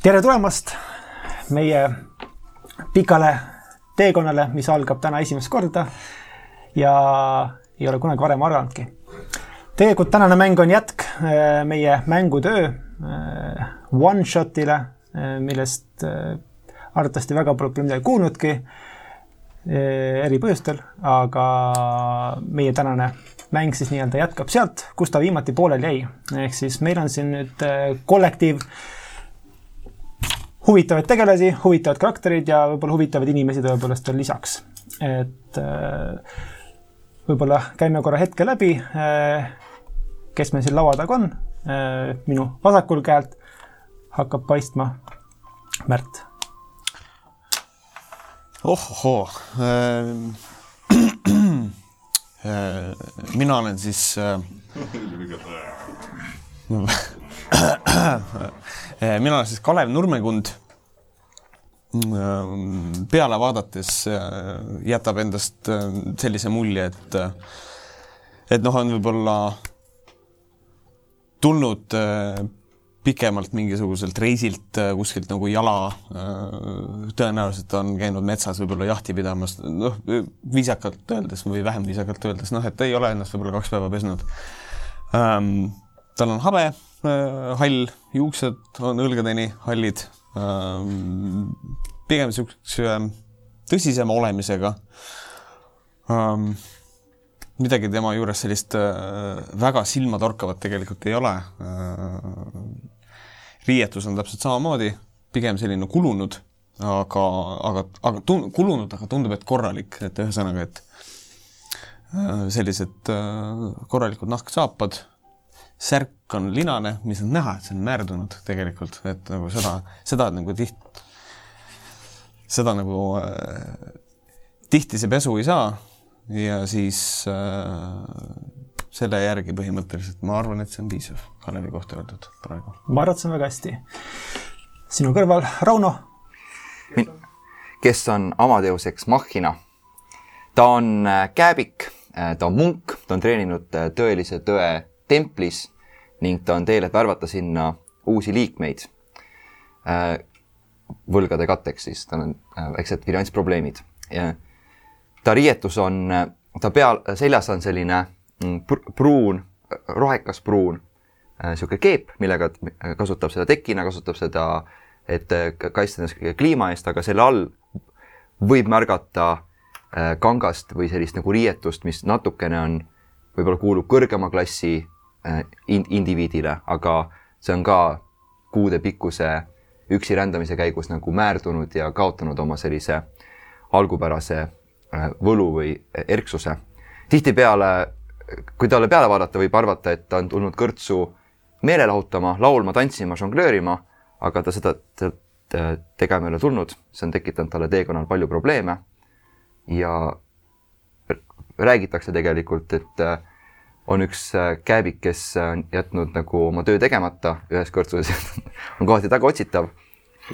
tere tulemast meie pikale teekonnale, mis algab täna esimest korda ja ei ole kunagi varem arvanudki. tegelikult tänane mäng on jätk äh, meie mängutöö äh, one-shot'ile, äh, millest arvatavasti väga pole midagi kuulnudki eri põhjustel, aga meie tänane mäng siis nii-öelda jätkab sealt, kus ta viimati pooleli jäi. ehk siis meil on siin nüüd kollektiiv huvitavaid tegelasi, huvitavad karakterid ja võib-olla huvitavaid inimesi tõepoolest veel lisaks. et äh, võib-olla käime korra hetke läbi, äh, kes meil siin laua taga on. Äh, minu vasakul käelt hakkab paistma Märt. ohohoo mina olen siis mina olen siis Kalev Nurmekund. peale vaadates äh, jätab endast sellise mulje, et, et noh, on võib-olla tulnud pikemalt mingisuguselt reisilt kuskilt nagu jala, tõenäoliselt on käinud metsas võib-olla jahti pidamas, noh, viisakalt öeldes või vähem viisakalt öeldes, noh, et ei ole ennast võib-olla kaks päeva pesnud um,. tal on habe hall, juuksed on õlgadeni hallid. Ähm, pigem niisuguse tõsisema olemisega. Ähm, midagi tema juures sellist äh, väga silmatorkavat tegelikult ei ole. Äh, riietus on täpselt samamoodi, pigem selline kulunud, aga, aga, aga tun-, kulunud, aga tundub, et korralik, et ühesõnaga, et sellised korralikud nahksaapad särk on linane, mis on näha, et see on määrdunud tegelikult, et nagu seda, seda nagu tiht-, seda nagu äh, tihti see pesu ei saa ja siis äh, selle järgi põhimõtteliselt ma arvan, et see on piisav Kalevi kohta öeldud praegu. ma arvan, et see on väga hästi. sinu kõrval Rauno. kes on Amadeus Ex Machina. ta on äh, kääbik, äh, ta on munk, ta on treeninud tõelise tõe templis ning ta on teel, et värvata sinna uusi liikmeid äh, võlgade katteks siis, tal on äh, väiksed finantsprobleemid. Ta riietus on, ta peal, seljas on selline mm, pruun, rohekas pruun niisugune äh, keep, millega kasutab seda tekina, kasutab seda, et kaitsta ennast kliima eest, aga selle all võib märgata kangast või sellist nagu riietust, mis natukene on, võib-olla kuulub kõrgema klassi in-, indiviidile, aga see on ka kuudepikkuse üksi rändamise käigus nagu määrdunud ja kaotanud oma sellise algupärase äh, võlu või erksuse. tihtipeale, kui talle peale vaadata, võib arvata, et ta on tulnud kõrtsu meele lahutama, laulma, tantsima, žonglöörima, aga ta seda tegema ei ole tulnud, see on tekitanud talle teekonnal palju probleeme. ja räägitakse tegelikult, et äh, on üks äh, kääbik, kes on jätnud nagu oma töö tegemata ühes kõrtsus on kohati tagaotsitav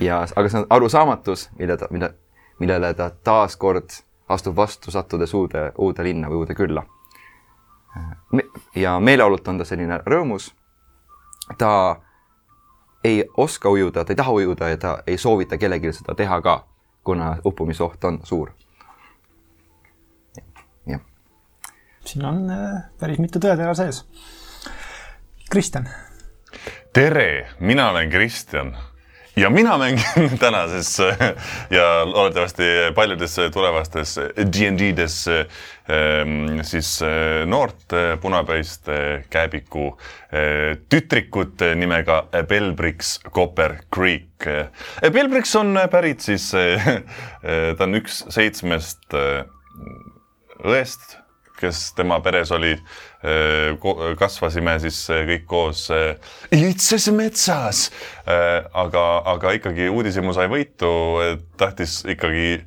ja, aga see on arusaamatus, mille ta, mille, millele ta taaskord astub vastu, sattudes uude, uude linna või uude külla. Ja meeleolult on ta selline rõõmus. ta ei oska ujuda, ta ei taha ujuda ja ta ei soovita kellelgi seda teha ka, kuna uppumisoht on suur siin on äh, päris mitu tõetera sees. Kristjan. tere, mina olen Kristjan ja mina mängin tänases äh, ja loodetavasti paljudes tulevastes DnD-des ähm, siis äh, noort punapäist kääbiku tütrikut nimega Belbrix Copper Creek. Belbrix on pärit siis, ta on üks seitsmest õest kes tema peres olid, kasvasime siis kõik koos iitses metsas. aga, aga ikkagi uudishimu sai võitu, tahtis ikkagi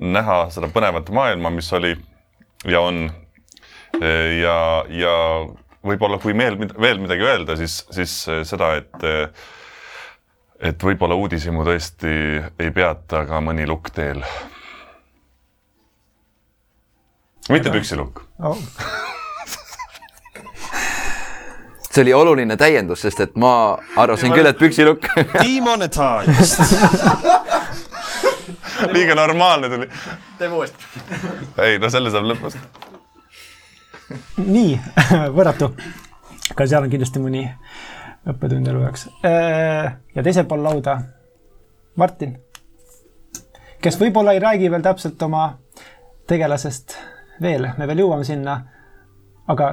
näha seda põnevat maailma, mis oli ja on. ja, ja võib-olla, kui meil veel midagi öelda, siis, siis seda, et et võib-olla uudishimu tõesti ei peata ka mõni lukk teel mitte püksilukk oh. see oli oluline täiendus, sest et ma arvasin küll, et püksilukk. Demonetized. liiga normaalne tuli. teeme uuesti. ei, no selle saab lõpust. nii, võrratu. ka seal on kindlasti mõni õppetund elu jaoks. ja teisel pool lauda Martin, kes võib-olla ei räägi veel täpselt oma tegelasest veel, me veel jõuame sinna. aga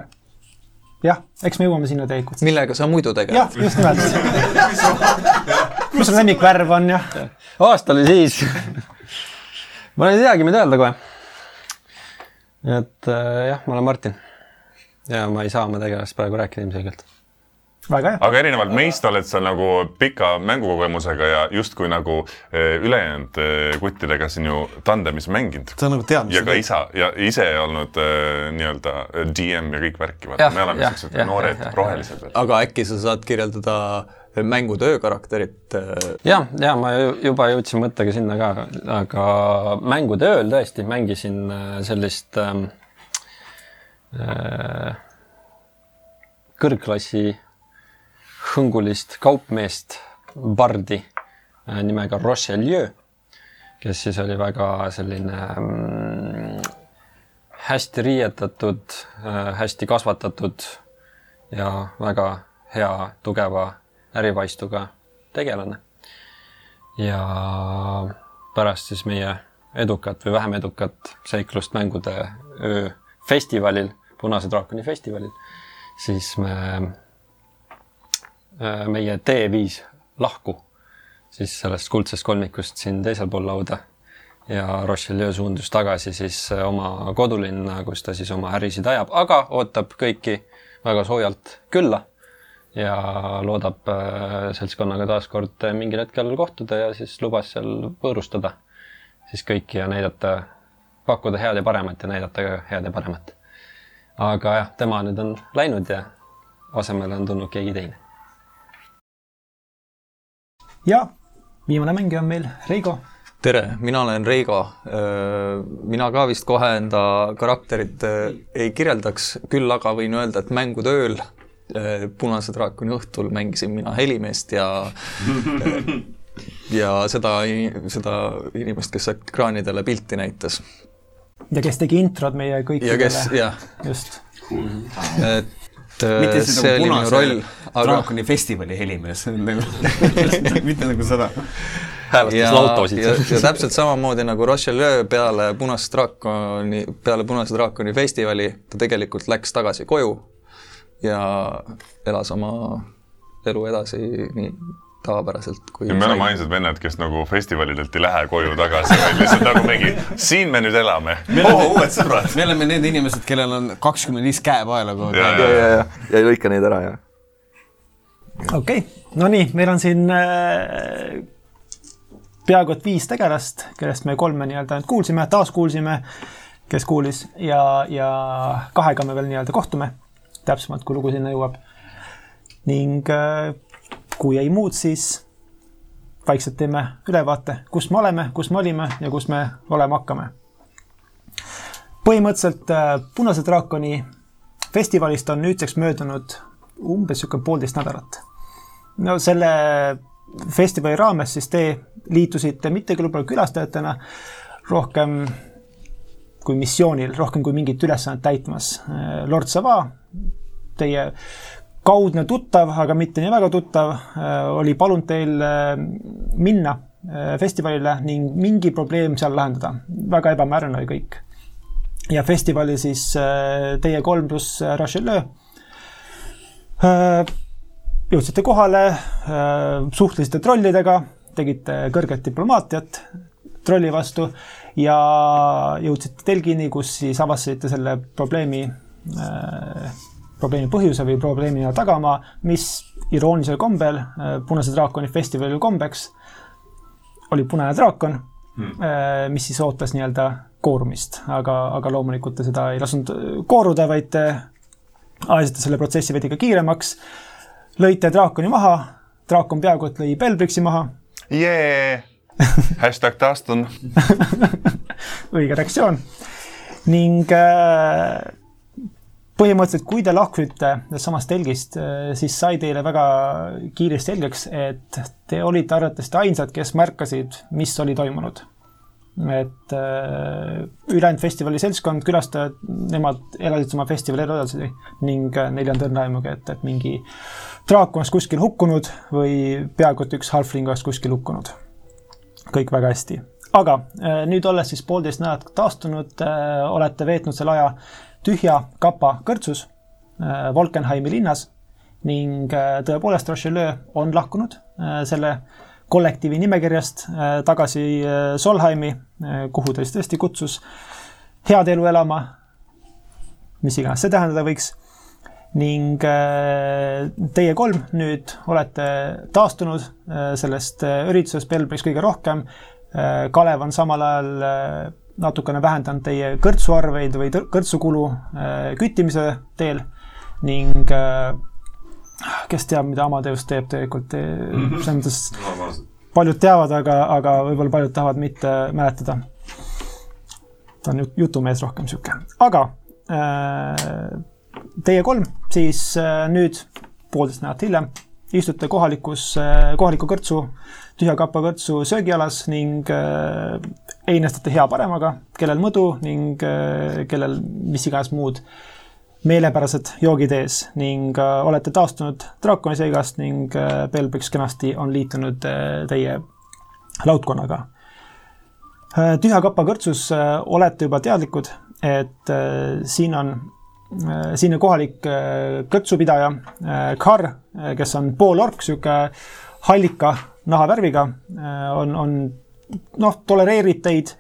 jah, eks me jõuame sinna tegelikult. millega sa muidu tegeled? jah, just nimelt. mis su lemmikvärv on ja? aasta oli siis. ma ei teagi, mida öelda kohe. et äh, jah, ma olen Martin. ja ma ei saa oma tegelast praegu rääkida ilmselgelt. Aga erinevalt meist oled sa nagu pika mängukogemusega ja justkui nagu eh, ülejäänud eh, kuttidega siin ju tandemis mänginud. sa nagu tead, mis ja sa ka teed. isa ja ise olnud eh, nii-öelda DM ja kõik värki, vaata me oleme siuksed noored rohelised veel. aga äkki sa saad kirjeldada mängu töökarakterit ja, ja ma ju- juba jõudsin mõttega sinna ka, aga mängude ööl tõesti mängisin sellist äh, kõrgklassi hõngulist kaupmeest bardi äh, nimega Rochelieu, kes siis oli väga selline mm, hästi riietatud äh,, hästi kasvatatud ja väga hea tugeva ärivaistuga tegelane. ja pärast siis meie edukat või vähem edukat seiklust mängude öö festivalil, Punase draakoni festivalil, siis me, meie tee viis lahku siis sellest kuldsest kolmikust siin teisel pool lauda ja Rochelieu suundus tagasi siis oma kodulinna, kus ta siis oma ärisid ajab, aga ootab kõiki väga soojalt külla ja loodab äh, seltskonnaga taaskord mingil hetkel kohtuda ja siis lubas seal võõrustada siis kõiki ja näidata, pakkuda head ja paremat ja näidata ka head ja paremat. aga jah, tema nüüd on läinud ja asemele on tulnud keegi teine. Ja viimane mängija on meil Reigo. tere, mina olen Reigo. mina ka vist kohe enda karakterit ei kirjeldaks, küll aga võin öelda, et mängude ööl äh, Punase draakoni õhtul mängisin mina helimeest ja ja seda, seda inimest, kes ekraanidele pilti näitas. ja kes tegi introd meie ja kes, kõikidele. jah, just. et mitte äh, siis see nagu oli minu punase roll, aga draakoni festivali helimees, nagu mitte nagu seda. hääletas ja, lautosid ja, ja täpselt samamoodi nagu Rochelieu peale Punast draakoni, peale Punase draakoni festivali ta tegelikult läks tagasi koju ja elas oma elu edasi nii tavapäraselt kui ja me oleme ainsad vennad, kes nagu festivalidelt ei lähe koju tagasi, vaid lihtsalt nagu mingi, siin me nüüd elame. oo, uued sõbrad. me oleme need inimesed, kellel on kakskümmend viis käepaela kogu Ja, aeg. ja, ja, ja, ja ei lõika neid ära ja. okei okay., no nii, meil on siin äh, peaaegu et viis tegelast, kellest me kolme nii-öelda nüüd kuulsime, taas kuulsime, kes kuulis ja, ja kahega me veel nii-öelda kohtume täpsemalt, kui lugu sinna jõuab. ning äh, kui ei muud, siis vaikselt teeme ülevaate, kus me oleme, kus me olime ja kus me olema hakkame. põhimõtteliselt äh, Punase draakoni festivalist on nüüdseks möödunud umbes niisugune poolteist nädalat no selle festivali raames siis te liitusite mitte küll võib-olla külastajatena, rohkem kui missioonil, rohkem kui mingit ülesannet täitmas. Lord Sava, teie kaudne tuttav, aga mitte nii väga tuttav, oli palunud teil äh, minna äh, festivalile ning mingi probleem seal lahendada. väga ebamäärane oli kõik. ja festivali siis äh, teie kolm pluss Rocheleu jõudsite kohale, suhtlesite trollidega, tegite kõrget diplomaatiat trolli vastu ja jõudsite Telgini, kus siis avastasite selle probleemi äh, probleemi põhjuse või probleemi tagamaa, mis iroonilisel kombel äh, Punase draakoni festivalil kombeks oli punane draakon hmm., mis siis ootas nii-öelda koorumist, aga, aga loomulikult te seda ei lasknud kooruda, vaid te ajasite selle protsessi veidi ka kiiremaks. lõite draakoni maha, draakon peaaegu et lõi Belbrixi maha, jee, hashtag taastun. õige reaktsioon ning äh, põhimõtteliselt, kui te lahkusite samast telgist, siis sai teile väga kiiresti selgeks, et te olite arvatavasti ainsad, kes märkasid, mis oli toimunud. et äh, ülejäänud festivali seltskond, külastajad, nemad elasid oma festivali elu edasi ning äh, neil ei olnud õrna aimugi, et, et mingi draak oleks kuskil hukkunud või peaaegu et üks halfling oleks kuskil hukkunud. kõik väga hästi. aga nüüd olles siis poolteist nädalat taastunud, olete veetnud selle aja tühja kapa kõrtsus Volkenheimi linnas ning tõepoolest Rochelieu on lahkunud selle kollektiivi nimekirjast tagasi Solheimi, kuhu ta siis tõesti kutsus head elu elama, mis iganes see tähendada võiks. ning teie kolm nüüd olete taastunud sellest üritusest Belbris kõige rohkem. Kalev on samal ajal natukene vähendanud teie kõrtsuarveid või kõrtsukulu küttimise teel ning kes teab, mida Amadeus teeb tegelikult, selles mõttes paljud teavad, aga, aga võib-olla paljud tahavad mitte mäletada. ta on jutumees rohkem sihuke, aga teie kolm siis nüüd poolteist nädalat hiljem istute kohalikus, kohaliku kõrtsu, tühja kapa kõrtsu söögialas ning einestate hea paremaga, kellel mõdu ning kellel mis iganes muud meelepärased joogid ees ning äh, olete taastunud draakoni seigast ning äh, Belbrix kenasti on liitunud äh, teie laudkonnaga. tühja kapa kõrtsus olete juba teadlikud, et siin on, siin on kohalik kõrtsupidaja Kar, kes on poolork, sihuke hallika nahavärviga, on, on noh, tolereerib teid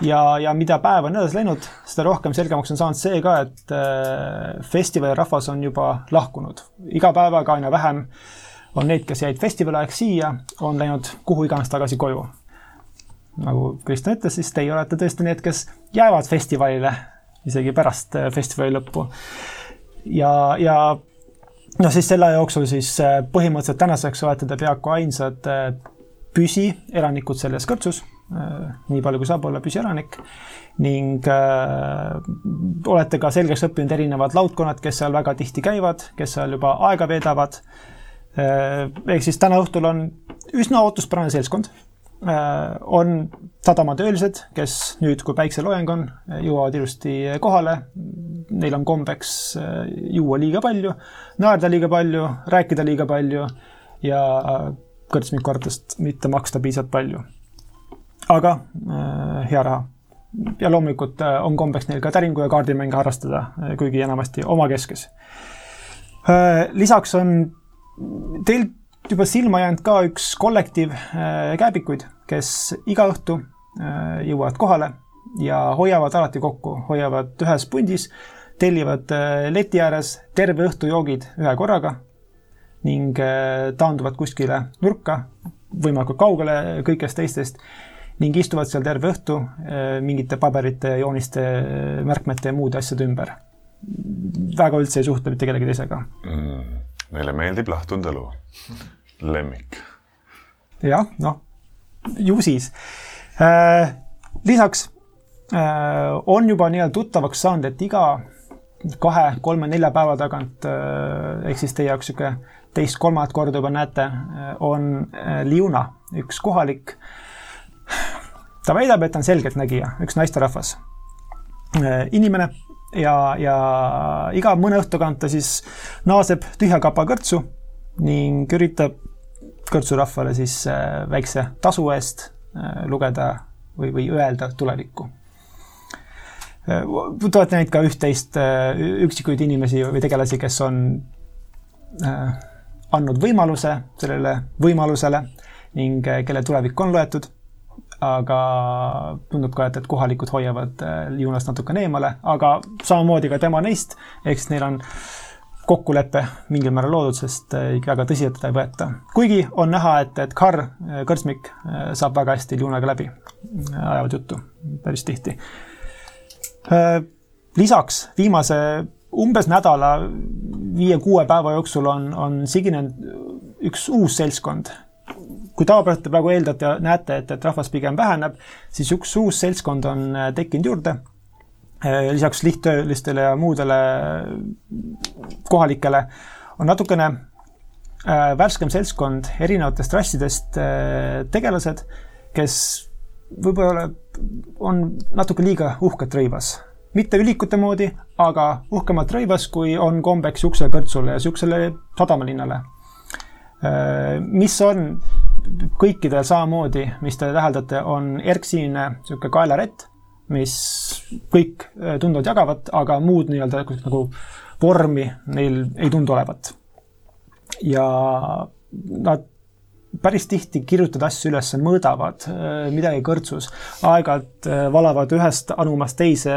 ja, ja mida päev on edasi läinud, seda rohkem selgemaks on saanud see ka, et äh, festivali rahvas on juba lahkunud. iga päevaga aina vähem on neid, kes jäid festivali ajaks siia, on läinud kuhu iganes tagasi koju. nagu Kristjan ütles, siis teie olete tõesti need, kes jäävad festivalile isegi pärast äh, festivali lõppu. ja, ja noh, siis selle jooksul siis äh, põhimõtteliselt tänaseks olete te peaaegu ainsad püsielanikud selles kõrtsus Äh, nii palju, kui saab olla püsielanik ning äh, olete ka selgeks õppinud erinevad laudkonnad, kes seal väga tihti käivad, kes seal juba aega veedavad äh,. ehk siis täna õhtul on üsna ootuspärane seltskond äh,. On sadamatöölised, kes nüüd, kui päikseloojang on, jõuavad ilusti kohale. Neil on kombeks äh, juua liiga palju, naerda liiga palju, rääkida liiga palju ja äh, kõrtsmikortest mitte maksta piisavalt palju aga äh, hea raha. ja loomulikult äh, on kombeks neil ka täringu ja kaardimänge harrastada, äh, kuigi enamasti omakeskes. lisaks on teil juba silma jäänud ka üks kollektiiv kääbikuid, kes iga õhtu jõuavad kohale ja hoiavad alati kokku, hoiavad ühes pundis, tellivad leti ääres terve õhtu joogid ühe korraga ning taanduvad kuskile nurka, võimalikult kaugele kõigest teistest ning istuvad seal terve õhtu mingite paberite, jooniste, märkmete ja muude asjade ümber. väga üldse ei suhtle mitte kellegi teisega mm,. Neile meeldib lahtunud elu, lemmik. jah, noh, ju siis. Eh, lisaks eh, on juba nii-öelda tuttavaks saanud, et iga kahe, kolme, nelja päeva tagant ehk siis teie jaoks niisugune teist-kolmandat korda juba näete, on Liuna, üks kohalik äh, ta väidab, et on selgeltnägija, üks naisterahvas, äh, inimene ja, ja iga mõne õhtu tagant ta siis naaseb tühja kapa kõrtsu ning üritab kõrtsurahvale siis äh, väikse tasu eest äh, lugeda või, või öelda tulevikku. Te olete näinud ka üht-teist üksikuid inimesi või tegelasi, kes on andnud võimaluse sellele võimalusele ning kelle tulevik on loetud aga tundub ka, et, et kohalikud hoiavad Liunast äh, natukene eemale, aga samamoodi ka tema neist, siis neil on kokkulepe mingil määral loodud, sest äh, väga tõsiselt teda ei võeta. kuigi on näha, et, et Karl äh, Kõrtsmik saab väga hästi Liunaga läbi, ajavad juttu päris tihti. lisaks viimase umbes nädala, viie-kuue päeva jooksul on, on siginenud üks uus seltskond kui tavapäraselt te praegu eeldate ja näete, et, et rahvas pigem väheneb, siis üks uus seltskond on äh, tekkinud juurde. Lisaks lihttöölistele ja muudele kohalikele, on natukene äh, värskem seltskond erinevatest rassidest äh, tegelased, kes võib-olla on natuke liiga uhked rõivas. mitte ülikute moodi, aga uhkemalt rõivas, kui on kombeks siuksele kõrtsule ja siuksele sadamalinnale. mis on kõikidel samamoodi, mis te täheldate, on erksinine niisugune kaelarett, mis kõik äh, tunduvad jagavat, aga muud nii-öelda nagu vormi neil ei tundu olevat. ja nad päris tihti kirjutavad asju üles, mõõdavad äh, midagi kõrtsus, aeg-ajalt äh, valavad ühest anumast teise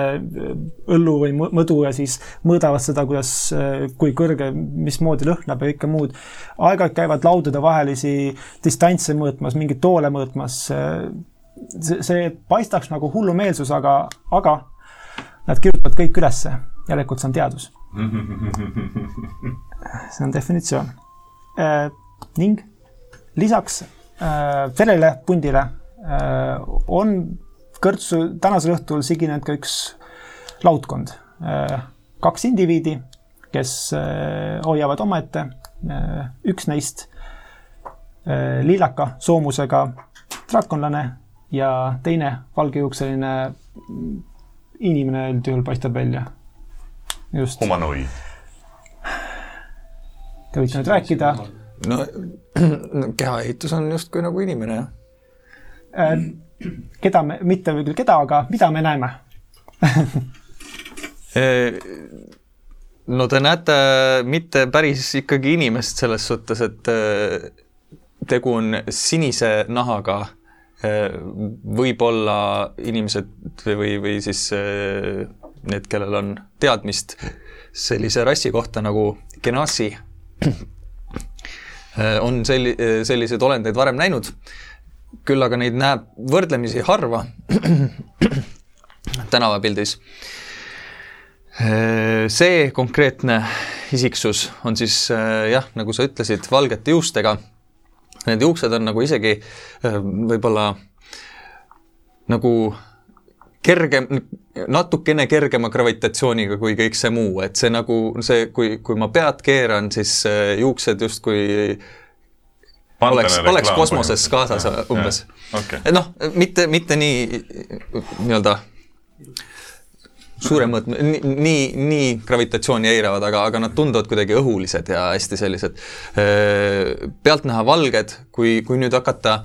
õllu või mõdu ja siis mõõdavad seda, kuidas, kui kõrge, mismoodi lõhnab ja kõike muud. aeg-ajalt käivad laudade vahelisi distantse mõõtmas, mingeid toole mõõtmas see, see paistaks nagu hullumeelsus, aga, aga nad kirjutavad kõik ülesse. järelikult see on teadus. see on definitsioon äh,. ning lisaks äh, sellele pundile äh, on kõrtsu tänasel õhtul siginenud ka üks laudkond äh,. kaks indiviidi, kes äh, hoiavad omaette äh,. üks neist äh, lillaka soomusega draakonlane ja teine valgejuukseline inimene üldjuhul paistab välja. just. humanoid. Te võite nüüd rääkida. no kehaehitus on justkui nagu inimene, jah äh,. keda me, mitte küll keda, aga mida me näeme no te näete mitte päris ikkagi inimest selles suhtes, et äh, tegu on sinise nahaga võib-olla inimesed või, või siis eh, need, kellel on teadmist sellise rassi kohta nagu Genasi, eh, on selli-, selliseid olendeid varem näinud, küll aga neid näeb võrdlemisi harva tänavapildis. Eh, see konkreetne isiksus on siis jah, nagu sa ütlesid, valgete juustega Need juuksed on nagu isegi äh, võib-olla nagu kergem, natukene kergema gravitatsiooniga kui kõik see muu, et see nagu see, kui, kui ma pead keeran, siis äh, juuksed justkui oleks, oleks kosmoses kaasas umbes. Okay. noh, mitte, mitte nii nii-öelda suure mõõtme, nii, nii gravitatsiooni eiravad, aga, aga nad tunduvad kuidagi õhulised ja hästi sellised pealtnäha valged, kui, kui nüüd hakata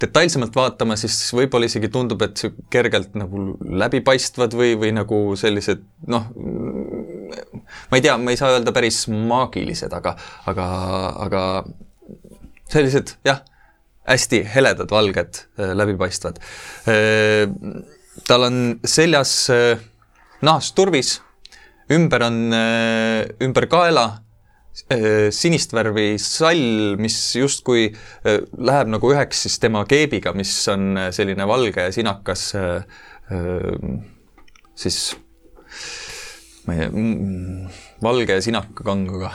detailsemalt vaatama, siis võib-olla isegi tundub, et kergelt nagu läbipaistvad või, või nagu sellised noh, ma ei tea, ma ei saa öelda päris maagilised, aga, aga, aga sellised jah, hästi heledad, valged, läbipaistvad. Tal on seljas nahast turvis, ümber on, äh, ümber kaela äh, sinist värvi sall, mis justkui äh, läheb nagu üheks siis tema keebiga, mis on selline valge ja sinakas siis ma ei tea, valge ja sinaka kanguga.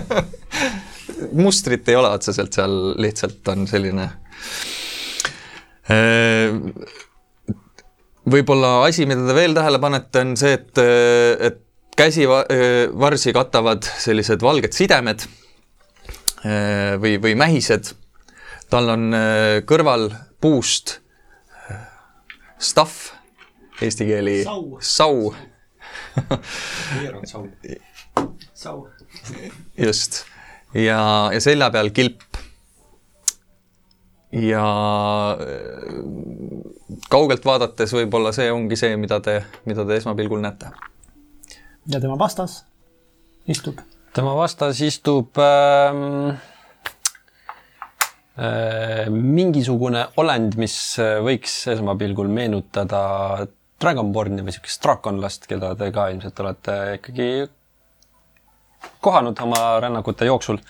Mustrit ei ole otseselt seal, lihtsalt on selline võib-olla asi, mida te veel tähele panete, on see, et, et käsivarsi katavad sellised valged sidemed või, või mähised. tal on kõrval puust staff, eesti keeli sau, sau. sau. just, ja, ja selja peal kilp ja äh, kaugelt vaadates võib-olla see ongi see, mida te, mida te esmapilgul näete. ja tema vastas istub? tema vastas istub ähm, äh, mingisugune olend, mis võiks esmapilgul meenutada Dragonborni või niisugust draakonlast, keda te ka ilmselt olete ikkagi kohanud oma rännakute jooksul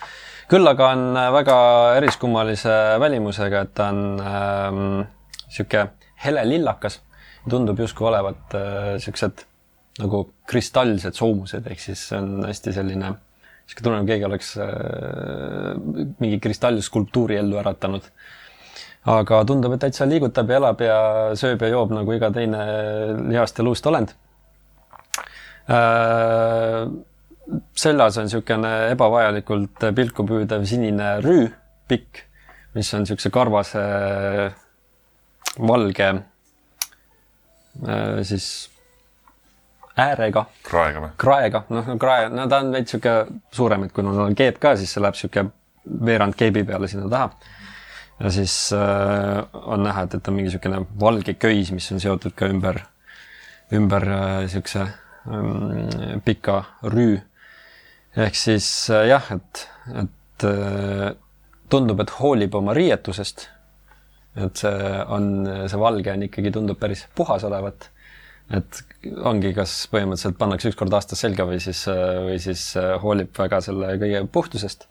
küll aga on äh, väga eriskummalise välimusega, et ta on niisugune ähm, hele lillakas. tundub justkui olevat niisugused äh, nagu kristallsed soomused, ehk siis see on hästi selline, niisugune tunne, nagu keegi oleks äh, mingi kristallskulptuuri ellu äratanud aga tundub, et täitsa liigutab ja elab ja sööb ja joob nagu iga teine lihast ja luust olend äh, seljas on niisugune ebavajalikult pilku püüdev sinine rüü, pikk, mis on niisuguse karvase valge äh, siis äärega, kraega või? kraega, noh, krae, no ta on veits niisugune suurem, et kui tal on keep ka, siis see läheb niisugune veerand keebi peale sinna taha. ja siis äh, on näha, et, et on mingi niisugune valge köis, mis on seotud ka ümber, ümber niisuguse äh, ähm, pika rüü. Ehk siis äh, jah, et, et äh, tundub, et hoolib oma riietusest. et see on, see valge on ikkagi, tundub päris puhas olevat et ongi, kas põhimõtteliselt pannakse üks kord aastas selga või siis, või siis äh, hoolib väga selle kõige puhtusest.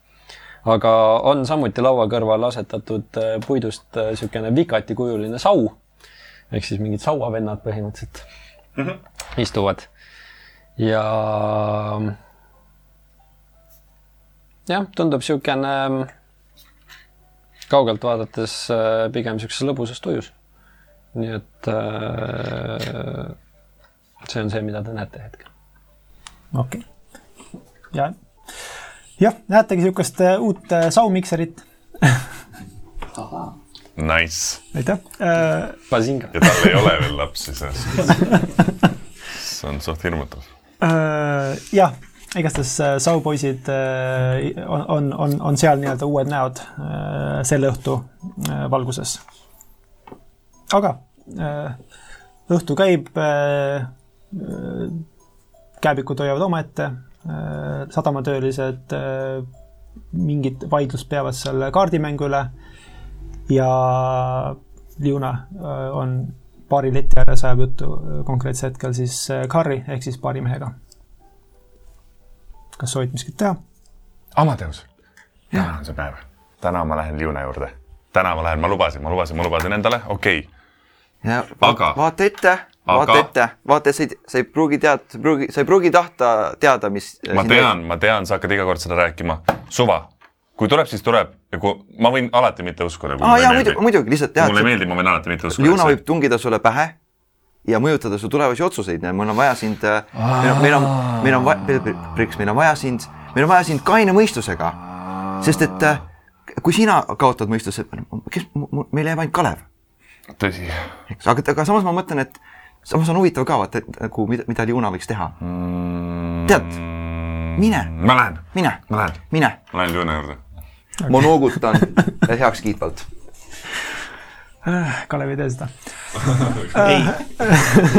aga on samuti laua kõrval asetatud äh, puidust äh, niisugune vikatikujuline sau, ehk siis mingid sauavennad põhimõtteliselt mm -hmm. istuvad. ja jah, tundub niisugune kaugelt vaadates pigem niisuguses lõbusas tujus. nii et äh, see on see, mida te näete hetkel. okei okay., ja, jah, näetegi niisugust äh, uut äh, saumikserit Nice. aitäh äh,. Bazinga. ja tal ei ole veel lapsi, see on suht hirmutav. Äh, jah, igastahes äh, saupoisid äh, on, on, on, on seal nii-öelda uued näod äh, selle õhtu valguses. aga õhtu käib kääbikud hoiavad omaette sadamatöölised mingit vaidlust peavad seal kaardimängu üle ja Liuna on baari leti ääres ajab juttu konkreetsel hetkel siis Carri ehk siis baarimehega. Kas soovid miskit teha? Amadeus, täna on see päev. täna ma lähen Liuna juurde. täna ma lähen, ma lubasin, ma lubasin, ma lubasin endale, okei okay.. ja Aga- vaata ette, vaata Aga- ette, vaata, sa ei, sa ei pruugi tead, sa ei pruugi, sa ei pruugi tahta teada, mis. ma tean, ma tean, sa hakkad iga kord seda rääkima. suva, kui tuleb, siis tuleb ja kui ma võin alati mitte uskuda. aa jaa, muidugi, muidugi lihtsalt tead mulle ei, meeldi, ma võin alati mitte uskuda. Liuna võib tungida sulle pähe ja mõjutada su tulevasi otsuseid ja meil on vaja sind, meil on, meil on, meil on vaja, Priks, meil on vaja sind, meil on vaja sind kaine mõistusega. sest et äh, kui sina kaotad mõistuse, kes, meil jääb ainult Kalev, tõsi eks, aga, aga samas ma mõtlen, et samas on huvitav ka vaata, et nagu mida, mida Liuna võiks teha. mm,. Tead, mine. ma lähen, mine, ma lähen, mine, ma lähen Liuna juurde. ma noogutan heakskiitvalt. Kalev ei tee seda. ei,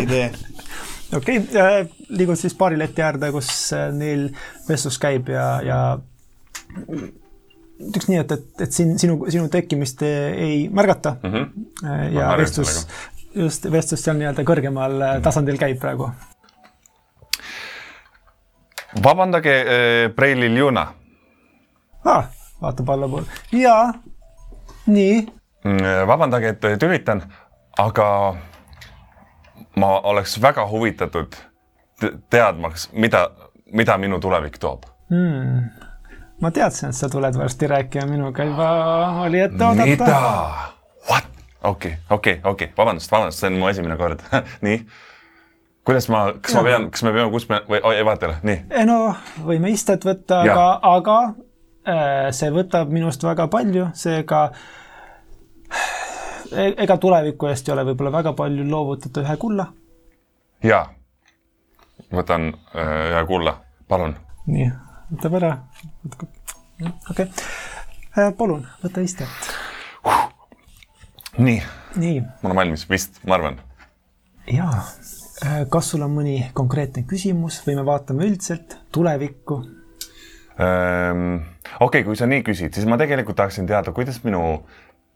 ei tee. okei okay,, liigud siis baarileti äärde, kus äh, neil vestlus käib ja, ja ütleks nii, et, et, et siin sinu, sinu tekkimist ei märgata Mm -hmm. ja vestlus, just vestlus seal nii-öelda kõrgemal äh, tasandil käib praegu. vabandage äh,, Preili Liuna Ah, vaatab allapoole. jaa, nii, Mm, vabandage, et tülitan, aga ma oleks väga huvitatud te- teadmaks, mida, mida minu tulevik toob. ma teadsin, et sa tuled varsti rääkima minuga juba, oli ette oodata. mida? What? okei, okei, okei, vabandust, vabandust, see on mu esimene kord. nii, kuidas ma, kas ma pean, kas me peame, kus me, või, oi, vaata, nii, Eh, no võime istet võtta, aga, aga äh, see võtab minust väga palju, seega e- ega tuleviku eest ei ole võib-olla väga palju loovutada ühe kulla. jaa. võtan äh, ühe kulla, palun. nii, võtab ära. okei okay., palun võta istet. nii, nii, ma olen valmis, vist, ma arvan. jaa. kas sul on mõni konkreetne küsimus või me vaatame üldiselt tulevikku? Okei, kui sa nii küsid, siis ma tegelikult tahaksin teada, kuidas minu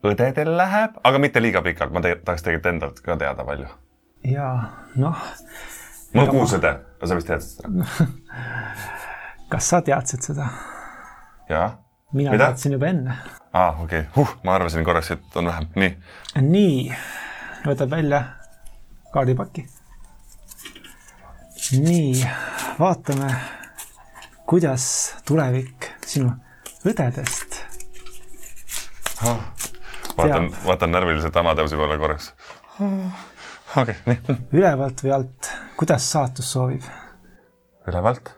õdedel läheb, aga mitte liiga pikalt, ma te tahaks tegelikult endalt ka teada palju. jaa, noh, mul on kuus õde, sa vist teadsid seda? kas sa teadsid seda? jaa? mina Mida? teadsin juba enne aa, okei okay. huh,, ma arvasin korraks, et on vähem, nii. nii, võtab välja kaardipaki. nii, vaatame, kuidas tulevik sinu õdedest vaatan vaatan närviliselt Amadeusi poole korraks. okei, nii, ülevalt või alt, kuidas saatus soovib? ülevalt.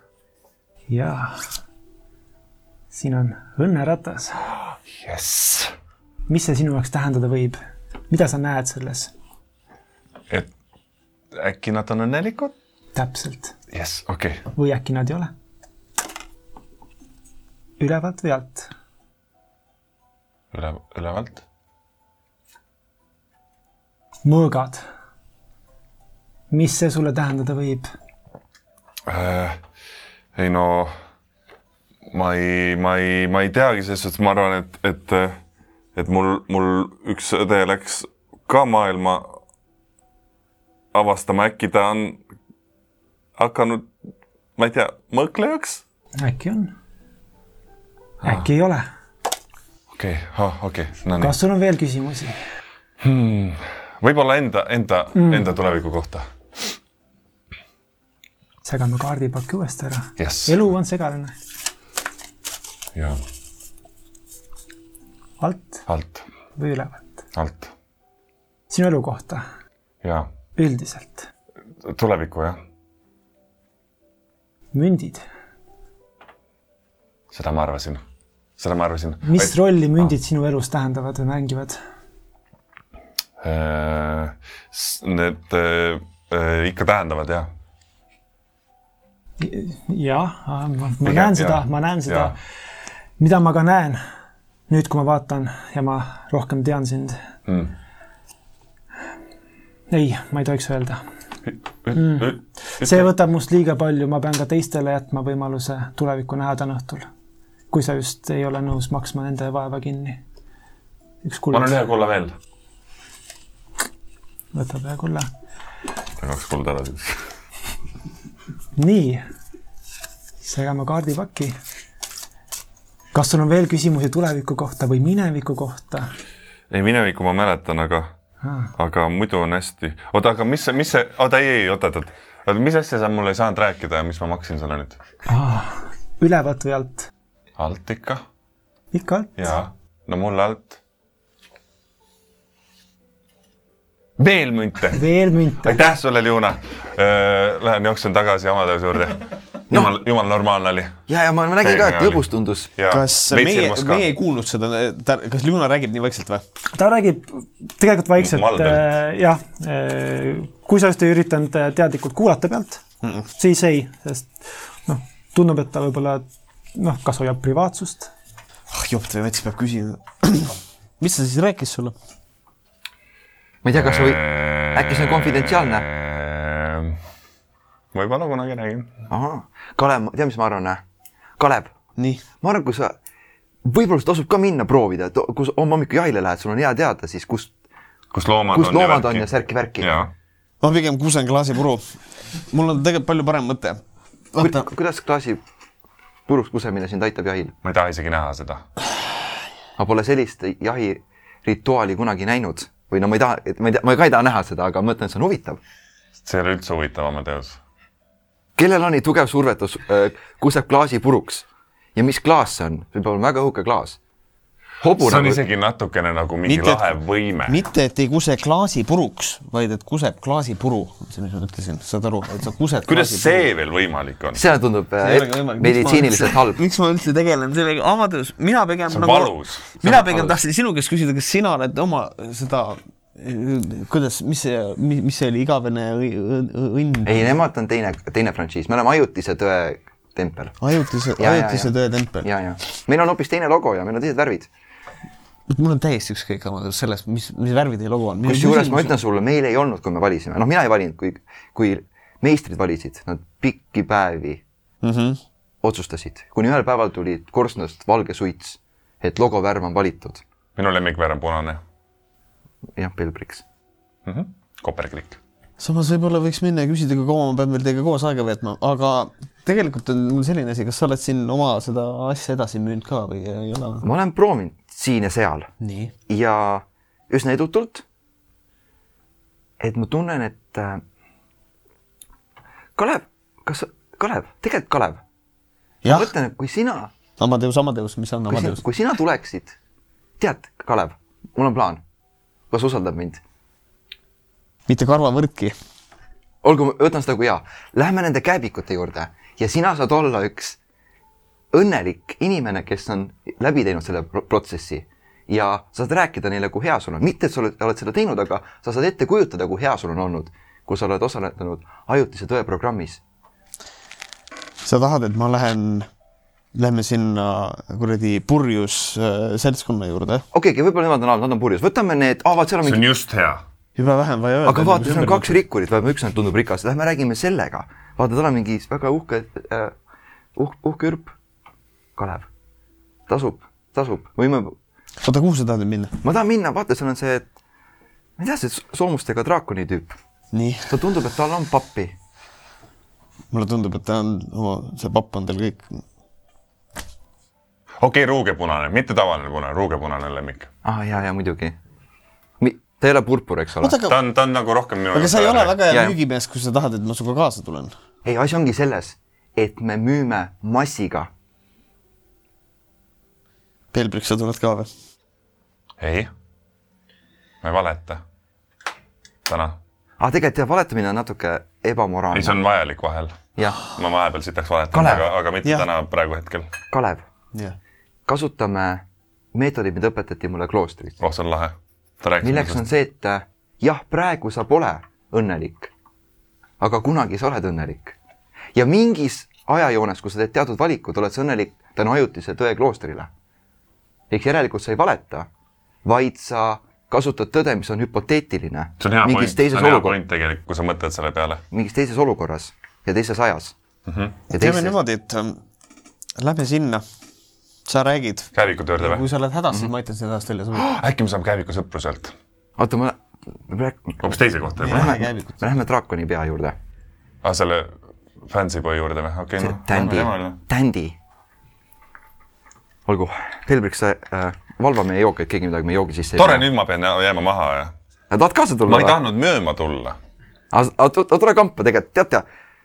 jaa. siin on õnneratas. jess. mis see sinu jaoks tähendada võib? mida sa näed selles? et äkki nad on õnnelikud? täpselt. jess, okei okay.. või äkki nad ei ole? ülevalt või alt? üle, ülevalt. mõõgad. mis see sulle tähendada võib? äh,. ei no, ma ei, ma ei, ma ei teagi, selles suhtes ma arvan, et, et, et mul, mul üks õde läks ka maailma avastama, äkki ta on hakanud, ma ei tea, mõõklejaks? äkki on? äkki ei ole? okei okay., okei okay., no kas sul on veel küsimusi? Võib-olla enda, enda mm., enda tuleviku kohta. segame kaardipaki uuesti ära. Jess. elu on segaline. ja alt alt, või ülevalt? alt sinu elu kohta ja üldiselt. tulevikku jah, mündid. seda ma arvasin, seda ma arvasin. mis rolli mündid sinu elus tähendavad või mängivad? Äh, Need äh, äh, ikka tähendavad jah, jah, ma, näen seda ma näen seda mida ma ka näen nüüd, kui ma vaatan ja ma rohkem tean sind mm.. ei, ma ei tohiks öelda. Mm. see võtab must liiga palju, ma pean ka teistele jätma võimaluse tulevikku näha täna õhtul. kui sa just ei ole nõus maksma nende vaeva kinni. ma annan ühe kulla veel, võtab ühe kulla. kaks kulda ära siis. nii, segame kaardipaki. kas sul on veel küsimusi tuleviku kohta või mineviku kohta? ei, minevikku ma mäletan, aga, aga muidu on hästi. oota, aga mis mis see, oota ei, ei, oota, oota, oota, mis asja sa mulle ei saanud rääkida ja mis ma maksin sulle nüüd? ülevalt või alt? alt ikka ikka alt. ja no mulle alt. Veel münte. veel münte. aitäh sulle, Liuna. Lähen jooksen tagasi Amadeus juurde. jumal, jumal normaalne oli. ja, ja ma ma nägin ka, et lõbus tundus. kas meie, meie ei kuulnud seda, kas Luna räägib nii vaikselt või? ta räägib tegelikult vaikselt äh,, jah äh,, kui sa just ei üritanud äh, teadlikult kuulata pealt mm, -mm. siis ei, sest noh, tundub, et ta võib-olla noh, kas hoiab privaatsust. ah jopt või mets peab küsima. mis ta siis rääkis sulle? Ma ei tea, kas või, äkki see on konfidentsiaalne? võib-olla kunagi räägin. ahah, Kalev, tead, mis ma arvan? Kalev, ma arvan, kui sa, võib-olla sul tasub ka minna proovida, et kui sa homme hommikul jahile lähed, sul on hea teada siis, kust, kus loomad kus on loomad on ja särki-värki. ma pigem kusen klaasipuru. mul on tegelikult palju parem mõte. vaata, kuidas klaasi puruks kusemine sind aitab jahil? ma ei taha isegi näha seda. ma pole sellist jahirituaali kunagi näinud või no ma ei taha, et ma ei tea, ma ka ei taha näha seda, aga ma mõtlen, see on huvitav. see ei ole üldse huvitav, Amadeus. kellel on nii tugev survetus äh,, kuseb klaasi puruks ja mis klaas see on? see peab olema väga õhuke klaas. Hobu see on nagu, isegi natukene nagu mingi Mitte, et- lahe võime. mitte, et ei kuse klaasi puruks, vaid et kuseb klaasipuru, see, mis ma ütlesin, saad aru, et sa kused kuidas see veel võimalik on? see tundub äh, meditsiiniliselt halb. miks ma üldse tegelen sellega, Amadeus, mina pigem see on valus. mina pigem tahtsin sinu käest küsida, kas sina oled oma seda, kuidas, mis see, mis see oli, igavene õnn, ei, nemad on teine, teine frantsiis, me oleme ajutise tõe tempel. ajutise, ajutise ja. töö tempel. ja, ja meil on hoopis teine logo ja meil on teised värvid. Mul on täiesti ükskõik sellest, mis, mis värvi teie logo on. kusjuures ma ütlen sulle, meil ei olnud, kui me valisime, noh, mina ei valinud, kui, kui meistrid valisid, nad pikki päevi mm. -hmm. otsustasid, kuni ühel päeval tuli korstnast valge suits, et logovärv on valitud. minu lemmikvärv on punane jah, Pelbriks. mm. -hmm. koperklikk. Samas võib-olla võiks minna ja küsida, kui kaua ma pean veel teiega koos aega veetma, aga tegelikult on mul selline asi, kas sa oled siin oma seda asja edasi müünud ka või ei ole? ma olen proovinud siin ja seal ja üsna edutult. et ma tunnen, et äh, Kalev, kas, Kalev, tegelikult Kalev, ma mõtlen, et kui sina, Amadeus, Amadeus, mis on Amadeus? kui sina tuleksid, tead, Kalev, mul on plaan. kas usaldad mind? Mitte karvavõrdki. olgu, võtan seda kui hea. Lähme nende kääbikute juurde ja sina saad olla üks õnnelik inimene, kes on läbi teinud selle pro- protsessi ja sa saad rääkida neile, kui hea sul on, mitte et sa oled, oled seda teinud, aga sa saad ette kujutada, kui hea sul on olnud, kui sa oled osalenud ajutise tõe programmis. sa tahad, et ma lähen, lähme sinna kuradi purjus äh, seltskonna juurde? okei okay,, võib-olla nemad on, nad on purjus, võtame need, aa vaat seal on see on mingi, just hea. Jube vähe on vaja öelda. aga vaata, seal on kaks rikkurit, vaata üks neist tundub rikas, lähme räägime sellega. vaata, tal on mingi väga uhke äh,, uh, uhke ürp. Kalev, tasub, tasub, võime oota, kuhu sa tahad nüüd minna? ma tahan minna, vaata, seal on see, ma ei tea, see soomustega draakoni tüüp. ta tundub, et tal on pappi. mulle tundub, et ta on oma, see papp on teil kõik. okei okay,, ruugepunane, mitte tavaline punane, ruugepunane lemmik. aa ah,, ja, ja muidugi. Ta ei ole purpur, eks ole ta on, ta on nagu rohkem minu aga sa ei ole väga hea müügimees, kui sa tahad, et ma sinuga kaasa tulen. ei, asi ongi selles, et me müüme massiga. Pelbrik, sa tuled ka või? ei, ma ei valeta. täna. aga tegelikult jah, valetamine on natuke ei, see ebamoraalne. on vajalik vahel. jah, ma vahepeal sitaks valetanud, Kalev. aga, aga mitte Jah. täna praegu hetkel. Kalev, jah. kasutame meetodit, mida õpetati mulle kloostris. oh, see on lahe. Ta rääkis milleks on see, et äh, jah, praegu sa pole õnnelik, aga kunagi sa oled õnnelik. ja mingis ajajoones, kus sa teed teatud valikud, oled sa õnnelik tänu ajutise tõe kloostrile. ehk järelikult sa ei valeta, vaid sa kasutad tõde, mis on hüpoteetiline. see on hea point, mingis see teises on hea olukorras, point tegelikult, kui sa mõtled selle peale. mingis teises olukorras ja teises ajas mm. Mhm. -hmm. ja teeme teises, niimoodi, et ähm, lähme sinna, sa räägid. käevikute juurde kui või? sa oled hädas, siis ma aitan sind hädast välja äkki me saame käeviku sõpru sealt? oota, ma, me räägime, hoopis teise kohta Ei juba ah,? me läheme draakoni pea juurde. selle fancy boy juurde või? okei, see noh. Tändi, Tändi. olgu, Helbrik, sa äh, valva meie jooke, et keegi midagi meie joogi sisse tore, nüüd ma pean jääma maha ja. tahad kaasa tulla ma ei? tahtnud mööma tulla. aga tule kampa tegelikult, tead,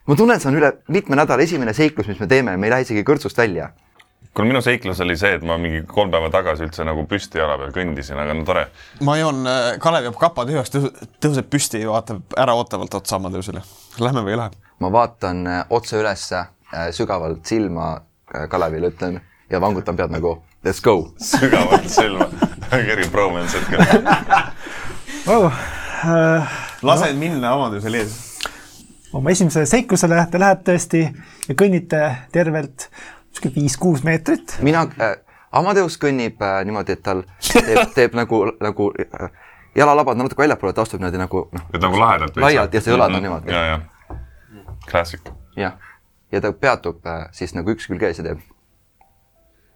ma tunnen, see on üle mitme nädala esimene seiklus, mis me teeme, me ei lähe isegi kõrtsust välja. kuule, minu seiklus oli see, et ma mingi kolm päeva tagasi üldse nagu püsti jala peal kõndisin, aga no tore. ma joon, Kalev joob kapa tühjaks, tõuseb püsti ja vaatab äraootavalt otsa Amadeusele. Lähme või ei lähe? ma vaatan äh, otse ülesse, sügavalt silma äh, Kalevile, ütlen ja vangutan pead nagu let's go. sügavalt silma. kerge bromance hetkel. oh,. Äh, lase minna Amadeusele ees. oma esimesele seiklusele te lähete tõesti ja kõnnite tervelt sihuke viis-kuus meetrit. mina äh,, Amadeus kõnnib äh, niimoodi, et tal teeb, teeb nagu, nagu äh, jalalabad natuke väljapoole, ta astub niimoodi nagu noh, et nagu lahedalt. laialt ja see õlad on niimoodi. ja, ja. Classic. jah, ja ta peatub äh, siis nagu üks külg ees ja teeb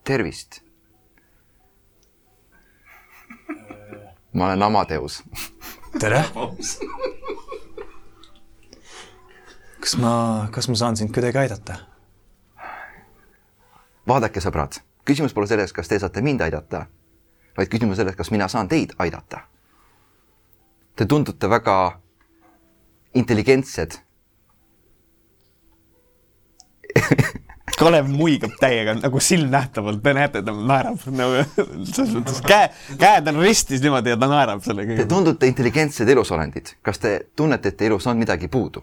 tervist. ma olen Amadeus. tere. kas ma, kas ma saan sind kuidagi aidata? vaadake, sõbrad, küsimus pole selles, kas te saate mind aidata, vaid küsimus selles, kas mina saan teid aidata. Te tundute väga intelligentsed. Kalev muigab täiega nagu silmnähtavalt, te näete, ta naerab nagu selles mõttes käe, käed on ristis niimoodi ja ta naerab selle Te kõige. tundute intelligentsed elusolendid. kas te tunnete, et elus on midagi puudu?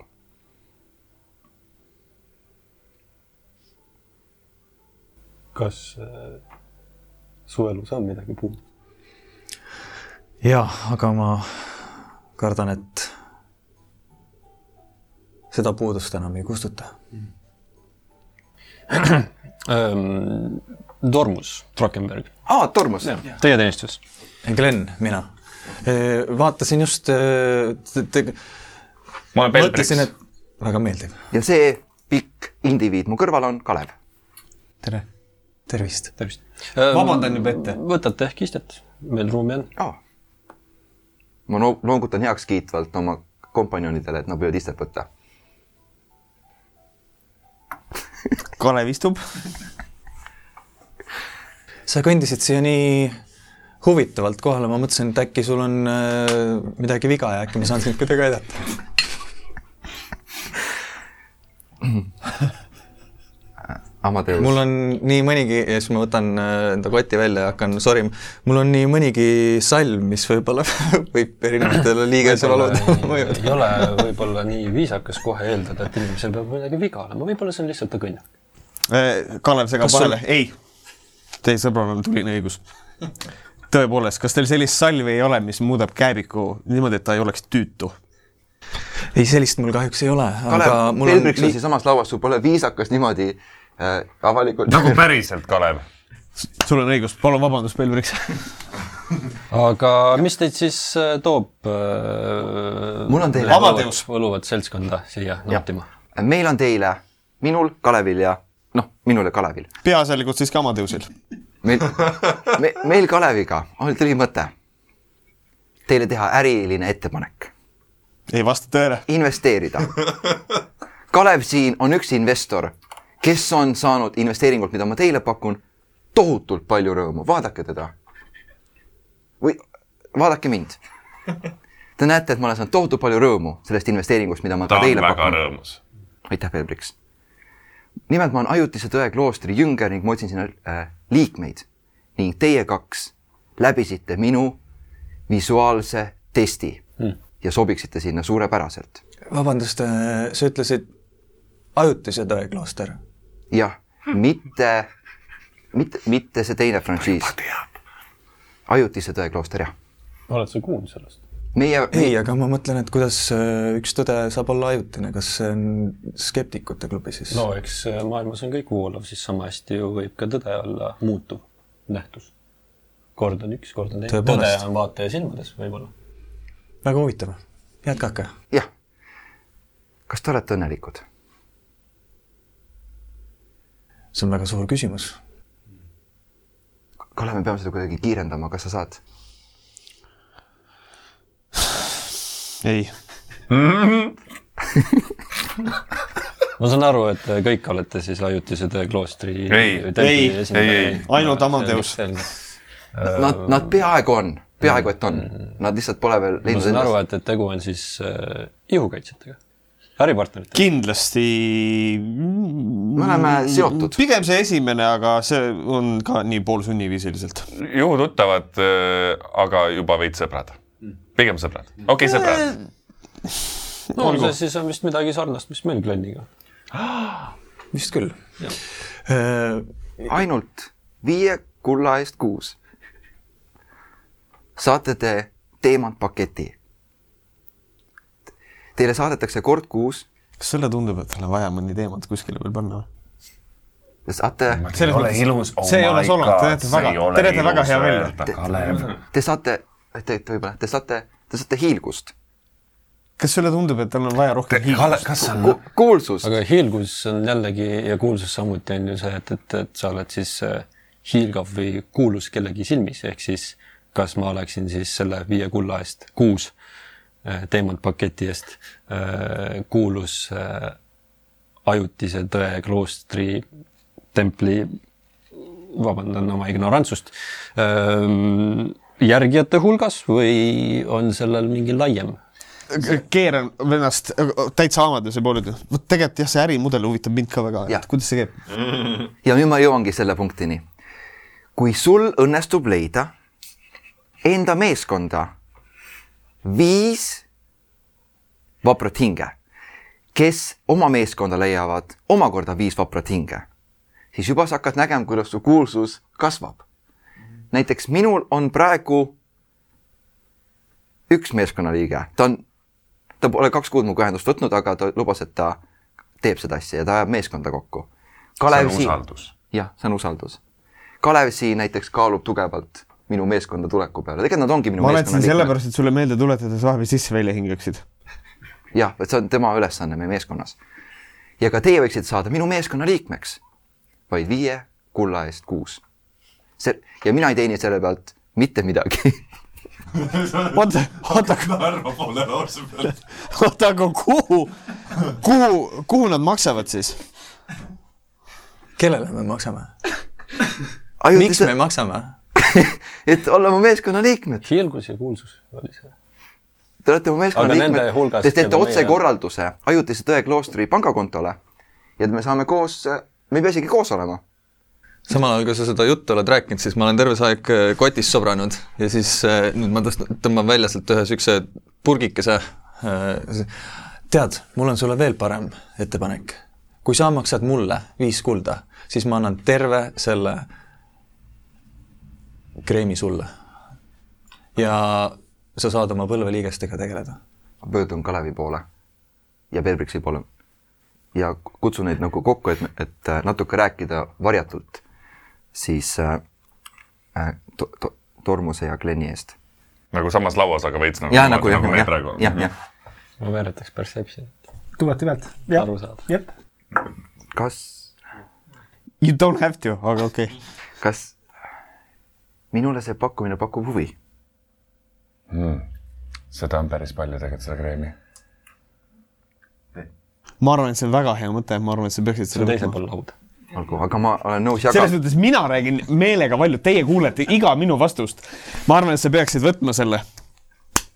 Kas äh, su elus on midagi puudu? jaa, aga ma kardan, et seda puudust enam ei kustuta. Tormus, Trockenberg, aa, Tormus. teie teenistus. Glen, mina. vaatasin just, te, te, ma olen Pelbriks väga meeldiv. ja see pikk indiviid mu kõrval on Kalev. tere, tervist. tervist. Vabandan juba ette. võtate ehk istet, meil ruumi on. aa. ma no- loogutan heakskiitvalt oma kompanjonidele, et nad võivad istet võtta. Kalev istub. sa kõndisid siia nii huvitavalt kohale, ma mõtlesin, et äkki sul on äh, midagi viga ja äkki ma saan sind kuidagi aidata. Amadeus. mul on nii mõnigi ja siis ma võtan äh, enda koti välja ja hakkan sorima, mul on nii mõnigi salm, mis võib-olla võib erinevatele liigeseloludele mõjuda. ei ole võib-olla nii viisakas kohe eeldada, et inimesel peab midagi viga olema, võib-olla see on lihtsalt ta kõnn. Kalev segab vahele, ei, teie sõbral on tuline õigus. tõepoolest, kas teil sellist salvi ei ole, mis muudab kääbiku niimoodi, et ta ei oleks tüütu? ei, sellist mul kahjuks ei ole, aga Kalev, mul on Pelbriks on siinsamas lauas, sul pole viisakas niimoodi äh, avalikult nagu päriselt, Kalev. sul on õigus, palun vabandust, Pelbriks. aga mis teid siis äh, toob äh, Mul on teile- Amadeus. võluvat seltskonda siia nautima? meil on teile, minul, Kalevil ja noh, minul ja Kalevil. peaasjalikult siis ka Amadeusil. meil me,, meil Kaleviga oli- tuli mõte teile teha äriline ettepanek, ei vasta tõele. investeerida. Kalev siin on üks investor, kes on saanud investeeringult, mida ma teile pakun, tohutult palju rõõmu, vaadake teda. või vaadake mind. Te näete, et ma olen saanud tohutult palju rõõmu sellest investeeringust, mida ma ta ka on teile väga pakun. rõõmus. aitäh, Pelbriks. nimelt ma olen Ajutise Tõe kloostri jünger ning ma otsin sinna äh, liikmeid ning teie kaks läbisite minu visuaalse testi mm. ja sobiksite sinna suurepäraselt. vabandust, sa ütlesid ajutise tõe klooster. jah, mitte, mitte, mitte see teine frantsiis. Ajutise Tõe klooster, jah. oled sa kuulnud sellest? meie, ei, aga ma mõtlen, et kuidas äh, üks tõde saab olla ajutine, kas see on skeptikute klubi siis no eks äh, maailmas on kõik voolav, siis sama hästi ju võib ka tõde olla muutuv nähtus. kord on üks, kord on teine. tõde on vaataja silmades võib-olla. väga huvitav, jätkake. jah. kas te olete õnnelikud? See on väga suur küsimus. Kalev, me peame seda kuidagi kiirendama, kas sa saad? ei. ma saan aru, et kõik olete siis ajutise tõe kloostri Ei, ei, ei, ei, ainult Amadeus. Nad, nad peaaegu on, peaaegu et on. Nad lihtsalt pole veel ma leidnud saan aru, et, et tegu on siis äh, ihukaitsjatega, äripartneritega. kindlasti. me oleme seotud. pigem see esimene, aga see on ka nii poolsunniviisiliselt. juhututtavad, aga juba veits sõbrad. pigem sõbrad. okei okay,, sõbrad. no see siis on vist midagi sarnast, mis meil Gleniga. vist küll. ainult viie kulla eest kuus saate te teemantpaketi. Teile saadetakse kord kuus, kas sulle tundub, et tal on vaja mõni teemat kuskile veel panna? Või? te saate, selles mõttes, ilus. See ei ole solvang, te näete väga, te näete väga hea välja. Te saate, te võib-olla, te saate, te saate hiilgust, kas sulle tundub, et tal on vaja rohkem hiilgust? kas sa ku, kuulsust, aga hiilgus on jällegi ja kuulsus samuti on ju see, et, et, et sa oled siis äh, hiilgav või kuulus kellegi silmis, ehk siis kas ma oleksin siis selle viie kulla eest kuus äh, teemantpaketi eest äh, kuulus äh, ajutise tõe kloostri templi, vabandan oma ignorantsust äh,, järgijate hulgas või on sellel mingi laiem keeran ennast täitsa Amaduse poole, vot tegelikult jah, see ärimudel huvitab mind ka väga, et kuidas see käib. ja nüüd ma jõuangi selle punktini. kui sul õnnestub leida enda meeskonda viis vaprat hinge, kes oma meeskonda leiavad omakorda viis vaprat hinge, siis juba sa hakkad nägema, kuidas su kuulsus kasvab. näiteks minul on praegu üks meeskonnaliige, ta on, ta pole kaks kuud minuga ühendust võtnud, aga ta lubas, et ta teeb seda asja ja ta ajab meeskonda kokku. see on usaldus. jah, see on usaldus. Kalev siin näiteks kaalub tugevalt minu meeskonda tuleku peale, tegelikult nad ongi minu ma olen meeskonna siin liikmed. sellepärast, et sulle meelde tuletada, sa vahepeal sisse-välja hingaksid. jah, et see on tema ülesanne meie meeskonnas. ja ka teie võiksite saada minu meeskonna liikmeks, vaid viie kulla eest kuus. see ja mina ei teeni selle pealt mitte midagi. oota, oota, oota, aga kuhu, kuhu, kuhu nad maksavad siis? kellele me maksame? miks me maksame? et olla mu meeskonna liikmed. hiilgus ja kuulsus oli see. Te olete mu meeskonna Aga liikmed, te teete keda meie- otsekorralduse Ajutise Tõe kloostri pangakontole ja me saame koos äh, me ei pea isegi koos olema. samal ajal, kui sa seda juttu oled rääkinud, siis ma olen terve see aeg äh, kotis sobranud ja siis äh, nüüd ma tõst-, tõmban välja sealt ühe niisuguse purgikese. tead, mul on sulle veel parem ettepanek. kui sa maksad mulle viis kulda, siis ma annan terve selle kreemi sulle. ja sa saad oma põlveliigestega tegeleda. ma pöördun Kalevi poole ja Perbriksi poole ja kutsun neid nagu kokku, et, et äh, natuke rääkida varjatult siis äh, äh, to, to, Tormuse ja Glenni eest. nagu samas lauas, aga veits nagu. ja nagu jah, meil jah praegu, jah, jah. ma veeretaks Perception, tuulete pealt. aru saada. jep, kas, You don't have to, aga okei okay.. kas minule see pakkumine pakub huvi? mm.. seda on päris palju tegelikult, seda kreemi. ma arvan, et see on väga hea mõte, ma arvan, et sa peaksid selle teisel pool lauda. olgu, aga ma olen nõus selles jagama. mõttes mina räägin meelega palju, teie kuulete iga minu vastust. ma arvan, et sa peaksid võtma selle.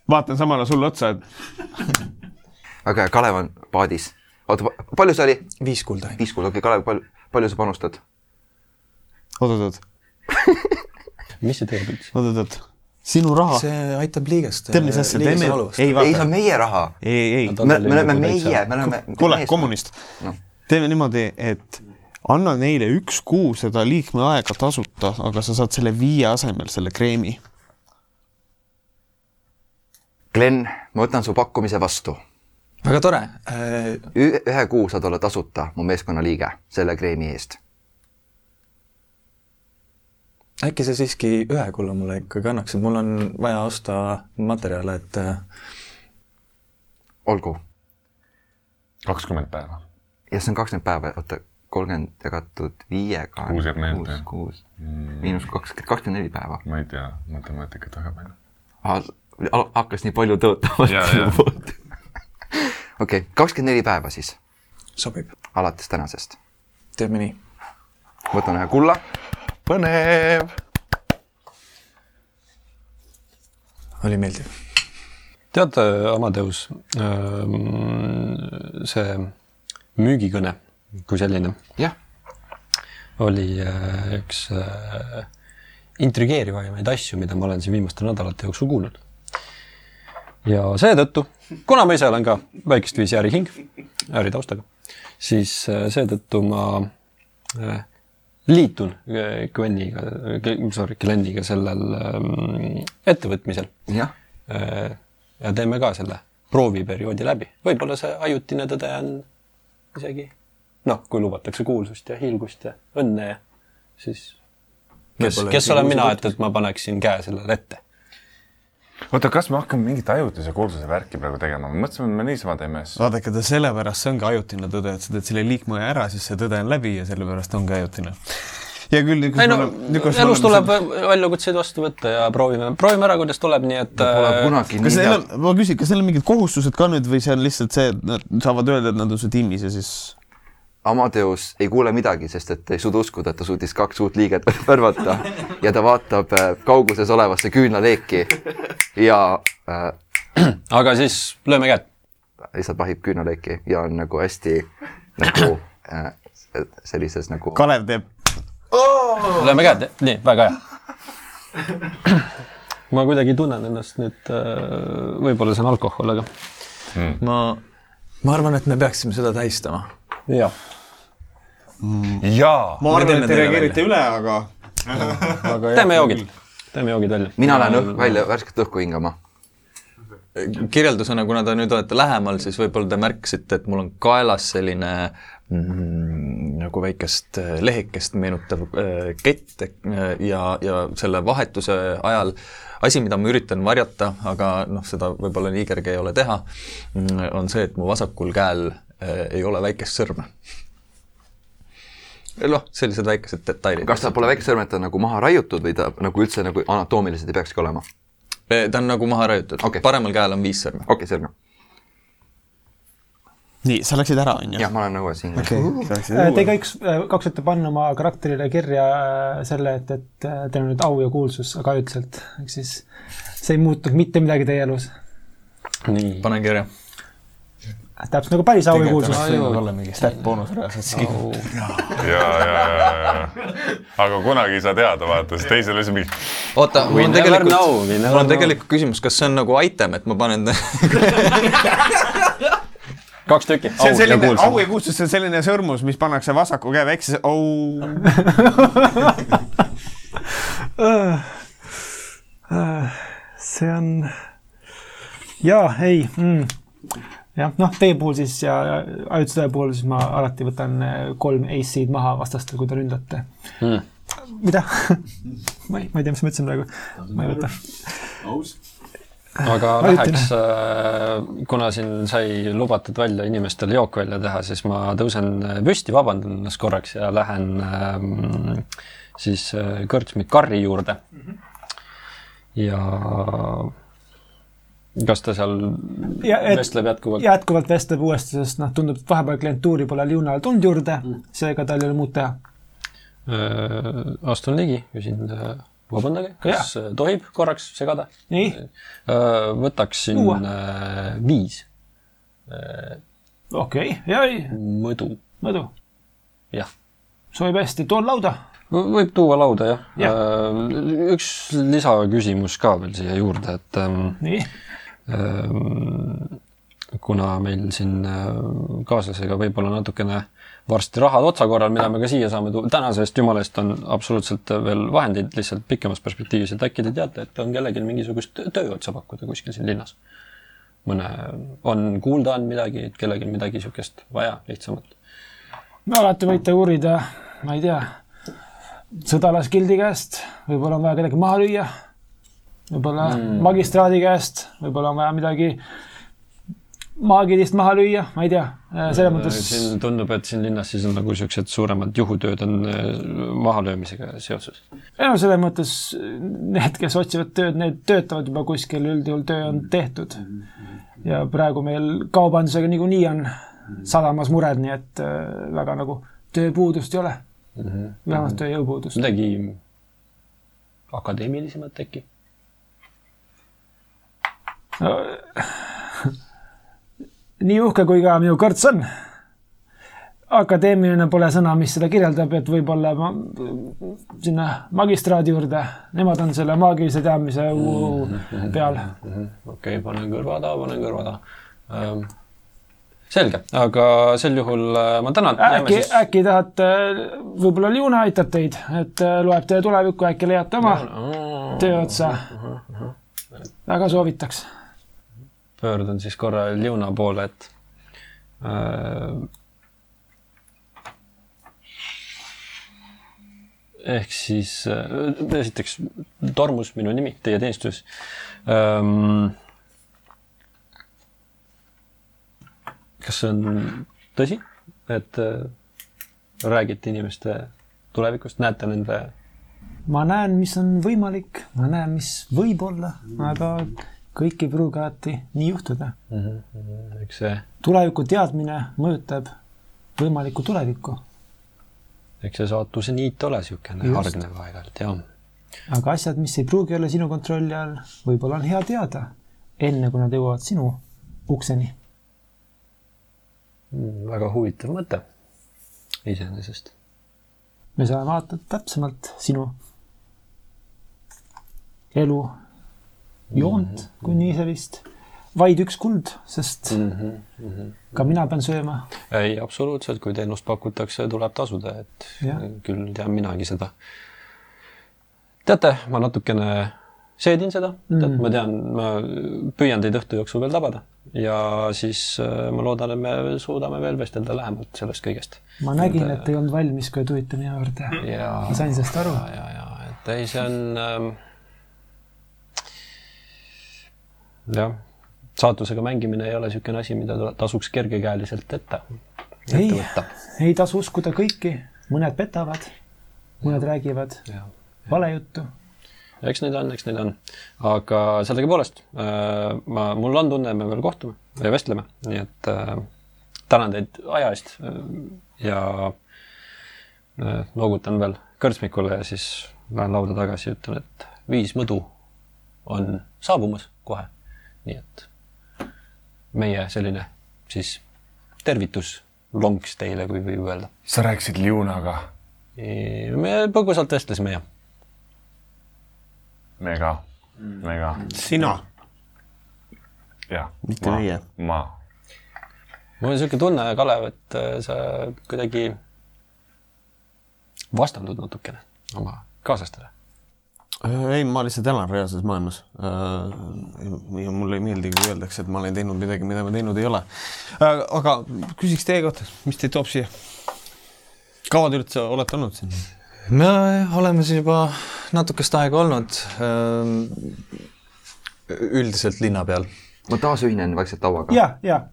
vaatan samale sulle otsa, et hea, Kalev on paadis. oota, palju see oli? viis kulda. viis kuud, okei okay,, Kalev, palju, palju sa panustad? oot-oot-oot, mis see teeb üldse? oot-oot-oot, sinu raha, see aitab liigest. tead mis asja, teeme, ei see on, meie raha. ei, ei, me, me oleme meie, me oleme. kuule, kommunist Noh., teeme niimoodi, et anna neile üks kuu seda liikmeaega tasuta, aga sa saad selle viie asemel selle kreemi. Glen, ma võtan su pakkumise vastu. väga tore äh,. ühe kuu saad olla tasuta mu meeskonna liige selle kreemi eest. Äkki sa siiski ühe kulla mulle ikkagi annaksid, mul on vaja osta materjale, et äh, olgu. kakskümmend päeva. ja see on kakskümmend päeva, oota, kolmkümmend jagatud viiega. Kuus jääb meelde. kuus, kuus, miinus kakskümmend, kakskümmend neli päeva. ma ei tea matemaatikat väga palju. hakkas nii palju tõotama okei, kakskümmend neli päeva siis, sobib, alates tänasest. teeme nii. võtan ühe kulla, põnev. oli meeldiv. tead, Amadeus, see müügikõne kui selline jah, oli äh, üks äh, intrigeerivaimaid asju, mida ma olen siin viimaste nädalate jooksul kuulnud. ja seetõttu, kuna ma ise olen ka väikest viisi ärihing, äritaustaga, siis äh, seetõttu ma äh, liitun äh, Gwenniga, sorry, Gleniga sellel ähm, ettevõtmisel jah, Äh, ja teeme ka selle prooviperioodi läbi. võib-olla see ajutine tõde on isegi noh, kui lubatakse kuulsust ja hiilgust ja õnne ja siis kes, kes olen mina, et, et ma paneksin käe sellele ette. oota, kas me hakkame mingit ajutise kuulsuse värki praegu tegema? me mõtlesime, et me niisama teeme asju. vaadake, ta sellepärast, see ongi ajutine tõde, et sa teed selle liikmeaja ära, siis see tõde on läbi ja sellepärast ongi ajutine. hea küll, ei no elus tuleb väljakutseid vastu võtta ja proovime, proovime ära, kuidas tuleb, nii et pole äh, kunagi kas nii neil hea on, ma küsin, kas neil on mingid kohustused ka nüüd või see on lihtsalt see, et nad saavad öelda, et nad on su tiimis ja siis Amadeus ei kuule midagi, sest et ei suuda uskuda, et ta suutis kaks uut liiget värvata ja ta vaatab äh, kauguses olevasse küünlaleeki ja äh, aga siis lööme käed. lihtsalt vahib küünlaleeki ja on nagu hästi nagu äh, sellises nagu Kalev teeb lööme käed, nii, väga hea. ma kuidagi tunnen ennast nüüd, võib-olla see on alkohol, aga ma, ma arvan, et me peaksime seda tähistama. jah, jaa. ma arvan, et te reageerite üle, aga aga teeme joogid, teeme joogid välja. mina lähen õhk välja värsket õhku hingama. kirjeldusena, kuna te nüüd olete lähemal, siis võib-olla te märkasite, et mul on kaelas selline mm, nagu väikest äh, lehekest meenutav äh, kett äh, ja, ja selle vahetuse ajal asi, mida ma üritan varjata, aga noh, seda võib-olla nii kerge ei ole teha, on see, et mu vasakul käel äh, ei ole väikest sõrme. noh, sellised väikesed detailid. kas ta pole on nagu maha raiutud või ta nagu üldse nagu anatoomiliselt ei peakski olema? ta on nagu maha raiutud Okei. okay., paremal käel on viis sõrme. okei okay,, selge. nii, sa läksid ära, onju? jah, ma olen nõus siin. Te kõik äh, kaks võite panna oma karakterile kirja äh, selle, et, et äh, teil on nüüd au ja kuulsus, aga ajutiselt, ehk siis see ei muutunud mitte midagi teie elus. nii, panen kirja. Täpselt nagu päris auikuulsus. tegelikult võinud olla mingi stat boonus reaalselt. ja, ja, ja, ja, aga kunagi ei saa teada, vaata, sest teisel oli see mingi, oota, mul on tegelikult mul on tegelikult küsimus, kas see on nagu item, et ma panen kaks tükki. see on selline, au ja kuulsus, see on selline sõrmus, mis pannakse vasaku käe väikse, au. see on, jaa, ei mm., jah, noh, teie puhul siis ja ajutise puhul siis ma alati võtan eh, kolm ace-id maha vastastel, kui te ründate Mm. mida ma ei, ma ei tea, mis ma ütlesin praegu, ma ei võta. aga Ajutine. läheks, kuna siin sai lubatud välja inimestel jook välja teha, siis ma tõusen püsti, vabandan ennast korraks ja lähen siis äh, kõrtsmi Karri juurde. ja kas ta seal Ja et- vestleb jätkuvalt? jätkuvalt vestleb uuesti, sest noh, tundub, et vahepeal klientuuri pole Liunal tulnud juurde, seega tal ei ole muud teha. Äh, astun ligi, küsin, vabandage, kas ja. tohib korraks segada? nii, võtaksin äh, viis okei okay., ja ei, mõdu, Mõdu, jah. sobib hästi, toon lauda. võib tuua lauda jah ja.. üks lisaküsimus ka veel siia juurde, et nii, ähm, kuna meil siin äh, kaaslasega võib-olla natukene varsti rahad otsa korral, mida me ka siia saame tuua, tänasest jumala eest on absoluutselt veel vahendeid lihtsalt pikemas perspektiivis, et äkki te teate, et on kellelgi mingisugust tööotsa pakkuda kuskil siin linnas? mõne, on kuulda on midagi, et kellelgi midagi niisugust vaja lihtsamalt? alati võite uurida, ma ei tea, sõdalaskildi käest, võib-olla on vaja kedagi maha lüüa, võib-olla mm. magistraadi käest, võib-olla on vaja midagi maagilist maha lüüa, ma ei tea, selles mõttes siin tundub, et siin linnas siis on nagu niisugused suuremad juhutööd on äh, mahalöömisega seoses. ei no selles mõttes need, kes otsivad tööd, need töötavad juba kuskil, üldjuhul töö on tehtud. ja praegu meil kaubandusega niikuinii on sadamas mured, nii et äh, väga nagu tööpuudust ei ole. vähemalt tööjõupuudust. midagi akadeemilisemat äkki? nii uhke, kui ka minu kõrts on. akadeemiline pole sõna, mis seda kirjeldab, et võib-olla ma sinna magistraadi juurde, nemad on selle maagilise teadmise Mm-hmm. peal. okei okay,, panen kõrva taha, panen kõrva taha ähm,. selge, aga sel juhul äh, ma tänan. äkki, äkki tahate, võib-olla Liuna aitab teid, et äh, loeb teie tulevikku, äkki leiate oma töö otsa. väga soovitaks. Pöördun siis korra Liuna poole, et äh, ehk siis äh, esiteks Tormus minu nimi, teie teenistuses ähm,. kas see on tõsi, et äh, räägite inimeste tulevikust, näete nende ma näen, mis on võimalik, ma näen, mis võib olla, aga kõik ei pruugi alati nii juhtuda. eks see, tuleviku teadmine mõjutab võimalikku tulevikku, eks see saatuse niit ole niisugune hargnev aeg-ajalt, jah. aga asjad, mis ei pruugi olla sinu kontrolli all, võib-olla on hea teada, enne kui nad jõuavad sinu ukseni. väga huvitav mõte iseenesest. me saame vaadata täpsemalt sinu elu joont, kui nii sellist, vaid üks kuld, sest ka mina pean sööma. ei, absoluutselt, kui teenust pakutakse, tuleb tasuda, et Jah. küll tean minagi seda. teate, ma natukene seedin seda mm, -hmm. ma tean, ma püüan teid õhtu jooksul veel tabada ja siis äh, ma loodan, et me suudame veel vestelda lähemalt sellest kõigest. ma nägin, et ei olnud valmis, kui tulite minu juurde. ja ma sain sellest aru. ja, ja, ja, et ei, see on ähm, jah, saatusega mängimine ei ole niisugune asi, mida ta- tasuks kergekäeliselt ette, ette ei ei tasu uskuda kõiki, mõned petavad, mõned räägivad jah. valejuttu. eks neid on, eks neid on, aga sellegipoolest äh, ma, mul on tunne, et me veel kohtume ja vestleme, nii et äh, tänan teid aja eest äh, ja äh, noogutan veel kõrtsmikule ja siis lähen lauda tagasi ja ütlen, et viis mõdu on saabumas kohe. Nii et meie selline siis tervitus lonks teile, kui võib öelda. sa rääkisid Liunaga, me põgusalt vestlesime ja me ka, me ka, sina, jah. Mitte meie. ma, mul on niisugune tunne, Kalev, et äh, sa kuidagi vastandud natukene oma kaaslastele. ei, ma lihtsalt elan reaalses maailmas. ja mulle ei meeldi, kui öeldakse, et ma olen teinud midagi, mida ma teinud ei ole. aga küsiks teie kohta, mis teid toob siia? kaua te üldse olete olnud siin? me oleme siin juba natukest aega olnud ähm, üldiselt linna peal. ma taas ühinen vaikselt lauaga. ja, ja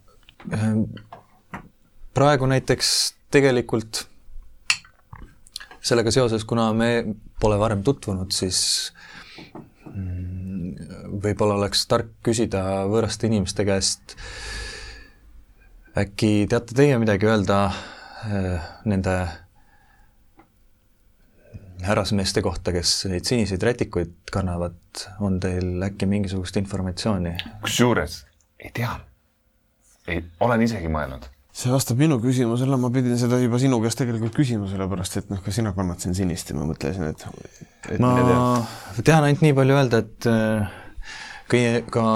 praegu näiteks tegelikult sellega seoses, kuna me pole varem tutvunud, siis mm, võib-olla oleks tark küsida võõraste inimeste käest, äkki teate teie midagi öelda äh, nende härrasmeeste kohta, kes neid siniseid rätikuid kannavad, on teil äkki mingisugust informatsiooni? kusjuures ei tea. ei, olen isegi mõelnud. See vastab minu küsimusele, ma pidin seda juba sinu käest tegelikult küsima, sellepärast et noh, ka sina kannad siin sinist ja ma mõtlesin, et, et ma tean ainult nii palju öelda, et äh, kõige ka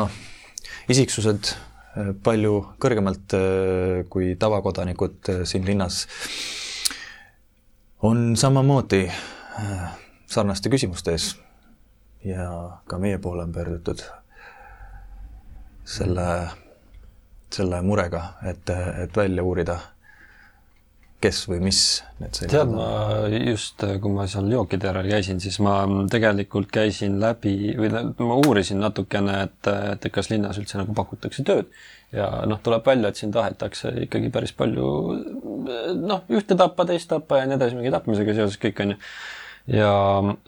isiksused äh, palju kõrgemalt äh, kui tavakodanikud siin linnas on samamoodi sarnaste küsimuste ees. Ja ka meie poole on pöördutud selle, selle murega, et, et välja uurida, kes või mis need tead, sellised ma just, kui ma seal jookide järel käisin, siis ma tegelikult käisin läbi või ma uurisin natukene, et, et kas linnas üldse nagu pakutakse tööd ja noh, tuleb välja, et siin tahetakse ikkagi päris palju noh, ühte tappa, teist tappa ja nii edasi, mingi tapmisega seoses kõik on ju. ja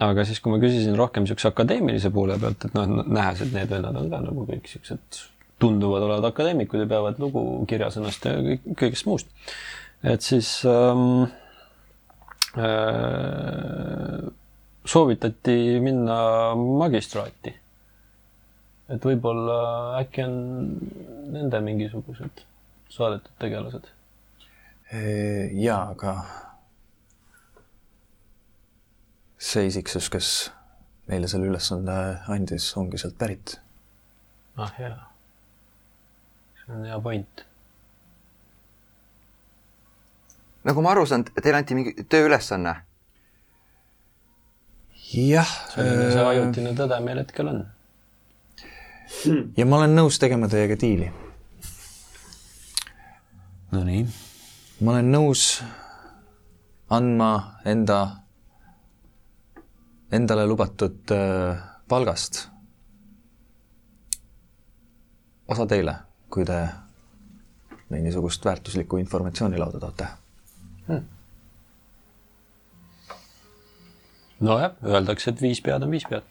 aga siis, kui ma küsisin rohkem niisuguse akadeemilise poole pealt, et noh, nähes, et need vennad on ka nagu kõik niisugused tunduvad olevat akadeemikud ja peavad lugu kirjasõnast ja kõik, kõigest muust. et siis ähm, äh, soovitati minna magistraati. et võib-olla äkki on nende mingisugused saadetud tegelased. jaa, aga see isiksus, kes meile selle ülesande andis, ongi sealt pärit. ah jaa, hea point. nagu ma aru saan, teile anti mingi tööülesanne. jah, selline see ajutine tõde meil hetkel on. ja ma olen nõus tegema teiega diili. Nonii, ma olen nõus andma enda, endale lubatud äh, palgast osa teile, kui te mingisugust väärtuslikku informatsiooni lauda toote nojah, öeldakse, et viis pead on viis pead.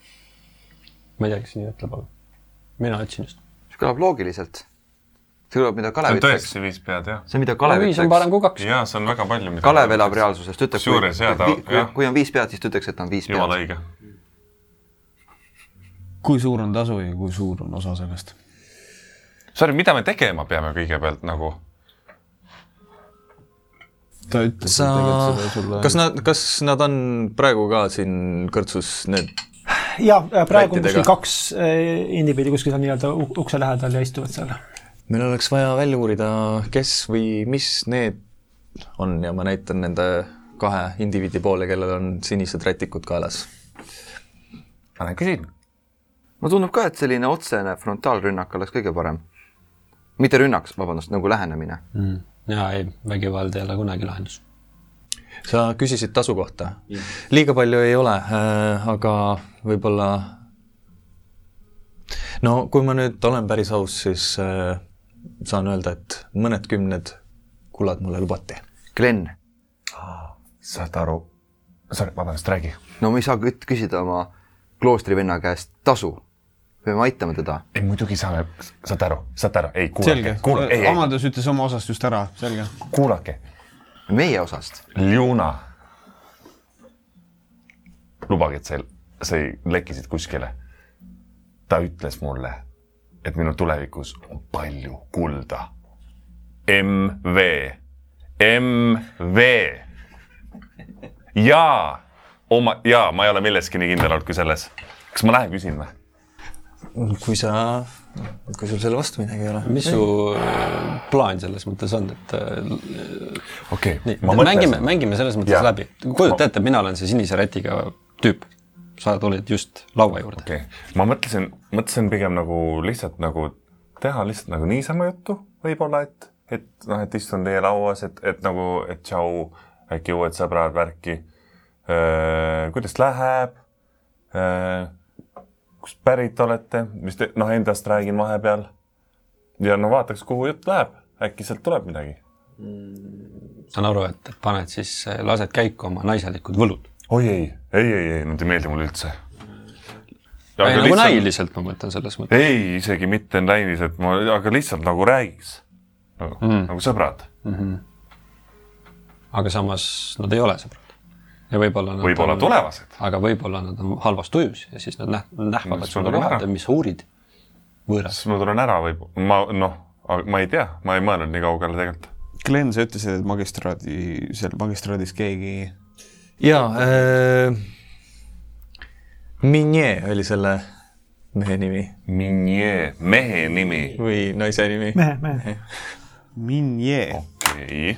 ma ei tea, kes nii ütleb, aga mina ütlesin just. see kõlab loogiliselt. see kõlab, mida see Kalev on ütleks. tõesti viis pead, jah. see on, mida Kalev viis on parem kui kaks. jaa, see on väga palju. Kalev elab reaalsuses, ta ütleb, kusjuures jaa, ta, kui, jah, kui on viis pead, siis ta ütleks, et on viis jumala pead. õige. kui suur on tasu ja kui suur on osa sellest? Sorry, mida me tegema peame kõigepealt nagu? ta ütles sa tegelikult seda, sulle kas nad, kas nad on praegu ka siin kõrtsus need, ja praegu on kuskil kaks eh, indiviidi kuskil seal nii-öelda ukse lähedal ja istuvad seal. meil oleks vaja välja uurida, kes või mis need on ja ma näitan nende kahe indiviidi poole, kellel on sinised rätikud kaelas. ma lähen küsin. mulle tundub ka, et selline otsene frontaalrünnak oleks kõige parem. Mitte rünnak, vabandust, nagu lähenemine. mm.. jaa, ei, vägivald ei ole kunagi lahendus. sa küsisid tasu kohta. liiga palju ei ole äh,, aga võib-olla no kui ma nüüd olen päris aus, siis äh, saan öelda, et mõned kümned kullad mulle lubati. Glen, saad aru, sorry, vabandust, räägi. no me ei saa küsida oma kloostrivenna käest tasu. Peame aitama teda. ei, muidugi saame, saad aru, saate aru, ei kuulake kuulake, Amadus ütles oma osast just ära, selge. kuulake. meie osast. Ljuna. lubage, et sa, sa ei lekkisid kuskile. ta ütles mulle, et minu tulevikus on palju kulda. MV, MV. jaa, oma, jaa, ma ei ole milleski nii kindel olnud kui selles. kas ma lähen küsin või? Kui sa, kui sul selle vastu midagi ei ole. mis su äh, plaan selles mõttes on, et äh, okei okay,, ma mängime, mõtlesin, mängime selles mõttes ja. läbi. kujuta ette, mina olen see sinise rätiga tüüp. sa tulid just laua juurde okei okay., ma mõtlesin, mõtlesin pigem nagu lihtsalt nagu teha lihtsalt nagu niisama juttu võib-olla, et, et noh, et istun teie lauas, et, et nagu, et tšau, äkki uued sõbrad, värki. kuidas läheb? Kust pärit olete, mis te noh, endast räägin vahepeal. ja no vaataks, kuhu jutt läheb, äkki sealt tuleb midagi. saan aru, et paned siis, lased käiku oma naiselikud võlud. oi ei, ei, ei, ei, nad ei meeldi mulle üldse. ei, nagu lihtsalt... näiliselt ma mõtlen selles mõttes. ei, isegi mitte näiliselt, ma, aga lihtsalt nagu räägiks. Nagu, mm. nagu sõbrad. aga samas nad ei ole sõbrad. Ja võib-olla nad võib-olla on, tulevased. aga võib-olla nad on halvas tujus ja siis nad näh-, nähvavad sulle ära. mis sa uurid. võõras. siis ma tulen ära või ma noh, ma ei tea, ma ei mõelnud nii kaugele tegelikult. Glen, sa ütlesid, et magistraadi, seal magistraadis keegi jaa äh,, Minje oli selle mehe nimi Minje, mehe nimi. või naise nimi. mehe, mehe. Minje. okei,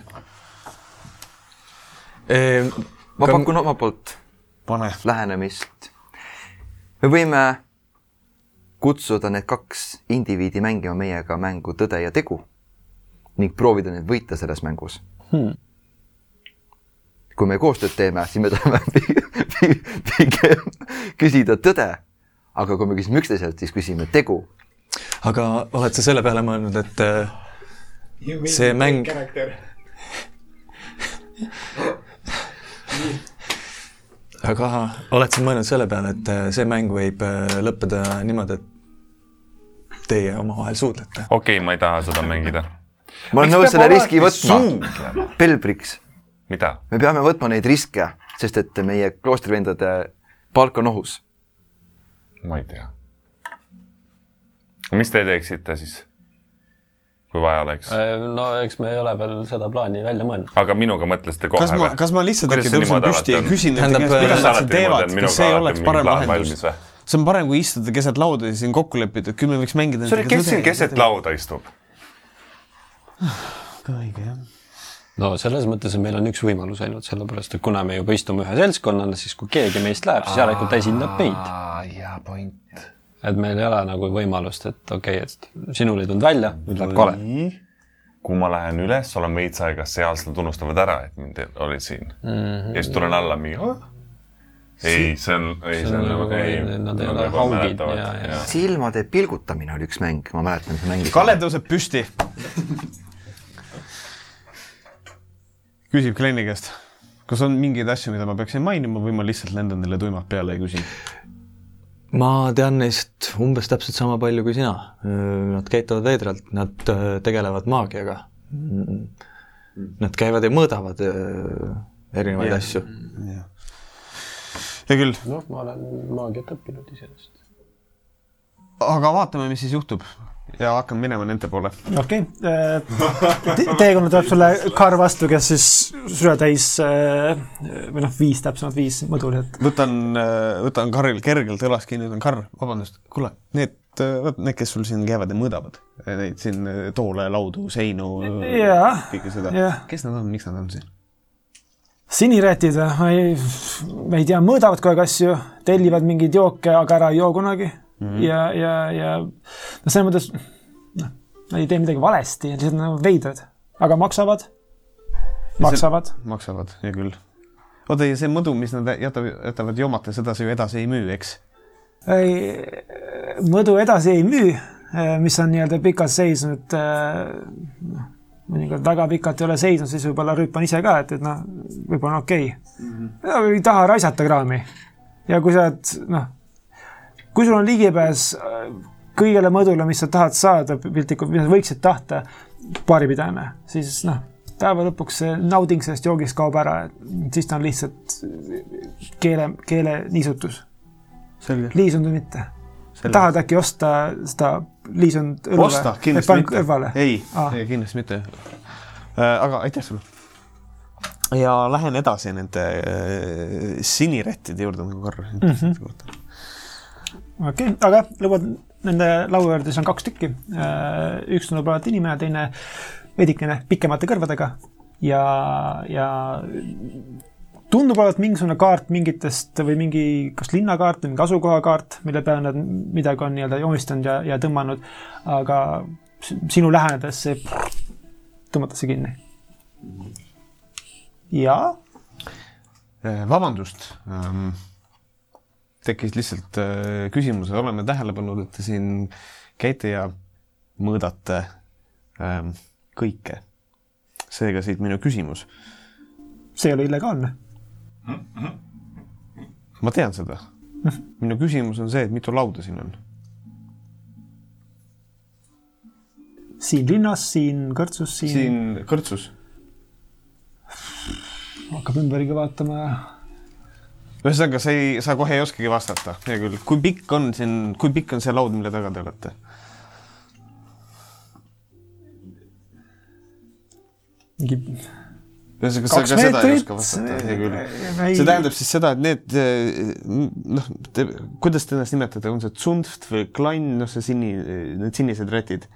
ma pakun omalt poolt pane. lähenemist. me võime kutsuda need kaks indiviidi mängima meiega mängu Tõde ja tegu ning proovida neid võita selles mängus hmm.. kui me koostööd teeme, siis me tahame pi- pi- pigem küsida tõde, aga kui me küsime üksteiselt, siis küsime tegu. aga oled sa selle peale mõelnud, et see mäng, aga oled sa mõelnud selle peale, et äh, see mäng võib äh, lõppeda niimoodi, et teie omavahel suudlete? okei, ma ei taha seda mängida. ma olen nõus selle riski võtma. Pelbriks, mida? me peame võtma neid riske, sest et meie kloostrivendade palk on ohus. ma ei tea. mis te teeksite siis? Kui vaja oleks. no eks me ei ole veel seda plaani välja mõelnud. aga minuga mõtlesite kohe kas ma, kas ma lihtsalt äkki tõusen püsti ja küsin nende käest, mida kuidas nad alati siin teevad, kas see ei oleks parem lahendus see on parem, kui istuda keset lauda ja siin kokku leppida, et küll me võiks mängida. sorry, kes siin keset lauda istub? õige jah. no selles mõttes, et meil on üks võimalus ainult, sellepärast et kuna me juba istume ühe seltskonnana, siis kui keegi meist läheb, siis järelikult esindab meid. hea point. Et meil ei ole nagu võimalust, et okei okay,, et sinul ei tulnud välja, nüüd läheb kole. kui ma lähen üles, olen veits aega seal, siis nad unustavad ära, et mind oli siin mm. -hmm. ja siis tulen alla mingi oh?. ei, see on, ei, see on nagu, ei. Nad ei ole haugid ja, ja. silmade pilgutamine oli üks mäng, ma mäletan, me mängisime. Kalle tõuseb püsti. küsib Gleni käest, kas on mingeid asju, mida ma peaksin mainima või ma lihtsalt lendan neile tuimalt peale ja küsin? Ma tean neist umbes täpselt sama palju kui sina. Nad käituvad veidralt, nad äh, tegelevad maagiaga. Nad käivad ja mõõdavad äh, erinevaid Jah. asju. hea küll, noh, ma olen maagiat õppinud iseenesest. aga vaatame, mis siis juhtub ja hakkan minema nende poole. okei okay., teekonna tuleb sulle Kar vastu, kes siis südatäis äh, või noh, viis täpsemalt, viis mõdulit. võtan, võtan Karril kergelt õlast kinni, ütlen Karr, vabandust, kuule, need, need, kes sul siin käivad ja mõõdavad, neid siin toole, laudu, seinu, jaa, kõike seda jah., kes nad on, miks nad on siin? sinirätid, ma ei, ma ei tea, mõõdavad kogu aeg asju, tellivad mingeid jooke, aga ära ei joo kunagi mm. -hmm. ja, ja, ja no selles mõttes, noh, nad ei tee midagi valesti, lihtsalt nad on veidrad, aga maksavad, maksavad. maksavad, hea küll. oota, ja see mõdu, mis nad jätavad, jätavad joomata, seda sa ju edasi ei müü, eks? ei, mõdu edasi ei müü, mis on nii-öelda pikalt seisnud. noh, mõnikord väga pikalt ei ole seisnud, siis võib-olla rüüpan ise ka, et, et noh, võib-olla on okei okay.. ei taha raisata kraami. ja kui sa oled, noh, kui sul on ligipääs äh, kõigele mõdule, mis sa tahad saada piltlikult, mida sa võiksid tahta, baaripidajana, siis noh, päeva lõpuks see nauding sellest joogist kaob ära, siis ta on lihtsalt keele, keele niisutus. selge, liisunud või mitte tahad äkki osta seda liisunud õlu osta, kindlasti panen mitte kõrvale?. ei Aa. ei, kindlasti mitte. aga aitäh sulle. ja lähen edasi nende äh, sinirättide juurde nagu korra mm. -hmm. Okei okay,, aga lõuad nende laua juurde, siis on kaks tükki. üks tundub olevat inimene, teine veidikene pikemate kõrvadega ja, ja tundub olevat mingisugune kaart mingitest või mingi, kas linnakaart või mingi asukohakaart, mille peale nad midagi on nii-öelda joonistanud ja, ja tõmmanud. aga sinu lähenedes see tõmmatakse kinni. ja Äh, vabandust ähm,, tekkis lihtsalt äh, küsimus, oleme tähele pannud, et te siin käite ja mõõdate ähm, kõike. seega siit minu küsimus. see ei ole illegaalne. ma tean seda. minu küsimus on see, et mitu lauda siin on? siin linnas, siin kõrtsus, siin, siin... kõrtsus. hakkab ümbergi vaatama ühesõnaga, sa ei, sa kohe ei oskagi vastata, hea küll. kui pikk on siin, kui pikk on see laud, mille taga te olete? mingi ühesõnaga, sa ka seda ei oska vastata, hea küll. see tähendab siis seda, et need eh, noh, kuidas te ennast nimetate, on see Zunft või Klein, noh, see sini, need sinised rätid,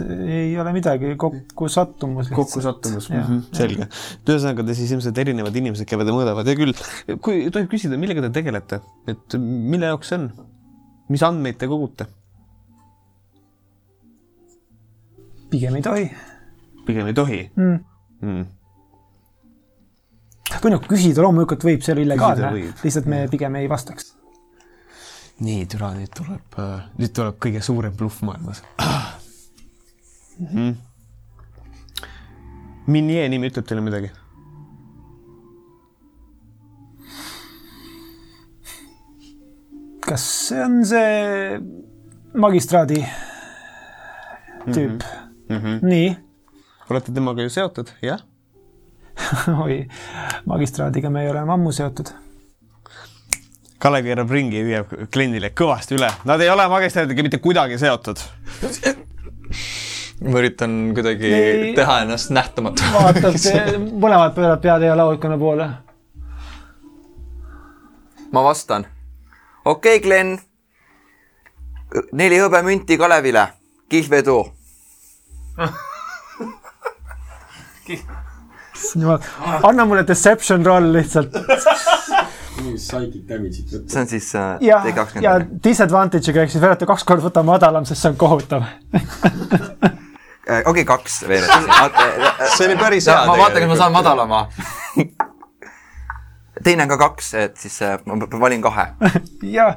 ei ole midagi, kokkusattumus. kokkusattumus, Jah. selge. ühesõnaga, te siis ilmselt erinevad inimesed käivad ja mõõdavad, hea küll. kui tohib küsida, millega te tegelete, et mille jaoks see on? mis andmeid te kogute? pigem ei tohi pigem ei tohi mm.. mm.. või noh, küsida loomulikult võib, see ei ole illegaalne lihtsalt me pigem ei vastaks. nii, türa, nüüd tuleb, nüüd tuleb kõige suurem bluff maailmas mm. -hmm. Minje nimi ütleb teile midagi? kas see on see magistraadi tüüp mm? -hmm. nii, olete temaga ju seotud, jah? oi, magistraadiga me oleme ammu seotud. Kalev keerab ringi ja hüüab kliendile kõvasti üle, nad ei ole magistraadiga mitte kuidagi seotud. Ma üritan kuidagi Ei. teha ennast nähtamatu. vaatab, mõlemad pööravad pead ja laudkonna poole. ma vastan. okei okay,, Glen. neli hõbemünti Kalevile, kihlvedu. anna mulle deception roll lihtsalt Psychic damage'it võtta. see on siis äh, ja, D ja kakskümmend. disadvantage'iga ehk siis verjata kaks korda võta madalam, sest see on kohutav. okei, kaks veel. ma see oli päris hea vaatan, kas ma saan. madalama. teine on ka kaks, et siis äh, ma valin kahe. ja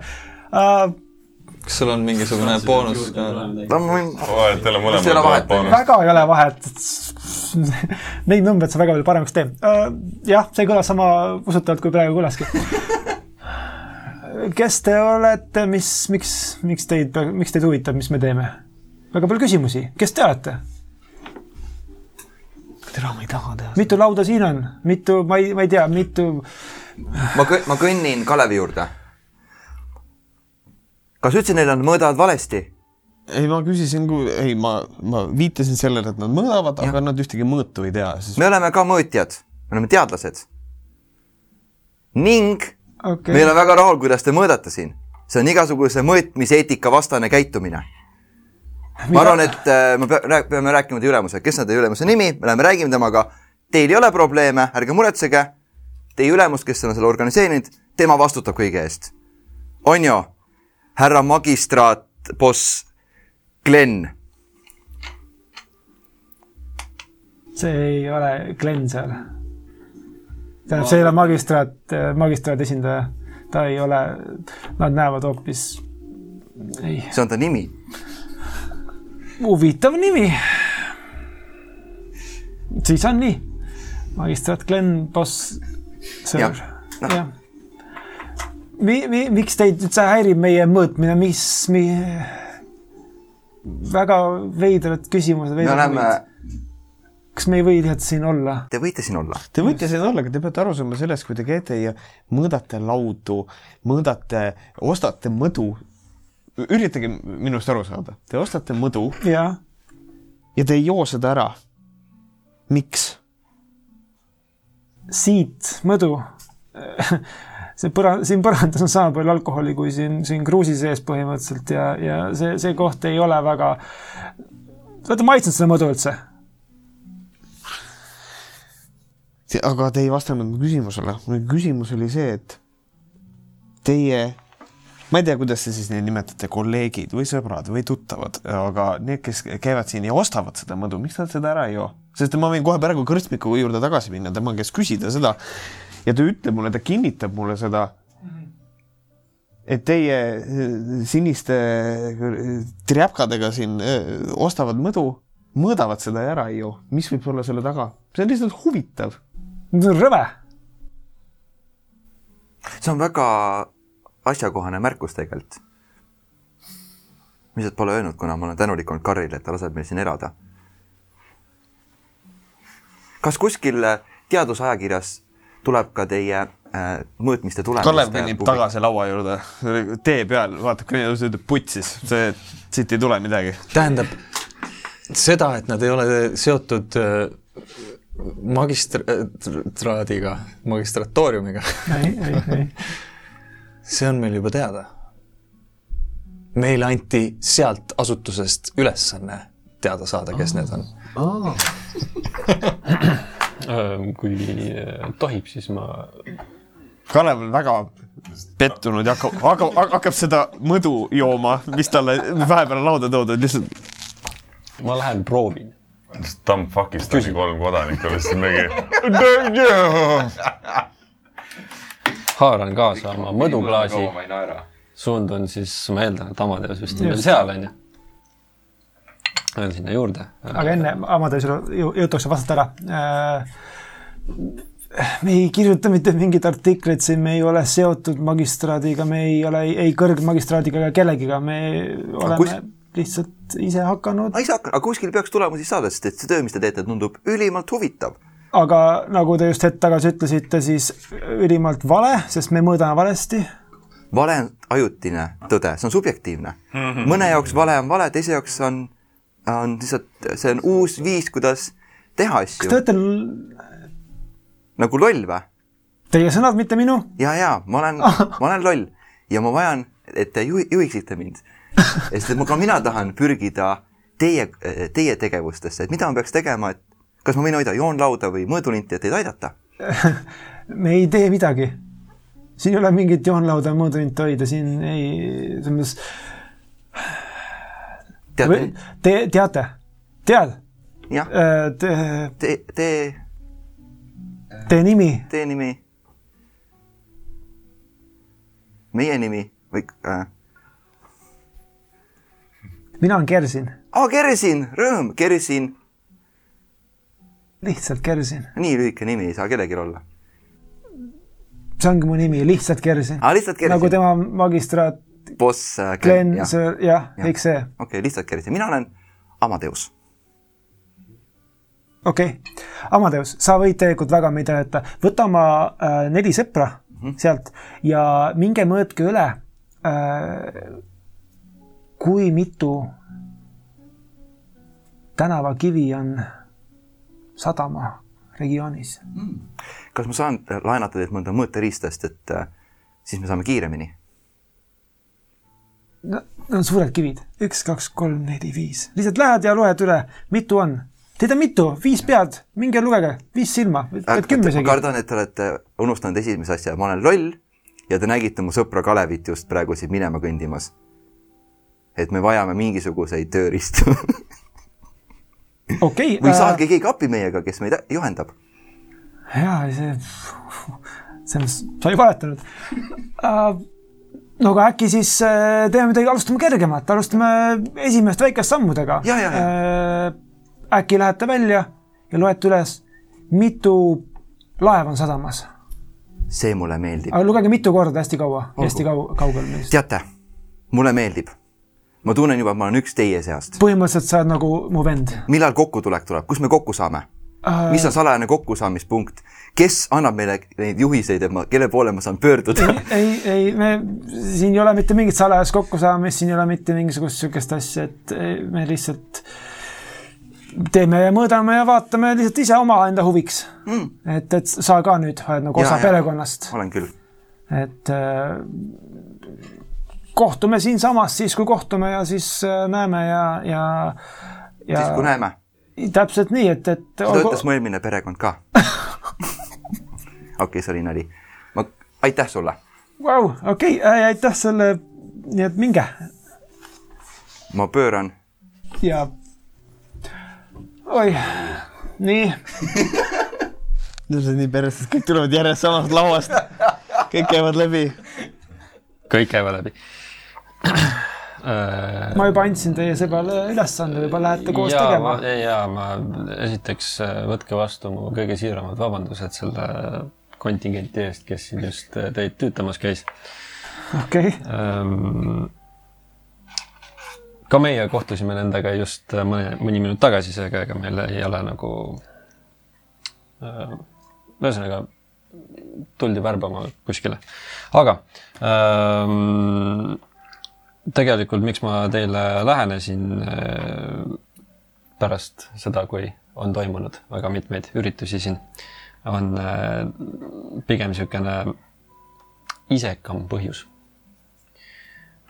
äh, kas sul on mingisugune boonus? no ma võin, Teil on Vist ei ole vahet, mõlemad boonus. väga ei ole vahet. Neid numbreid sa väga palju paremaks tee uh,. jah, see kõlas sama usutavalt, kui praegu kõlaski. kes te olete, mis, miks, miks teid, miks teid huvitab, mis me teeme? Väga palju küsimusi, kes te olete? tere, ma ei taha teha. mitu lauda siin on, mitu, ma ei, ma ei tea, mitu, ma kõ-, ma kõnnin Kalevi juurde. kas ütlesid neile, et nad mõõdavad valesti? ei, ma küsisin, ei, ma, ma viitasin sellele, et nad mõõdavad, aga nad ühtegi mõõtu ei tea, siis me oleme ka mõõtjad, me oleme teadlased. ning okei me ei ole väga rahul, kuidas te mõõdate siin. see on igasuguse mõõtmiseetika vastane käitumine. Ma arvan, et äh, me peame rääkima teie ülemusega, kes on teie ülemuse nimi, me läheme räägime temaga. Teil ei ole probleeme, ärge muretsege. Teie ülemus, kes on selle organiseerinud, tema vastutab kõige eest. on ju, härra magistraat, boss Glen, see ei ole Glen seal. tähendab, see ei ole magistraat, magistraadi esindaja, ta ei ole, nad näevad hoopis, ei, see on ta nimi. Huvitav nimi. siis on nii, magistraat Glen Boss, Jah., jah. Mi-, mi-, miks teid üldse häirib meie mõõtmine, mis mi..., väga veidrad küsimused. me oleme, kas me ei või lihtsalt siin olla? te võite siin olla. Te võite siin olla, aga te peate aru saama sellest, kui te käite ja mõõdate laudu, mõõdate, ostate mõdu, üritage minust aru saada, te ostate mõdu ja ja te ei joo seda ära. miks? siit mõdu. see põrand, siin põrandas on sama palju alkoholi kui siin, siin kruusi sees põhimõtteliselt ja, ja see, see koht ei ole väga. Te olete maitsnud seda mõdu üldse? aga te ei vastanud mu küsimusele. mu küsimus oli see, et teie, ma ei tea, kuidas te siis neid nimetate, kolleegid või sõbrad või tuttavad, aga need, kes käivad siin ja ostavad seda mõdu, miks nad seda ära ei joo? sest ma võin kohe praegu kõrstmiku juurde tagasi minna, tema käest küsida seda ja ta ütleb mulle, ta kinnitab mulle seda, et teie eh, siniste eh, trjapkadega siin eh, ostavad mõdu, mõõdavad seda ja ära ei joo. mis võib olla selle taga? see on lihtsalt huvitav rõve. see on väga asjakohane märkus tegelikult. lihtsalt pole öelnud, kuna ma olen tänulik olnud Karrile, et ta laseb meil siin elada. kas kuskil äh, teadusajakirjas tuleb ka teie äh, mõõtmiste tulemused? Kalev kõnnib tagasi laua juurde, tee peal, vaatab kõnnib, ütleb putsis, see, siit ei tule midagi. tähendab seda, et nad ei ole seotud äh, magistraadiga, magistratooriumiga, ei, ei, ei. see on meil juba teada. meile anti sealt asutusest ülesanne teada saada, kes need on. kui äh, tohib, siis ma Kalev on väga pettunud ja hakkab, hakkab, hakkab seda mõdu jooma, mis talle vahepeal lauda toodud, lihtsalt ma lähen proovin. Tampakistani kolm kodanikku lihtsalt mingi. haaran kaasa oma mõduklaasi, suundun siis, ma eeldan, et Amadeus vist on veel seal, onju. Lähen sinna juurde. aga enne Amadeusile jõu- jõutakse vastata ära. me ei kirjuta mitte mingeid artikleid siin, me ei ole seotud magistraadiga, me ei ole ei, kõrgmagistraadiga ega kellegiga, me oleme kus- lihtsalt ise hakanud, ei saa, aga kuskil peaks tulemusi saada, sest et see töö, mis te teete, tundub ülimalt huvitav. Aga nagu te just hetk tagasi ütlesite, siis ülimalt vale, sest me mõõdame valesti. vale on ajutine tõde, see on subjektiivne. mõne jaoks vale on vale, teise jaoks on, on lihtsalt, see on uus viis, kuidas teha kas te asju. olete nagu loll või? teie sõnad, mitte minu? ja, ja ma olen, ma olen loll ja ma vajan, et te juhi, juhiksite mind. sest et ma, ka mina tahan pürgida teie, teie tegevustesse, et mida ma peaks tegema, et kas ma võin hoida joonlauda või mõõdulinti, et teid aidata? me ei tee midagi. siin ei ole mingit joonlauda ja mõõdulinti hoida, siin ei, selles teate mõttes, te teate, tead, jah, te, te, te, teie nimi, teie nimi, meie nimi või äh,, mina olen Kersin, aa, Kersin, rõõm, Kersin, lihtsalt Kersin, nii lühike nimi ei saa kellelgi olla. see ongi mu nimi, lihtsalt Kersin. nagu tema magistraat, boss äh, Glen, jah, Jah. kõik see, okei, lihtsalt Kersin, mina olen Amadeus. okei okay.. Amadeus, sa võid tegelikult väga meid aidata, võta oma äh, neli sõpra mm -hmm. sealt ja minge mõõtke üle äh,, kui mitu tänavakivi on sadama regioonis. kas ma saan laenata teilt mõnda mõõteriista, sest et äh, siis me saame kiiremini? Need on suured kivid, üks, kaks, kolm, neli, viis, lihtsalt lähed ja loed üle, mitu on. Teid on mitu, viis pead, minge lugege, viis silma, võid kümme ma isegi. kardan, et te olete unustanud esimese asja, ma olen loll ja te nägite mu sõpra Kalevit just praegu siit minema kõndimas. et me vajame mingisuguseid tööriistu okei. või saatke keegi appi meiega, kes meid juhendab. jaa, see, selles, sa ei valetanud uh,. no aga äkki siis äh, teeme midagi, alustame kergemat, alustame esimest väikest sammudega. Ja, ja, äkki lähete välja ja loete üles, mitu laeva on sadamas, see mulle meeldib. lugege mitu korda hästi kaua, hästi kau-, kaugel meist. teate, mulle meeldib. Ma tunnen juba, et ma olen üks teie seast. põhimõtteliselt sa oled nagu mu vend millal kokkutulek tuleb, kus me kokku saame? uh, mis on salajane kokkusaamispunkt, kes annab meile neid juhiseid, et ma, kelle poole ma saan pöörduda? ei, ei, me, siin ei ole mitte mingit salajast kokkusaamist, siin ei ole mitte mingisugust sihukest asja, et ei, me lihtsalt teeme ja mõõdame ja vaatame lihtsalt ise omaenda huviks mm.. et, et sa ka nüüd oled nagu Ja, osa ja. perekonnast, olen küll. et äh, kohtume siinsamas siis, kui kohtume ja siis äh, näeme ja, ja, ja siis, kui näeme. täpselt nii, et, et seda ütles mu eelmine perekond ka. okei, see oli nali. ma, aitäh sulle. Vau, okei, aitäh selle, nii et minge ma pööran. ja oi, nii see on nii perses, et kõik tulevad järjest samast lauast. kõik käivad läbi. kõik käivad läbi Äh, ma juba andsin teie sõbrale ülesande, võib-olla lähete koos ja, tegema ma-. ja ma esiteks äh, võtke vastu mu kõige siiramad vabandused selle kontingenti eest, kes siin just äh, teid tüütamas käis okei, ähm,. ka meie kohtusime nendega just äh, mõne, mõni minut tagasi, seega ega meil ei ole nagu äh, ühesõnaga tuldi värbama kuskile, aga ähm, tegelikult, miks ma teile lähenesin äh, pärast seda, kui on toimunud väga mitmeid üritusi siin, on äh, pigem niisugune isekam põhjus.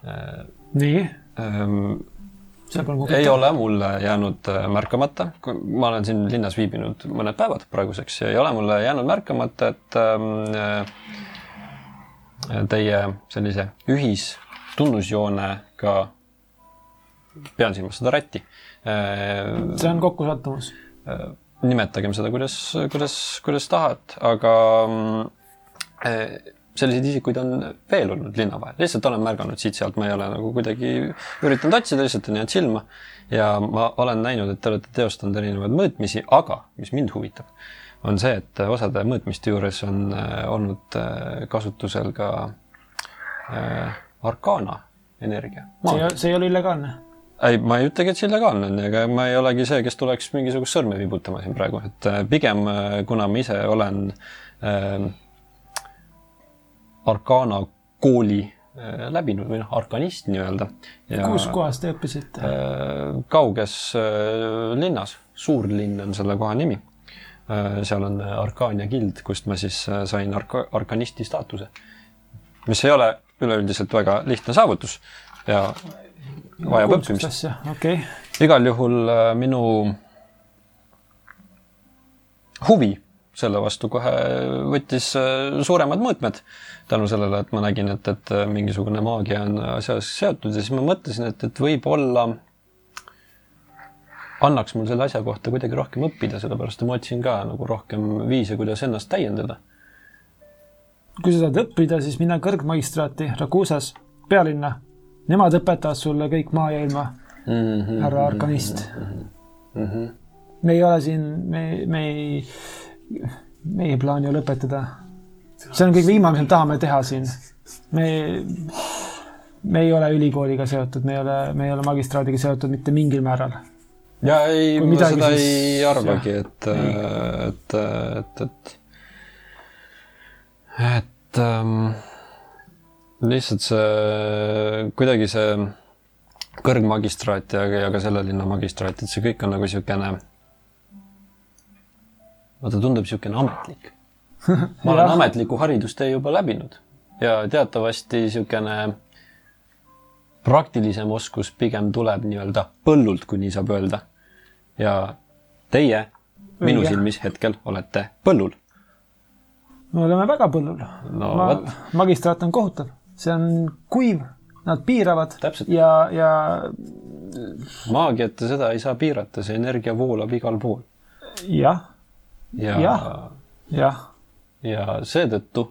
Äh,. nii, Ähm, ei ole mulle jäänud märkamata, ma olen siin linnas viibinud mõned päevad praeguseks ja ei ole mulle jäänud märkamata, et ähm, äh, teie sellise ühistunnusjoonega, pean silmas seda rätti äh,, see on kokkusattumus. nimetagem seda, kuidas, kuidas, kuidas tahad, aga mm, eh, selliseid isikuid on veel olnud linna vahel, lihtsalt olen märganud siit-sealt, ma ei ole nagu kuidagi üritanud otsida, lihtsalt on jäänud silma. Ja ma olen näinud, et te olete teostanud erinevaid mõõtmisi, aga mis mind huvitab, on see, et osade mõõtmiste juures on eh, olnud kasutusel ka eh, arkaana energia. see, see ei ole illegaalne. ei, ma ei ütlegi, et see illegaalne on, ega ma ei olegi see, kes tuleks mingisugust sõrme vibutama siin praegu, et äh, pigem äh, kuna ma ise olen äh, Arcana kooli äh, läbinud või noh, arkanist nii-öelda. kus kohas te õppisite? äh, kauges äh, linnas, Suurlinn on selle koha nimi äh,. seal on Arkaania gild, kust ma siis äh, sain arka-, arkanisti staatuse. mis ei ole üleüldiselt väga lihtne saavutus ja vajab õppimist. okay.. igal juhul äh, minu huvi selle vastu kohe võttis äh, suuremad mõõtmed tänu sellele, et ma nägin, et, et äh, mingisugune maagia on asjas seotud ja siis ma mõtlesin, et, et võib-olla annaks mul selle asja kohta kuidagi rohkem õppida, sellepärast et ma otsin ka nagu rohkem viise, kuidas ennast täiendada. Kui sa tahad õppida, siis mine kõrgmagistraati Raguusas, pealinna. Nemad õpetavad sulle kõik maa ja ilma, Mhm. härra arkanist. me ei ole siin, me, me ei, meie plaan ei ole õpetada. see on kõik viimane, mis me tahame teha siin. me, me ei ole ülikooliga seotud, me ei ole, me ei ole magistraadiga seotud mitte mingil määral. ja ei, ma seda siis ei arvagi, jah. et, et, et, et, et ähm, lihtsalt see, kuidagi see kõrgmagistraat ja, ja ka selle linna magistraat, et see kõik on nagu niisugune, vaata, tundub niisugune ametlik. ma olen ametliku haridustee juba läbinud ja teatavasti niisugune praktilisem oskus pigem tuleb nii-öelda põllult, kui nii saab öelda. ja teie minu Õige. silmis hetkel olete põllul. Me oleme väga põllul No Ma, magistraat on kohutav, see on kuiv, nad piiravad Täpselt. ja, ja maagiat ja seda ei saa piirata, see energia voolab igal pool. jah, ja Jah., jah, ja seetõttu,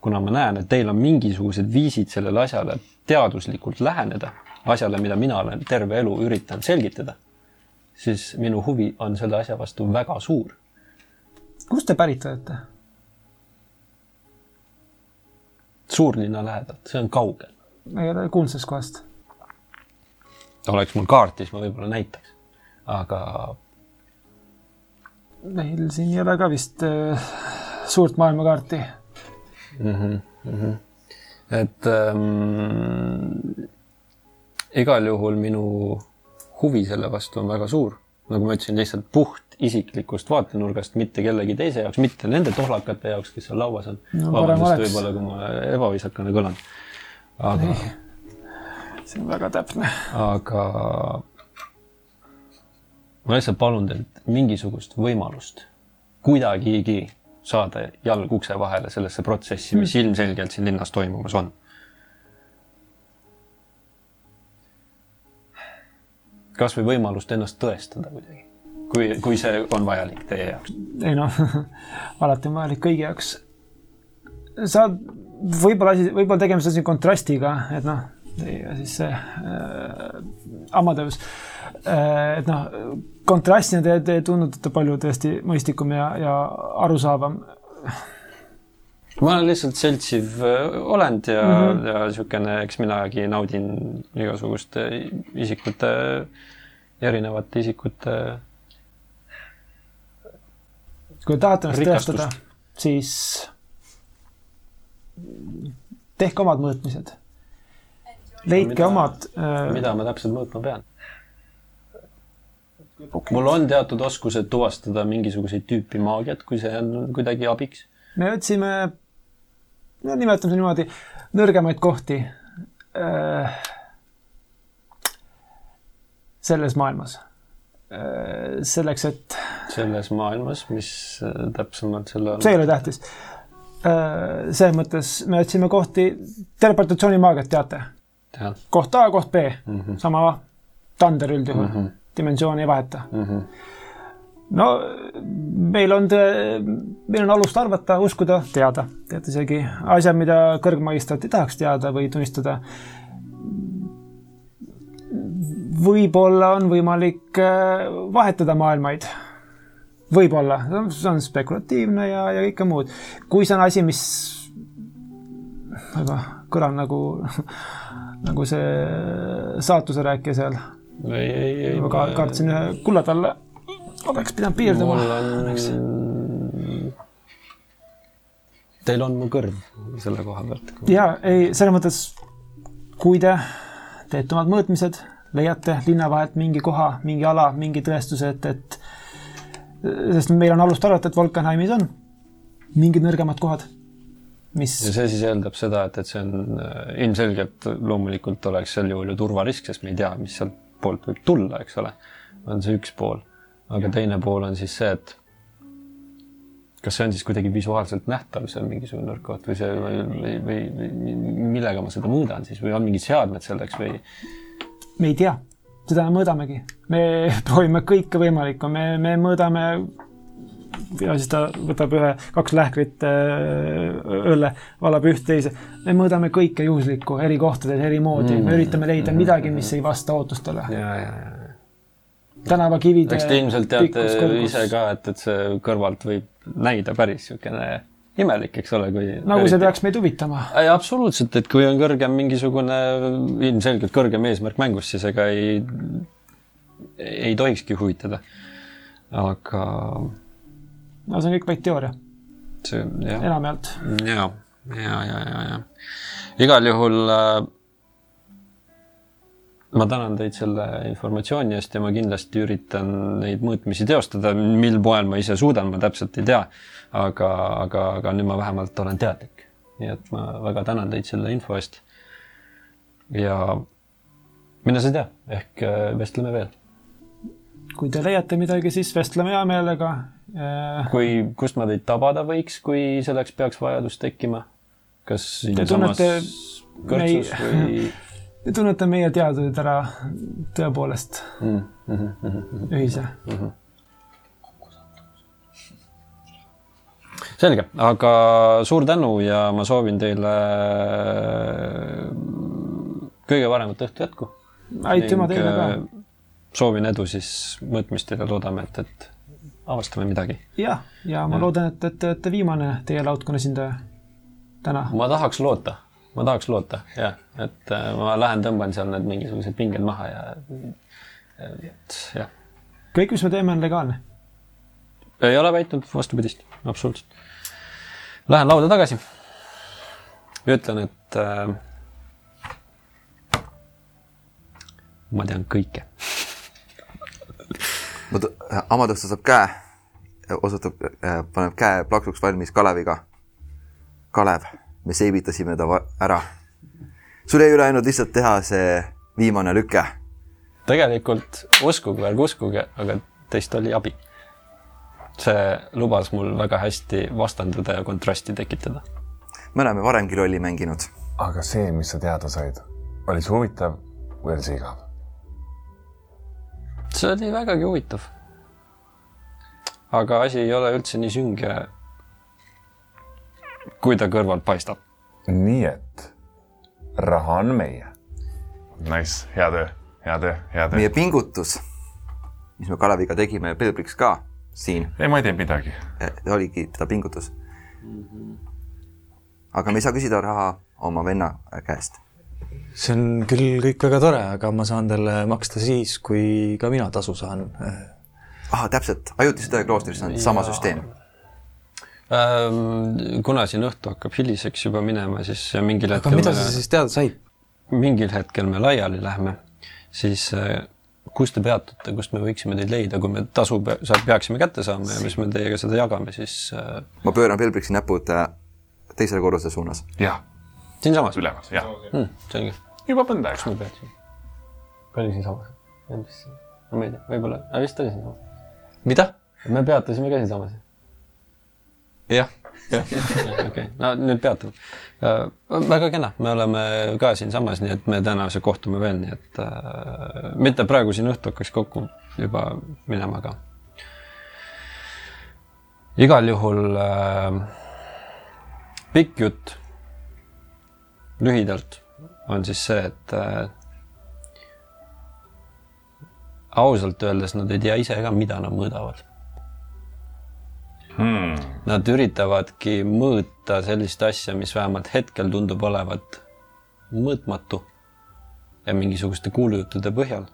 kuna ma näen, et teil on mingisugused viisid sellele asjale teaduslikult läheneda, asjale, mida mina olen terve elu üritanud selgitada, siis minu huvi on selle asja vastu väga suur. kust te pärit olete? Suurlinna lähedalt, see on kaugel. ei ole kuulnud sellest kohast. oleks mul kaart, siis ma võib-olla näitaks. aga meil siin ei ole ka vist äh, suurt maailmakaarti. et ähm, igal juhul minu huvi selle vastu on väga suur. Nagu ma ütlesin, lihtsalt puht isiklikust vaatenurgast, mitte kellegi teise jaoks, mitte nende tohlakate jaoks, kes seal lauas on No vabandust, võib-olla kui ma ebaviisakana kõlan. aga, see on väga täpne. aga ma lihtsalt palun teilt mingisugust võimalust kuidagigi saada jalg ukse vahele sellesse protsessi, mis ilmselgelt siin linnas toimumas on. Kas või võimalust ennast tõestada kuidagi, kui, kui see on vajalik teie jaoks. ei noh, alati on vajalik kõigi jaoks. sa võib-olla asi, võib-olla tegemist on siin kontrastiga, et noh, siis see äh, Amadeus äh,, et noh, kontrastina te, te tundute palju tõesti mõistlikum ja, ja arusaadavam. Ma olen lihtsalt seltsiv äh, olend ja mm. -hmm. ja niisugune, eks minagi naudin igasuguste isikute, erinevate isikute kui te tahate ennast tõestada, siis tehke omad mõõtmised. leidke Mida- omad äh, mida ma täpselt mõõtma pean? mul on teatud oskused tuvastada mingisuguseid tüüpi maagiat, kui see on kuidagi abiks. me otsime, no nimetame niimoodi, nõrgemaid kohti äh, selles maailmas äh,. selleks, et selles maailmas, mis äh, täpsemalt selle see ei ole tähtis äh,. selles mõttes me otsime kohti, teleportatsioonimaagiat teate, koht A, koht B mm. -hmm. sama tander üldjuhul mm, -hmm. dimensiooni ei vaheta mm. -hmm. No meil on meil on alust arvata, uskuda, teada, teate isegi asjad, mida kõrgmagistrat ei tahaks teada või tunnistada. võib-olla on võimalik äh, vahetada maailmaid. võib-olla, see on spekulatiivne ja, ja kõike muud. kui see on asi, mis ma kõlan nagu, nagu see saatuse rääkija seal, ei, ei, ei. ma ka- kartsin ühe kulla talle, oleks pidanud piirduma mul on. Teil on mu kõrv selle koha pealt. ja ei, selles mõttes, kui te teete omad mõõtmised, leiate linna vahelt mingi koha, mingi ala, mingi tõestuse, et, et sest meil on alust arvata, et Volkenheimis on mingid nõrgemad kohad, mis ja see siis eeldab seda, et, et see on äh, ilmselgelt loomulikult oleks sel juhul ju turvarisk, sest me ei tea, mis sealt poolt võib tulla, eks ole. on see üks pool. Aga teine pool on siis see, et kas see on siis kuidagi visuaalselt nähtav, see mingisugune nõrk koht või see või, või, või, või millega ma seda mõõdan siis või on mingid seadmed selleks või? me ei tea, seda me mõõdamegi. me proovime kõike võimalikku, me, me mõõdame ja siis ta võtab ühe, kaks lähkrit äh, õlle, valab üht teise. me mõõdame kõike juhuslikku eri kohtades eri moodi mm., me üritame leida midagi, mis ei vasta ootustele. ja, ja, ja. tänavakivide. eks te ilmselt teate ise ka, et, et see kõrvalt võib näida päris niisugune imelik, eks ole, kui nagu see peaks meid huvitama. ei, absoluutselt, et kui on kõrgem mingisugune, ilmselgelt kõrgem eesmärk mängus, siis ega ei, ei tohikski huvitada. aga no see on kõik vaid teooria, see, jah, enamjaolt. ja, ja, ja, ja, ja igal juhul äh, ma tänan teid selle informatsiooni eest ja ma kindlasti üritan neid mõõtmisi teostada, mil moel ma ise suudan, ma täpselt ei tea. aga, aga, aga nüüd ma vähemalt olen teadlik. nii et ma väga tänan teid selle info eest. ja mine sa tea, ehk äh, vestleme veel. kui te leiate midagi, siis vestleme hea meelega. kui, kust ma teid tabada võiks, kui selleks peaks vajadus tekkima? kas siinsamas tunnete kõrtsus mei- või Te tunnete meie teadused ära tõepoolest mm,? Mm -hmm. ühise. selge, aga suur tänu ja ma soovin teile kõige paremat õhtu jätku. aitüma teile ka. soovin edu siis mõõtmistel ja loodame, et, et avastame midagi. jah, ja ma Jah. loodan, et, et te olete viimane teie laudkonna esindaja täna. ma tahaks loota, ma tahaks loota jah, et äh, ma lähen tõmban seal need mingisugused pinged maha ja et jah, kõik, mis me teeme, on legaalne. ei ole väitnud vastupidist, absoluutselt. Lähen lauda tagasi. ütlen, et äh, ma tean kõike. ma tõ-, Amo tõstab käe, osutab, paneb käe plaksuks valmis Kaleviga. Kalev, me seibitasime ta ära. sul jäi üle ainult lihtsalt teha see viimane lüke. tegelikult uskuge või ärge uskuge, aga teist oli abi. see lubas mul väga hästi vastanduda ja kontrasti tekitada. me oleme varemgi lolli mänginud. aga see, mis sa teada said, oli see huvitav või oli see igav? see oli vägagi huvitav. aga asi ei ole üldse nii sünge, kui ta kõrvalt paistab. nii et raha on meie. Nice, hea töö, hea töö, hea töö meie. pingutus, mis me Kaleviga tegime ja Pelbriks ka siin, ei, ma ei teinud midagi. oligi ta pingutus. aga me ei saa küsida raha oma venna käest. see on küll kõik väga tore, aga ma saan talle maksta siis, kui ka mina tasu saan. ah, täpselt, ajutise töö kloostris on sama süsteem. Ähm, kuna siin õhtu hakkab hiliseks juba minema, siis mingil aga hetkel mida me, sa siis teada said? mingil hetkel me laiali lähme, siis äh, kus te peatute, kust me võiksime teid leida, kui me tasu pe sa- peaksime kätte saama ja siis me teiega seda jagame, siis äh, ma pööran Pelbriksi näpud äh, teisele korruse suunas. jah, siinsamas ülemas, jah. hmm,. selge, juba mõnda kus aega. me peaksime? oli siinsamas? ma ei tea, võib-olla, vist oli siinsamas. mida? me peatusime ka siinsamas jah, okei, no nüüd peatame. väga kena, me oleme ka siinsamas, nii et me tõenäoliselt kohtume veel, nii et äh, mitte praegu siin õhtu hakkaks kokku juba minema, aga igal juhul äh, pikk jutt. Lühidalt on siis see, et äh, ausalt öeldes nad ei tea ise ka, mida nad mõõdavad Hmm. Nad üritavadki mõõta sellist asja, mis vähemalt hetkel tundub olevat mõõtmatu ja mingisuguste kuulujuttude põhjal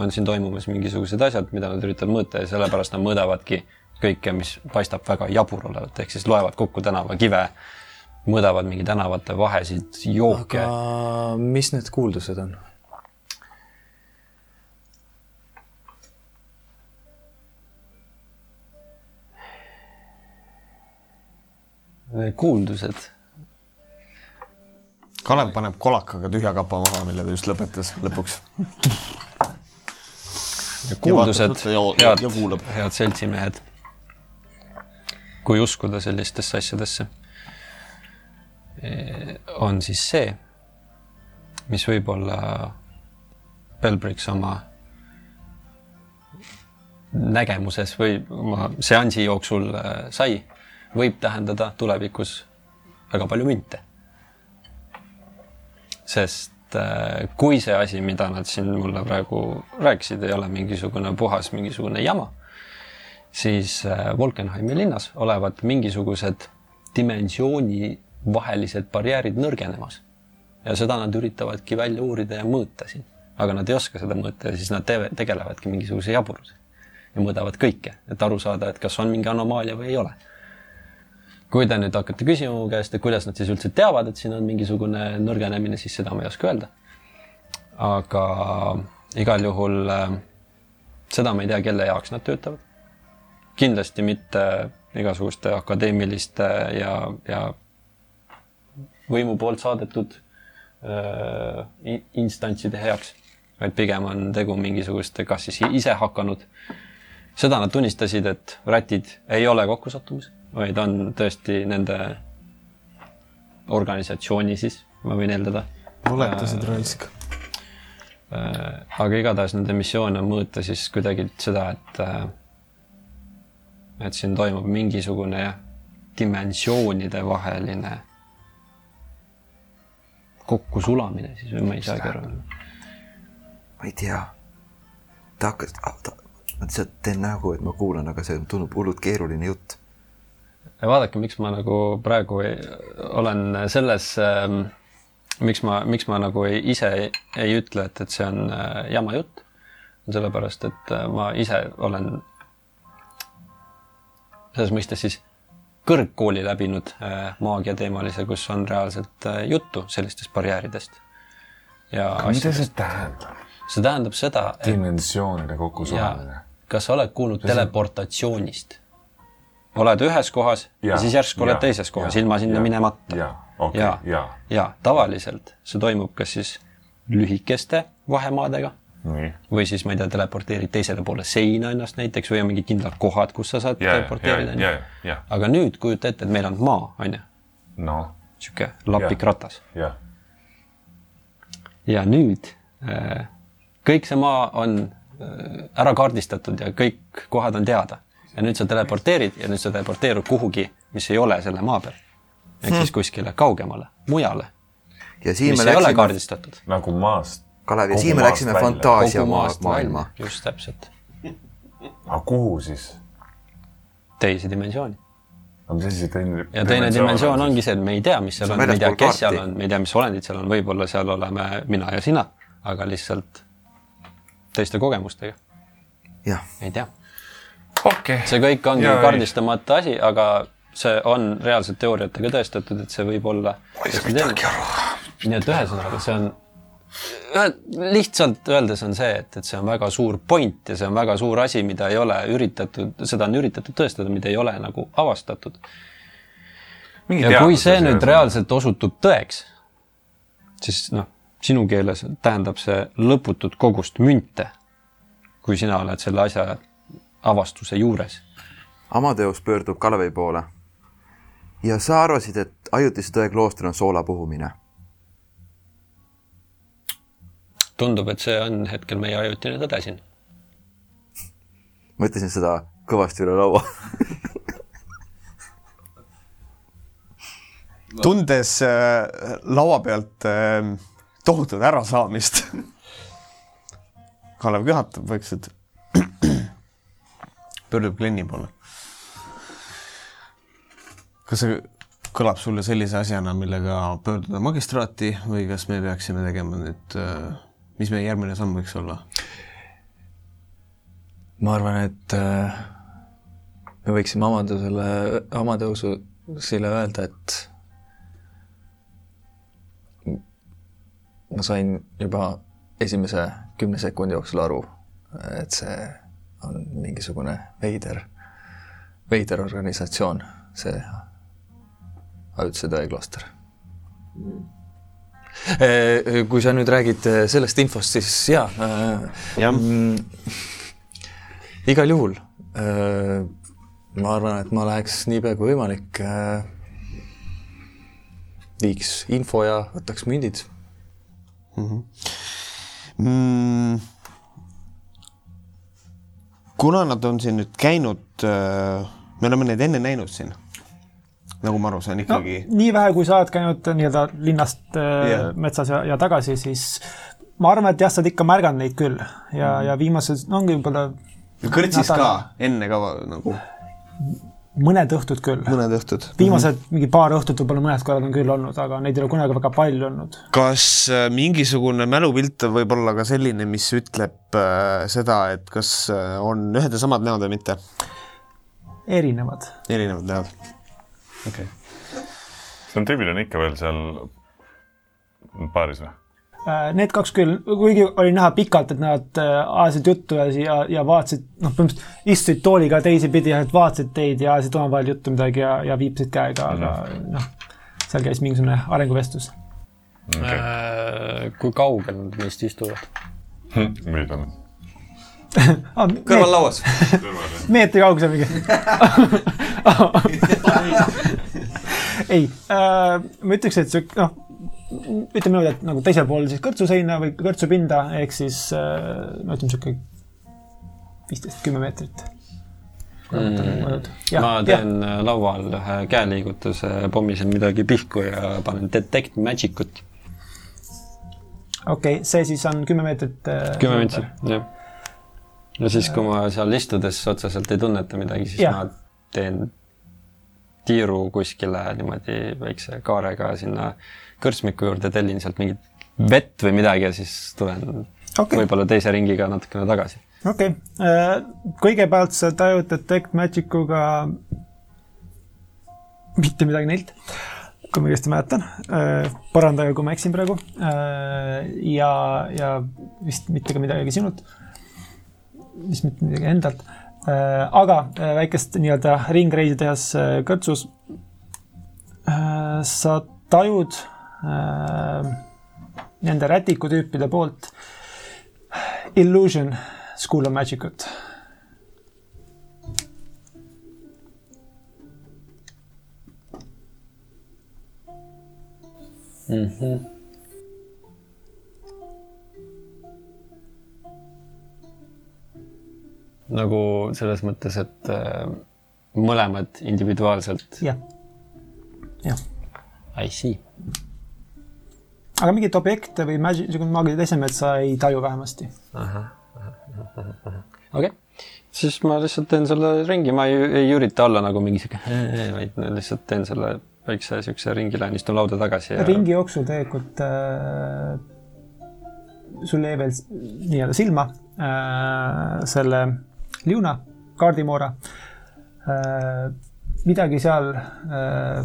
on siin toimumas mingisugused asjad, mida nad üritavad mõõta ja sellepärast nad mõõdavadki kõike, mis paistab väga jabur olevat, ehk siis loevad kokku tänavakive, mõõdavad mingi tänavate vahesid, jooke aga.... mis need kuuldused on? Kuuldused. Kalev paneb kolakaga tühja kapa maha, mille ta just lõpetas lõpuks. kuuldused, head head seltsimehed, kui uskuda sellistesse asjadesse, on siis see, mis võib-olla Belbrix oma nägemuses või oma seansi jooksul äh, sai, võib tähendada tulevikus väga palju münte sest äh, kui see asi, mida nad siin mulle praegu rääkisid, ei ole mingisugune puhas mingisugune jama, siis äh, Wolkenheimi linnas olevat mingisugused dimensioonivahelised barjäärid nõrgenemas. ja seda nad üritavadki välja uurida ja mõõta siin. aga nad ei oska seda mõõta ja siis nad te tegelevadki mingisuguse jaburusega ja mõõdavad kõike, et aru saada, et kas on mingi anomaalia või ei ole kui te nüüd hakkate küsima mu käest, et kuidas nad siis üldse teavad, et siin on mingisugune nõrgenemine, siis seda ma ei oska öelda. aga igal juhul äh, seda ma ei tea, kelle jaoks nad töötavad. kindlasti mitte igasuguste akadeemiliste ja, ja võimu poolt saadetud äh, in- instantside heaks, vaid pigem on tegu mingisuguste, kas siis ise hakanud. seda nad tunnistasid, et rätid ei ole kokkusattumus vaid on tõesti nende organisatsiooni siis, ma võin eeldada. valetasid raisk. aga igatahes nende missioon on mõõta siis kuidagi seda, et et siin toimub mingisugune jah, dimensioonide vaheline kokkusulamine siis või ma ei saagi aru. ma ei tea. ta hakkas, ta, ma lihtsalt teen nägu, et ma kuulan, aga see tundub hullult keeruline jutt. Ja vaadake, miks ma nagu praegu olen selles ähm, miks ma, miks ma nagu ei, ise ei, ei ütle, et, et see on äh, jama jutt, on sellepärast, et äh, ma ise olen selles mõistes siis kõrgkooli läbinud äh, maagiateemalise, kus on reaalselt äh, juttu sellistest barjääridest. ja mida see tähendab? see tähendab seda, et dimensioonide kokkusaamine. kas sa oled kuulnud teleportatsioonist? Oled ühes kohas ja, Ja, ja siis järsku oled ja, teises kohas ja, ilma sinna ja, minemata. ja, okei, ja, ja. ja tavaliselt see toimub kas siis lühikeste vahemaadega nii, või siis ma ei tea, teleporteerid teisele poole seina ennast näiteks või on mingid kindlad kohad, kus sa saad ja, ja, teleporteerida. ja, ja, aga nüüd kujuta ette, et meil on maa, on ju, noh, sihuke lapik Jah. ratas jah, ja nüüd äh, kõik see maa on äh, ära kaardistatud ja kõik kohad on teada ja nüüd sa teleporteerid ja nüüd sa teleporteerud kuhugi, mis ei ole selle maa peal ehk siis kuskile kaugemale, mujale, ja siin me ei ole läksime, kaardistatud. nagu maast. Kalev, ja siin me läksime fantaasia maailma. just täpselt, aga kuhu siis? teise dimensiooni. aga mis asi see teine ja teine dimensioon ongi see, et me ei tea, mis seal on, me ei tea, kes seal on, me ei tea, mis olendid seal on, võib-olla seal oleme mina ja sina, aga lihtsalt teiste kogemustega, jah, ei tea. okei, see kõik ongi ei. kaardistamata asi, aga see on reaalselt teooriatega tõestatud, et see võib olla. nii et ühesõnaga, see on, lihtsalt öeldes on see, et, et see on väga suur point ja see on väga suur asi, mida ei ole üritatud, seda on üritatud tõestada, mida ei ole nagu avastatud. ja kui see nüüd reaalselt osutub tõeks, siis noh, sinu keeles tähendab see lõputut kogust münte, kui sina oled selle asja avastuse juures Amadeus pöördub Kalevi poole. ja sa arvasid, et ajutise tõe klooster on soola puhumine. tundub, et see on hetkel meie ajutine tõde siin. ma ütlesin seda kõvasti üle laua. tundes äh, laua pealt äh, tohutut ärasaamist. Kalev köhatab vaikselt. Pöördub Glenni poole. kas see kõlab sulle sellise asjana, millega pöörduda magistraati või kas me peaksime tegema nüüd, mis meie järgmine samm võiks olla? ma arvan, et äh, me võiksime Amadusele, Amadõusule öelda, et ma sain juba esimese kümne sekundi jooksul aru, et see on mingisugune veider, veider organisatsioon, see ajutise tõe klooster. kui sa nüüd räägid äh, sellest infost, siis jaa äh,, jah, igal juhul ma arvan, et ma läheks niipea kui võimalik, viiks info ja võtaks mündid. mm,. Kuna nad on siin nüüd käinud, me oleme neid enne näinud siin, nagu ma aru saan ikkagi no.. nii vähe, kui sa oled käinud nii-öelda linnast äh, yeah. metsas ja, ja tagasi, siis ma arvan, et jah, sa oled ikka märganud neid küll ja mm., ja viimased, no ongi võib-olla kõrtsis Nädal- ka enne ka nagu mõned õhtud küll. mõned õhtud. viimased mingi paar õhtut võib-olla mõned korrad on küll olnud, aga neid ei ole kunagi väga palju olnud. kas äh, mingisugune mälupilt võib olla ka selline, mis ütleb äh, seda, et kas äh, on ühed ja samad näod või mitte? erinevad. erinevad näod. okei okay.. see on tüübiline ikka veel seal baaris või? Äh, Need kaks küll, kuigi oli näha pikalt, et nad äh, ajasid juttu ja, ja, ja vaatasid, noh, põhimõtteliselt istusid tooliga teisipidi ja vaatasid teid ja ajasid omavahel juttu midagi ja, ja viipisid käega, aga noh, seal käis mingisugune arenguvestlus. okei, Äh, kui kaugel nad meist istuvad? nüüd on. kõrval lauas. meetri kaugusel mingi. ei äh,, ma ütleks, et sihuke noh, ütleme niimoodi, et nagu teisel pool siis kõrtsuseina või kõrtsupinda ehk siis äh, no ütleme sihuke viisteist, kümme meetrit. Mm. ma teen äh, laual ühe käeliigutuse, pommisen midagi pihku ja panen detect magic ut. okei okay,, see siis on kümme meetrit äh,. kümme meetrit, jah. ja siis, kui ma seal istudes otseselt ei tunneta midagi, siis Jah. ma teen tiiru kuskile niimoodi väikse kaarega sinna kõrtsmiku juurde, tellin sealt mingit vett või midagi ja siis tulen okay. võib-olla teise ringiga natukene tagasi. okei okay., kõigepealt sa tajud Detect Magicuga mitte midagi neilt, kui ma õigesti mäletan. parandage, kui ma eksin praegu. ja, ja vist mitte ka midagi sinult. vist mitte midagi endalt. aga äh, väikest nii-öelda ringreisi tehes äh, kõrtsus äh, sa tajud äh, nende rätikutüüpide poolt Illusion School of Magic ut. nagu selles mõttes, et äh, mõlemad individuaalselt. jah, jah. I see. Aga mingit objekte või maagilist esemet sa ei taju vähemasti. okei okay., siis ma lihtsalt teen selle ringi, ma ei, ei ürita olla nagu mingi sihuke, vaid lihtsalt teen selle väikse siukse ringile, istun lauda tagasi ja ringi jooksul tegelikult äh, sul jäi veel nii-öelda silma äh, selle liuna, kaardimoora äh,. midagi seal äh,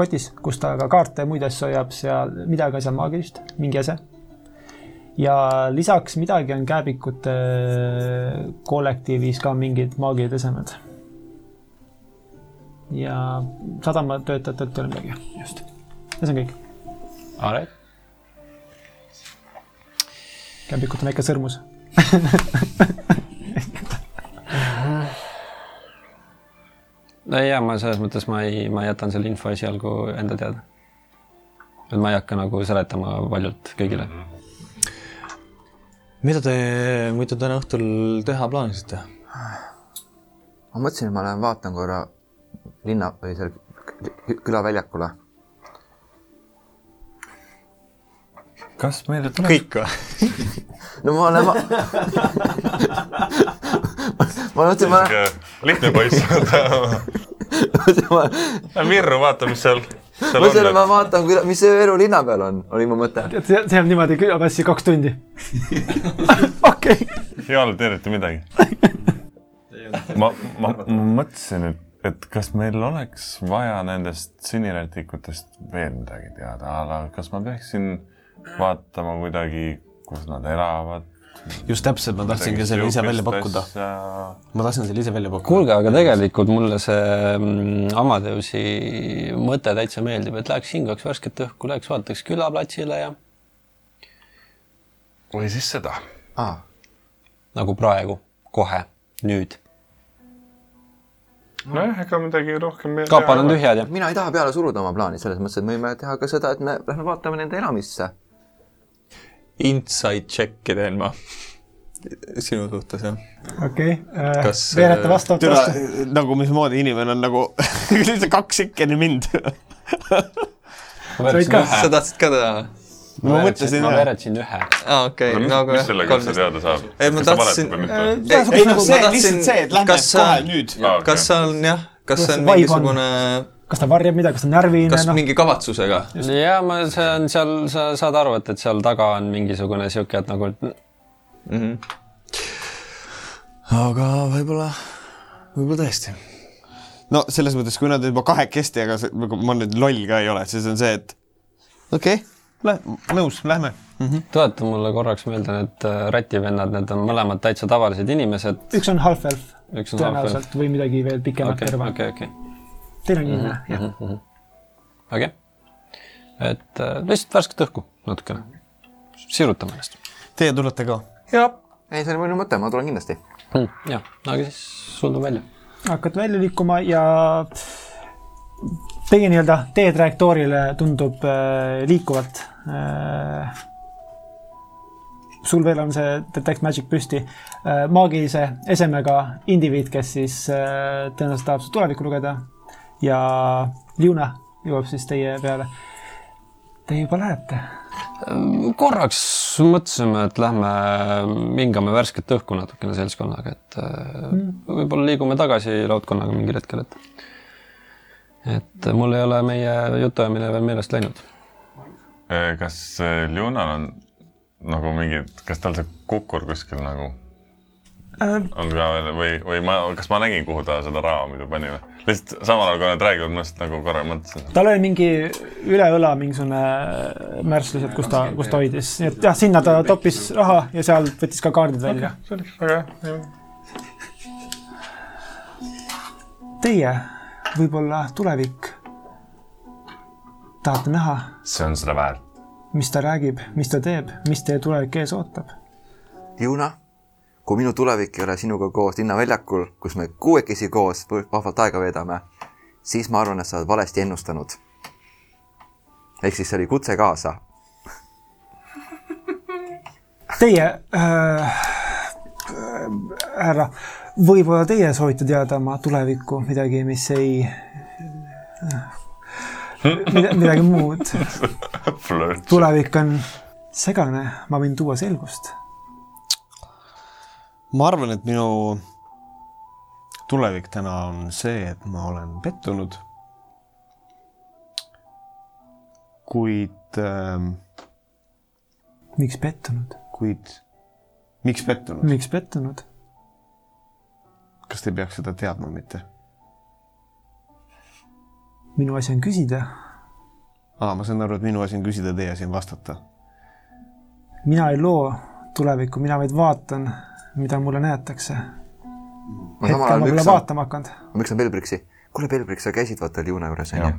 kotis, kus ta ka kaarte ja muid asju hoiab, seal midagi on seal maagilist, mingi ase. ja lisaks midagi on kääbikute kollektiivis ka mingid maagilised esemed. ja sadamatöötajatelt ei ole midagi, just. ja see on kõik. Alright. kämbikut on väike sõrmus. no ja ma selles mõttes ma ei, ma jätan selle info esialgu enda teada. et ma ei hakka nagu seletama valjult kõigile. mida te muidu täna õhtul teha plaanisite? ma mõtlesin, et ma lähen vaatan korra linna või seal kü- külaväljakule. Kas meile tuleb? kõik või? no ma olen, ma ma mõtlesin, ma lihtne poiss. lähen, Virru, vaata, mis seal, et on ma. vaatan, mis see elu linna peal on, oli mu mõte. tead, see see jääb niimoodi külapassi kaks tundi. okei. ei olnud eriti midagi. ma, ma, ma mõtlesin, et, et kas meil oleks vaja nendest sinirätikutest veel midagi teada, aga kas ma peaksin vaatama kuidagi, kus nad elavad? just täpselt, ma tahtsingi selle ise välja pakkuda. ma tahtsin selle ise välja pakkuda. kuulge, aga tegelikult mulle see mm, Amadeusi mõte täitsa meeldib, et läheks hingaks värsket õhku, läheks vaataks külaplatsile ja või siis seda. aa, nagu praegu, kohe, nüüd. nojah, ega midagi rohkem meil kaapad on tühjad ja mina ei taha peale suruda oma plaani, selles mõttes, et me võime teha ka seda, et me lähme vaatame nende elamisse. Inside check'i teen ma sinu suhtes, jah. okei, Kas, veereta äh, vastavalt türa vastu., nagu mismoodi inimene on nagu lihtsalt kaks ikka enne mind. Sa tahtsid ka teha? ma mõtlesin ma veeretasin ühe. aa, okei, mis, nagu mis sellega üldse teada saab? Ei, ma tahtsin- ei noh, see lihtsalt see, et lähme kohe nüüd. kas see on jah, kas see on vibe on? Kas ta varjab midagi, kas ta on närviline, kas noh, mingi kavatsusega? ja ma, see on seal, sa saad aru, et, et seal taga on mingisugune sihuke, et nagu Mhm. aga võib-olla, võib-olla tõesti. no selles mõttes, kui nad juba kahekesti, aga see, nagu ma nüüd loll ka ei ole, siis on see, et okei okay,, nõus, lähme. tuleta mulle korraks meelde need äh, rätivennad, need on mõlemad täitsa tavalised inimesed. üks on half-elf üks on half-elf. tõenäoliselt või midagi veel pikemat okei, terva. okei, okei, teine on inimene, jah. okei. et äh, lihtsalt värsket õhku natukene. sirutame ennast. Teie tulete ka? ei, see oli minu mõte, ma tulen kindlasti. jah, aga siis suldun välja. hakkad välja liikuma ja teie nii-öelda teetrajektoorile tundub äh, liikuvalt äh,. sul veel on see Detect Magic püsti äh,, maagilise esemega indiviid, kes siis äh, tõenäoliselt tahab su tulevikku lugeda ja Liuna jõuab siis teie peale. Te juba lähete. korraks mõtlesime, et lähme hingame värsket õhku natukene seltskonnaga, et mm. võib-olla liigume tagasi laudkonnaga mingil hetkel, et et mul ei ole meie jutuajamine veel meelest läinud. kas äh, Ljunal on nagu mingid, kas tal see kukur kuskil nagu on ka veel või, või ma, kas ma nägin, kuhu ta seda raha muidu pani või? Lihtsalt samal ajal, kui nad räägivad, ma lihtsalt nagu korra mõtlesin. tal oli mingi üle õla mingisugune märss lihtsalt, kus ta, kus ta hoidis, nii et jah, sinna ta toppis raha ja sealt võttis ka kaardid välja. see oli väga hea. Teie võib-olla tulevik tahate näha, see on seda väärt. mis ta räägib, mis ta teeb, mis teie tulevik ees ootab? Juna, kui minu tulevik ei ole sinuga koos linnaväljakul, kus me kuuekesi koos vahvalt aega veedame, siis ma arvan, et sa oled valesti ennustanud. ehk siis see oli kutse kaasa. Teie äh,, härra, võib-olla teie soovite teada oma tulevikku, midagi, mis ei, midagi muud. tulevik on segane, ma võin tuua selgust. Ma arvan, et minu tulevik täna on see, et ma olen pettunud. kuid äh,, miks pettunud? kuid miks pettunud? miks pettunud? kas te ei peaks seda teadma mitte? minu asi on küsida. aa, ma saan aru, et minu asi on küsida, teie asi on vastata. mina ei loo tulevikku, mina vaid vaatan, mida mulle näetakse. ma hetkel ma pole vaatama hakanud. ma müksan Belbriksi. kuule, Belbriks, sa käisid vaata Liuna juures onju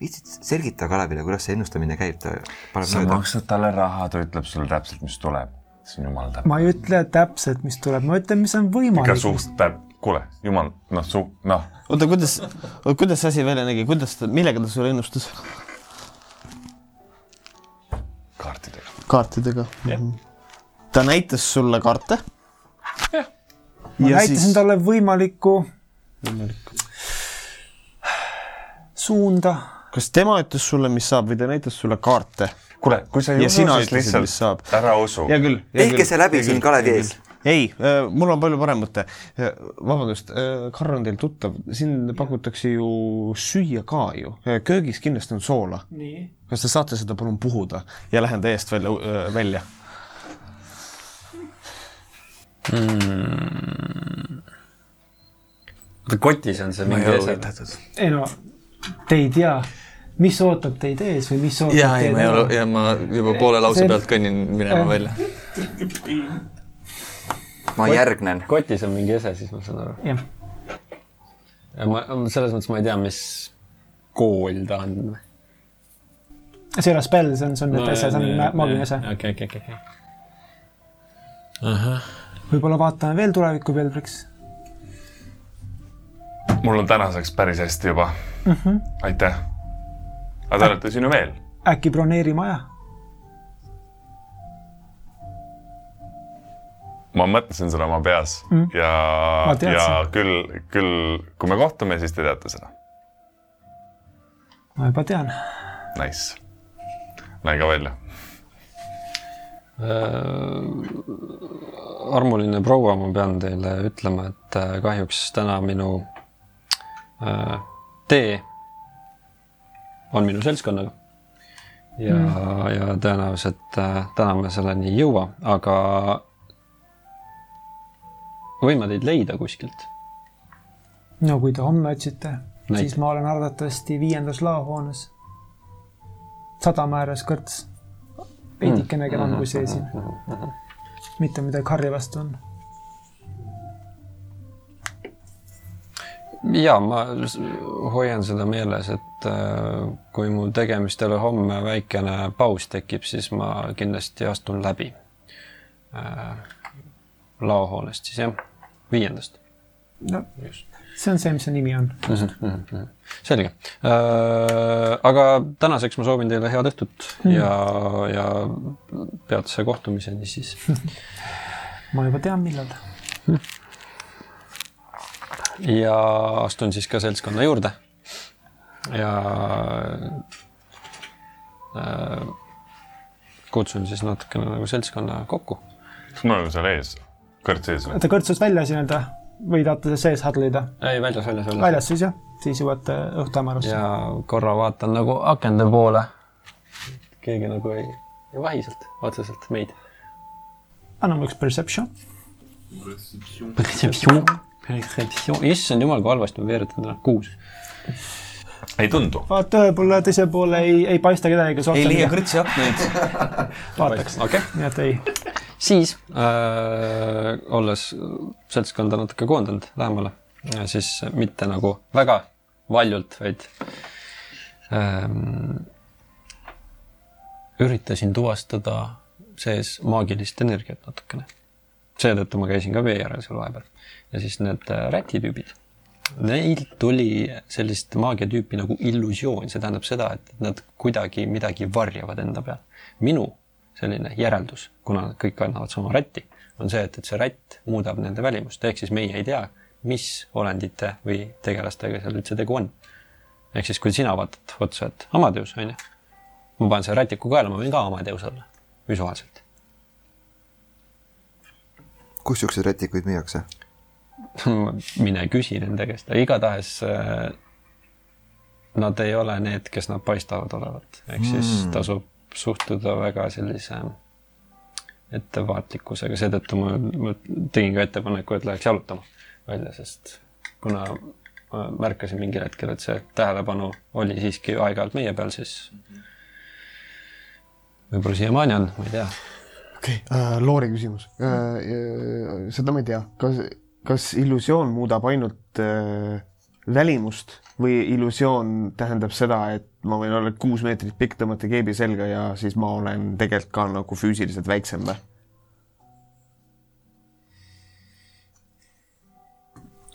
viitsid selgita Kalevile, kuidas see ennustamine käib, ta paneb sa mööda. maksad talle raha, ta ütleb sulle täpselt, mis tuleb. see on jumala täpne. ma ei ütle täpselt, mis tuleb, ma ütlen, mis on ikka võimalik. suht täp-, kuule, jumal, noh, su-, noh, oota, kuidas, kuidas see asi välja nägi, kuidas ta, millega ta sulle ennustas? kaartidega. kaartidega. ta näitas sulle kaarte. Ma näitasin talle võimalikku suunda. kas tema ütles sulle, mis saab või ta näitas sulle kaarte? kuule, kui sa ei Ja usu, sina siis mis saab. lihtsalt ära usu. hea küll. tehke see läbi siin Kalevi ees. ei, mul on palju parem mõte. vabandust, Karl on teil tuttav, siin pakutakse ju süüa ka ju, köögis kindlasti on soola. nii. kas te saate seda palun puhuda ja lähen täiesti välja, välja? oota, kotis on see mingi ese. ei no, te ei tea, mis ootab teid ees või mis ootab ja, ei, teid ma ei ole, ees. ja ma juba poole lause See- pealt kõnnin minema Eh. välja. ma järgnen. kotis on mingi ese, siis ma saan aru. jah, ja ma, selles mõttes ma ei tea, mis kool ta on. see ei ole spell, see on, see on nüüd ese, see on ma- maagiline ese. okei, okei, okei, okei. Võib-olla vaatame veel tulevikku, Belbriks. mul on tänaseks päris hästi juba mm. -hmm. aitäh. aga te olete siin ju veel. äkki broneerime aja? ma mõtlesin seda oma peas mm. ja ja küll, küll, kui me kohtume, siis te teate seda. ma juba tean. Nice. näin ka välja. Armuline proua, ma pean teile ütlema, et äh, kahjuks täna minu äh, tee on minu seltskonnaga. ja mm., ja tõenäoliselt äh, täna me selleni ei jõua, aga võime teid leida kuskilt. no kui te homme otsite, siis ma olen arvatavasti viiendas laohoones. sadama ääres kõrts. Veidikene enam kui see siin. mitte midagi Harri vastu on. ja ma hoian seda meeles, et äh, kui mul tegemistele homme väikene paus tekib, siis ma kindlasti astun läbi. Äh, laohoonest siis jah, viiendast. no see on see, mis see nimi on. selge äh,. aga tänaseks ma soovin teile head õhtut ja, ja peatse kohtumiseni siis. ma juba tean, millal. ja astun siis ka seltskonna juurde. ja äh, kutsun siis natukene nagu seltskonna kokku. mul on seal ees, kõrts ees. ta kõrtsus väljas nii-öelda või tahate sees huddle'ida? ei, väljas, väljas, väljas. väljas siis jah, siis jõuate õhtuhämarusse. ja korra vaatan nagu akende poole. keegi nagu ei, ei vahi sealt otseselt meid. anna mulle üks perception. Perception, perception, issand jumal, kui halvasti ma veeretan täna, kuus. ei tundu. vaata ühele poole, teisele poole ei, ei paista kedagi, kes ei leia otsa kõrtsi aknaid. vaataks. okei, nii et ei, siis äh, olles seltskonda natuke koondanud lähemale, siis mitte nagu väga valjult, vaid ähm, üritasin tuvastada sees maagilist energiat natukene. seetõttu ma käisin ka vee järel seal vahepeal ja siis need äh, rätitüübid, neilt tuli sellist maagiatüüpi nagu illusioon, see tähendab seda, et nad kuidagi midagi varjavad enda peal. minu selline järeldus, kuna kõik kannavad sama rätti, on see, et, et see rätt muudab nende välimust, ehk siis meie ei tea, mis olendite või tegelastega seal üldse tegu on. ehk siis, kui sina vaatad otsa, et Amadeus, on ju, ma panen selle rätiku kaela, ma võin ka Amadeus olla, visuaalselt. kus siukseid rätikuid müüakse? mine küsi nende käest, igatahes äh, nad ei ole need, kes nad paistavad olevat, ehk siis Mm. tasub suhtuda väga sellise ettevaatlikkusega, seetõttu ma, ma tegin ka ettepaneku, et läheks jalutama välja, sest kuna ma märkasin mingil hetkel, et see tähelepanu oli siiski aeg-ajalt meie peal, siis võib-olla siiamaani on, ma ei tea. okei okay., Loori küsimus äh,. seda ma ei tea, kas, kas illusioon muudab ainult äh, välimust või illusioon tähendab seda, et ma võin olla kuus meetrit pikk, tõmmata keebi selga ja siis ma olen tegelikult ka nagu füüsiliselt väiksem või?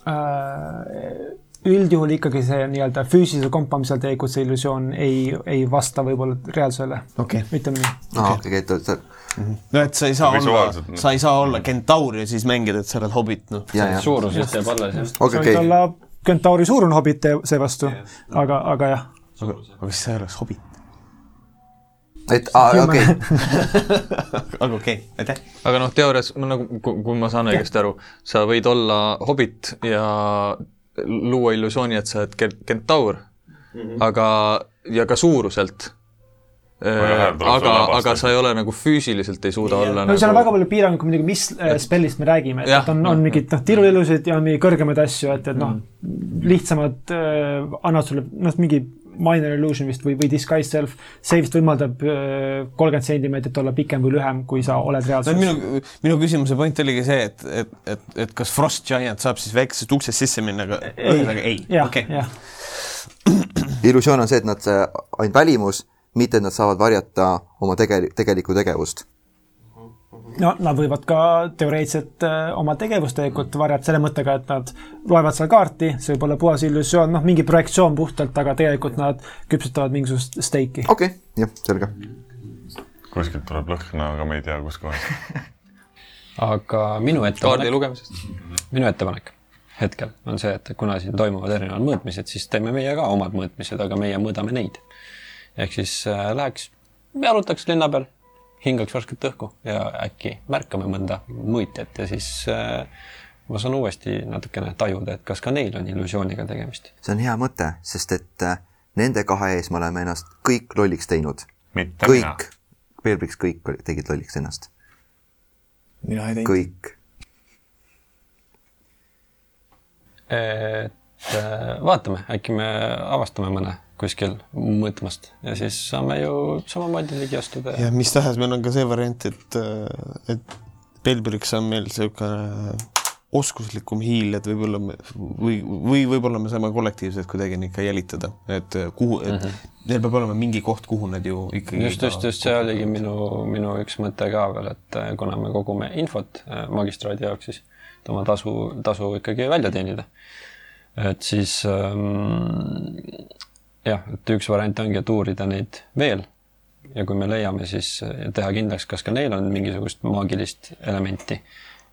Äh, üldjuhul ikkagi see nii-öelda füüsilise kompamisel teekut see illusioon ei, ei vasta võib-olla reaalsusele, okei okay., ütleme nii. aa, okei, et sa, no et sa ei saa olla sa ei saa olla kentaur ja siis mängida, et sa oled hobbit, noh. suurusest jääb alles, jah. okei, sa võid okei, olla kentauri suurune hobbit seevastu, aga, aga jah, aga, aga siis sa ei oleks hobbit. et aa, okei, aga okei okay., aitäh. aga noh, teoorias ma nagu, kui ma saan õigesti aru, sa võid olla hobit ja luua illusiooni, et sa oled ke- kentaur mm, -hmm. aga, ja ka suuruselt. Tuleb aga aga sa ei ole nagu füüsiliselt ei suuda olla no seal on nagu väga palju piiranguid muidugi, mis äh, spellist me räägime, et, et on, on mingid noh, tiruilusid ja on mingeid kõrgemaid asju, et, et noh, lihtsamad äh, annavad sulle noh, mingi minor illusion vist või, või disguise self, see vist võimaldab kolmkümmend sentimeetrit olla pikem või lühem, kui sa oled no reaalsuses. minu, minu küsimuse point oligi see, et, et, et, et kas Frost Giant saab siis väiksest uksest sisse minna, aga ühesõnaga ei. okei, illusioon on see, et nad, ainult välimus, mitte et nad saavad varjata oma tege-, tegelikku tegevust. no nad võivad ka teoreetiliselt äh, oma tegevustegevust varjata selle mõttega, et nad loevad seal kaarti, see võib olla puhas illusioon, noh, mingi projektsioon puhtalt, aga tegelikult nad küpsetavad mingisugust steiki. okei okay,, jah, selge. kuskilt tuleb lõhna, aga me ei tea, kuskohast. aga minu kaardi ettepanek, lugemisest. minu ettepanek hetkel on see, et kuna siin toimuvad erinevad mõõtmised, siis teeme meie ka omad mõõtmised, aga meie mõõdame neid. Ehk siis äh, läheks, jalutaks linna peal, hingaks värsket õhku ja äkki märkame mõnda mõõtjat ja siis äh, ma saan uuesti natukene tajuda, et kas ka neil on illusiooniga tegemist. see on hea mõte, sest et äh, nende kahe ees me oleme ennast kõik lolliks teinud. kõik, Peebriks kõik tegid lolliks ennast, mina ei teinud. kõik. et äh, vaatame, äkki me avastame mõne kuskil mõõtmast ja siis saame ju samamoodi ligi astuda ja mis tahes, meil on ka see variant, et, et Belbriks on meil niisugune oskuslikum hiil, et võib-olla me või, või võib-olla me saame kollektiivselt kuidagi neid ka jälitada, et kuhu, et mm -hmm. neil peab olema mingi koht, kuhu nad ju ikkagi just, just, just see oligi minu, minu üks mõte ka veel, et äh, kuna me kogume infot äh, magistraadi jaoks, siis et oma tasu, tasu ikkagi välja teenida. et siis ähm, jah, et üks variant ongi, et uurida neid veel ja kui me leiame, siis äh, teha kindlaks, kas ka neil on mingisugust maagilist elementi.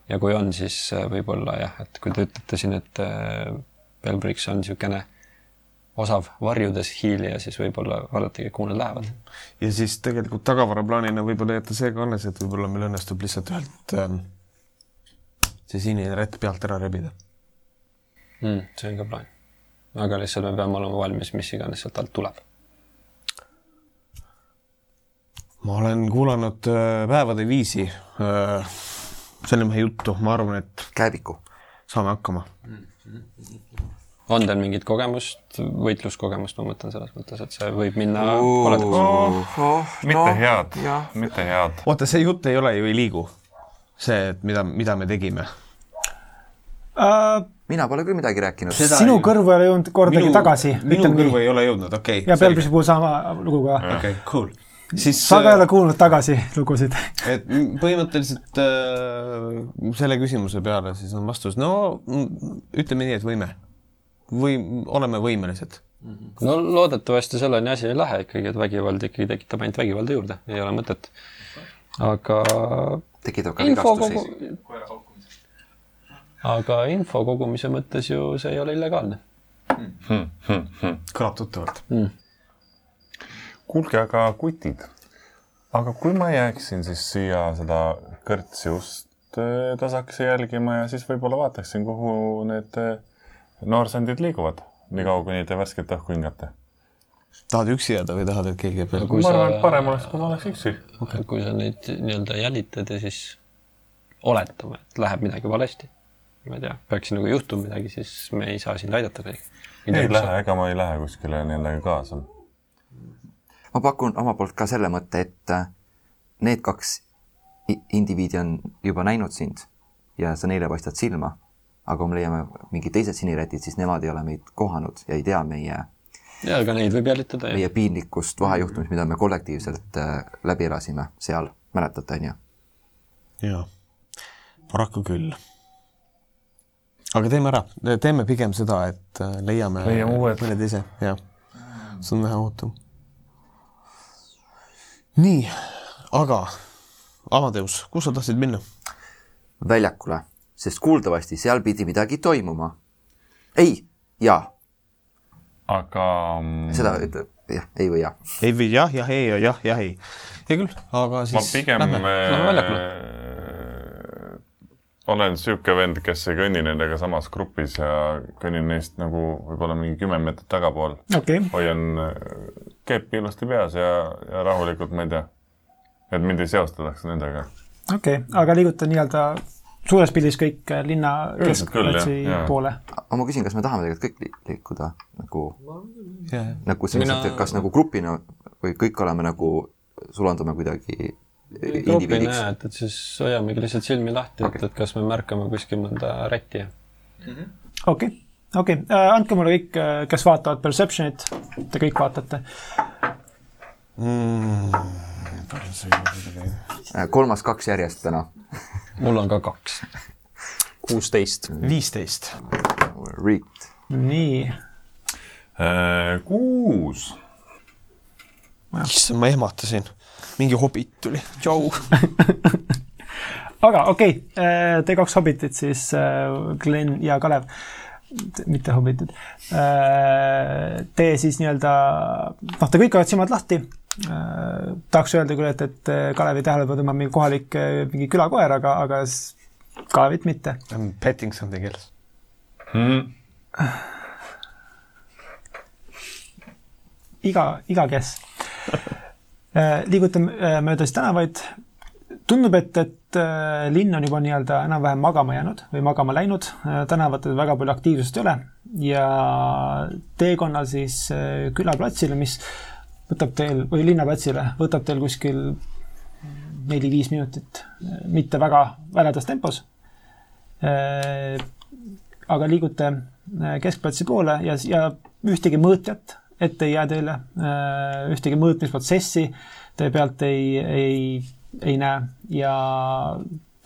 ja kui on, siis äh, võib-olla jah, et kui te ütlete siin, et äh, Belbriks on niisugune osav varjudes hiilija, siis võib-olla vaadatagi, kuhu nad lähevad ja siis tegelikult tagavaraplaanina võib-olla jätta see ka alles, et võib-olla meil õnnestub lihtsalt ühelt ähm, see sinine rätt pealt ära rebida. mm,. see on ka plaan. Aga lihtsalt me peame olema valmis, mis iganes sealt alt tuleb. ma olen kuulanud äh, päevade viisi äh, selle mehe juttu, ma arvan, et Kääbiku. saame hakkama. on teil mingit kogemust, võitluskogemust, ma mõtlen selles mõttes, et see võib minna koledaks. Oh, mitte head, mitte head. oota, see jutt ei ole ju ei liigu. see, et mida, mida me tegime. uh,. Mina pole küll midagi rääkinud. sinu kõrvu ei ole jõudnud kordagi tagasi, minu kõrvu ei ole jõudnud, okei ja Pelbrise puhul sama lugu ka. okei, cool. siis sa ka ei ole kuulnud tagasi lugusid. et põhimõtteliselt äh, selle küsimuse peale siis on vastus, no ütleme nii, et võime või oleme võimelised. no loodetavasti selleni asi ei lähe ikkagi, et vägivald ikkagi tekitab ainult vägivalda juurde, ei ole mõtet. aga tekitab ka info vigastusi. kogu, aga info kogumise mõttes ju see ei ole illegaalne. kõlab tuttavalt. kuulge, aga kutid, aga kui ma jääksin siis siia seda kõrtsi ust äh, tasakesi jälgima ja siis võib-olla vaataksin, kuhu need äh, noorsandid liiguvad, niikaua kuni te värsket õhku hingate. tahad üksi jääda või tahad, et keegi jääb veel? kui ma arvan, et parem oleks, kui ma oleks üksi. kui sa neid nii-öelda jälitad ja siis oletame, et läheb midagi valesti, ma ei tea, peaks nagu juhtuma midagi, siis me ei saa sind aidata kuidagi. ei lähe, ega ma ei lähe kuskile nendega kaasa. ma pakun oma poolt ka selle mõtte, et äh, need kaks indiviidi on juba näinud sind ja sa neile paistad silma, aga kui me leiame mingid teised sinirätid, siis nemad ei ole meid kohanud ja ei tea meie, ja aga neid võib jälitada ja meie piinlikust vahejuhtumist, mida me kollektiivselt äh, läbi elasime seal, mäletate, onju? jaa, paraku küll. Aga teeme ära, teeme pigem seda, et äh, leiame, Leiame uued. mõne teise, jah. see on vähe ootav. nii, aga Amadeus, kus sa tahtsid minna? väljakule, sest kuuldavasti seal pidi midagi toimuma. ei, jaa, aga mm, seda ütleb jah, ei või jaa. ei või jah, jah, ei ja jah, jah, ei. hea küll, aga ma siis pigem lähme. lähme väljakule. Olen niisugune vend, kes ei kõnni nendega samas grupis ja kõnnin neist nagu võib-olla mingi kümme meetrit tagapool. okei okay., hoian äh, keepi ilusti peas ja, ja rahulikult, ma ei tea, et mind ei seostataks nendega. okei okay., aga liiguta nii-öelda suures pildis kõik äh, linna keskplatsi poole. aga ma küsin, kas me tahame tegelikult kõik li- liikuda nagu, jah, nagu selles Mina- mõttes, et kas nagu grupina või kõik oleme nagu, sulandume kuidagi indiviidiks? jah, et, et siis hoiamegi lihtsalt silmi lahti, et, et kas me märkame kuskil mõnda rätti ja okei, okei, andke mulle kõik, kes vaatavad Perceptionit, te kõik vaatate. Äh, kolmas kaks järjest täna. mul on ka kaks. kuusteist. viisteist. Nii, Äh, kuus. issand, ma ehmatasin. Mingi hobit tuli, tšau. aga okei okay,, te kaks hobitit siis, Glen ja Kalev, mitte hobitid. Te siis nii-öelda, noh, te kõik olete silmad lahti. tahaks öelda küll, et, et Kalevi tähelepanu tõmbab mingi kohalik mingi külakoer, aga, aga Kalevit mitte. I m petting something else. iga, iga kes. liigute äh, mööda siis tänavaid. tundub, et, et äh, linn on juba nii-öelda enam-vähem magama jäänud või magama läinud. tänavatel väga palju aktiivsust ei ole ja teekonnal siis äh, külaplatsile, mis võtab teil või linnaplatsile, võtab teil kuskil neli-viis minutit, mitte väga väledas tempos. aga liigute äh, keskplatsi poole ja, ja ühtegi mõõtjat ette ei jää teile, ühtegi mõõtmisprotsessi te pealt ei, ei, ei näe ja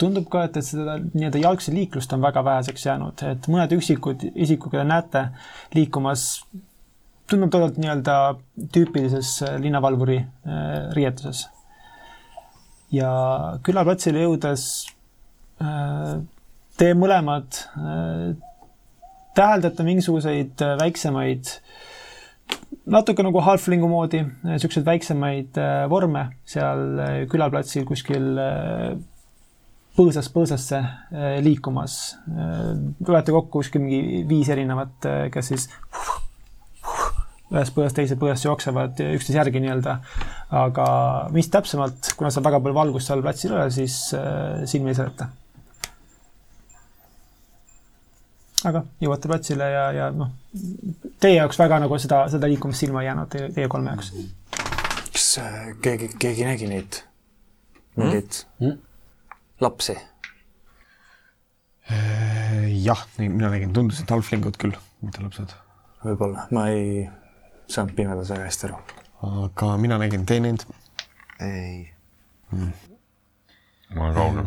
tundub ka, et, et seda nii-öelda jalgse liiklust on väga väheseks jäänud, et mõned üksikud isikud, keda näete liikumas, tundub tollelt nii-öelda tüüpilises äh, linnavalvuri äh, riietuses. ja külaplatsile jõudes äh, te mõlemad äh, täheldate mingisuguseid äh, väiksemaid natuke nagu halflingu moodi, niisuguseid väiksemaid äh, vorme seal äh, külaplatsil kuskil põõsast põõsasse liikumas. tulete kokku kuskil mingi viis erinevat, kes siis ühest põõsast teise põõsasse jooksevad üksteise järgi nii-öelda. aga mis täpsemalt, kuna seal väga palju valgust seal platsil ei ole, siis silmi ei seleta. Aga jõuate platsile ja, ja noh, teie jaoks väga nagu seda, seda liikumist silma ei jäänud, teie, teie kolme jaoks. kas äh, keegi, keegi nägi neid, mingeid Mm? lapsi? jah, mina nägin, tundusid halflingud küll, mitte lapsed. võib-olla, ma ei saanud pimedas väga hästi aru. aga mina nägin, te ei ei. ma olen kaugel.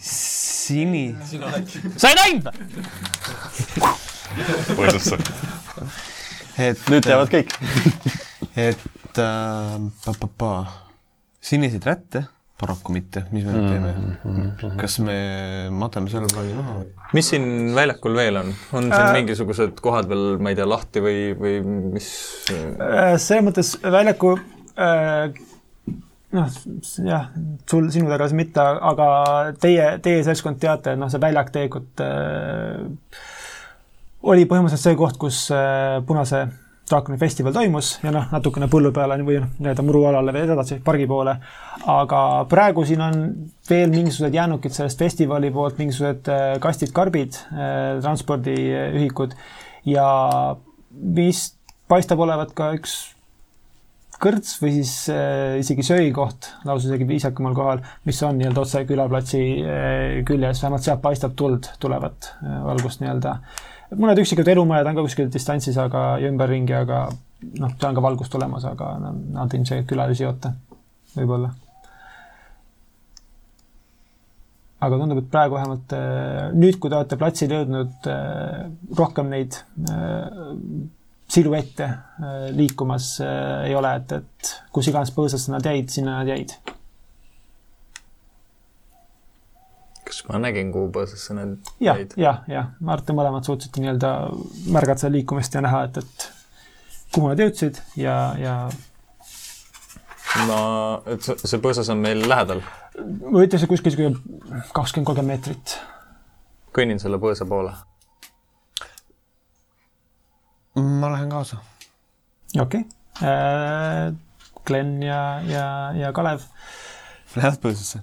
sini. sa ei näinud või? põõsasse. et nüüd teavad kõik. et äh, pa, pa, pa. siniseid rätte paraku mitte, mis me nüüd teeme? kas me matame selle plaani maha või? mis siin väljakul veel on? on siin Äh. mingisugused kohad veel, ma ei tea, lahti või, või mis? Äh, selles mõttes väljaku äh, noh, jah, sul, sinu tagasi mitte, aga teie, teie seltskond teate, noh, see väljak tegelikult äh, oli põhimõtteliselt see koht, kus äh, Punase draakoni festival toimus ja noh, natukene põllu peale või noh, nii-öelda murualale veel edasi, pargi poole. aga praegu siin on veel mingisugused jäänukid sellest festivali poolt, mingisugused äh, kastid-karbid, transpordiühikud ja vist paistab olevat ka üks kõrts või siis äh, isegi söögikoht lausa isegi viisakamal kohal, mis on nii-öelda otse külaplatsi äh, küljes, vähemalt sealt paistab tuld tulevat äh, valgust nii-öelda. mõned üksikud elumajad on ka kuskil distantsis, aga ja ümberringi, aga noh, seal on ka valgust tulemas, aga nad, ilmselgelt külalisi ei oota, võib-olla. aga tundub, et praegu vähemalt äh, nüüd, kui te olete platsil jõudnud äh, rohkem neid äh, siluette äh, liikumas äh, ei ole, et, et kus iganes põõsasse nad jäid, sinna nad jäid. kas ma nägin, kuhu põõsasse need jah jäid?, jah, jah, ma arvan, et te mõlemad suutsite nii-öelda märgata seda liikumist ja näha, et, et kuhu nad jõudsid ja, ja ma, et see, põõsas on meil lähedal. ma ütlesin kuskil sihuke kakskümmend, kolmkümmend meetrit. kõnnin selle põõsa poole. Ma lähen kaasa. okei okay.. Glen ja, ja, ja Kalev Lähed põõsasse?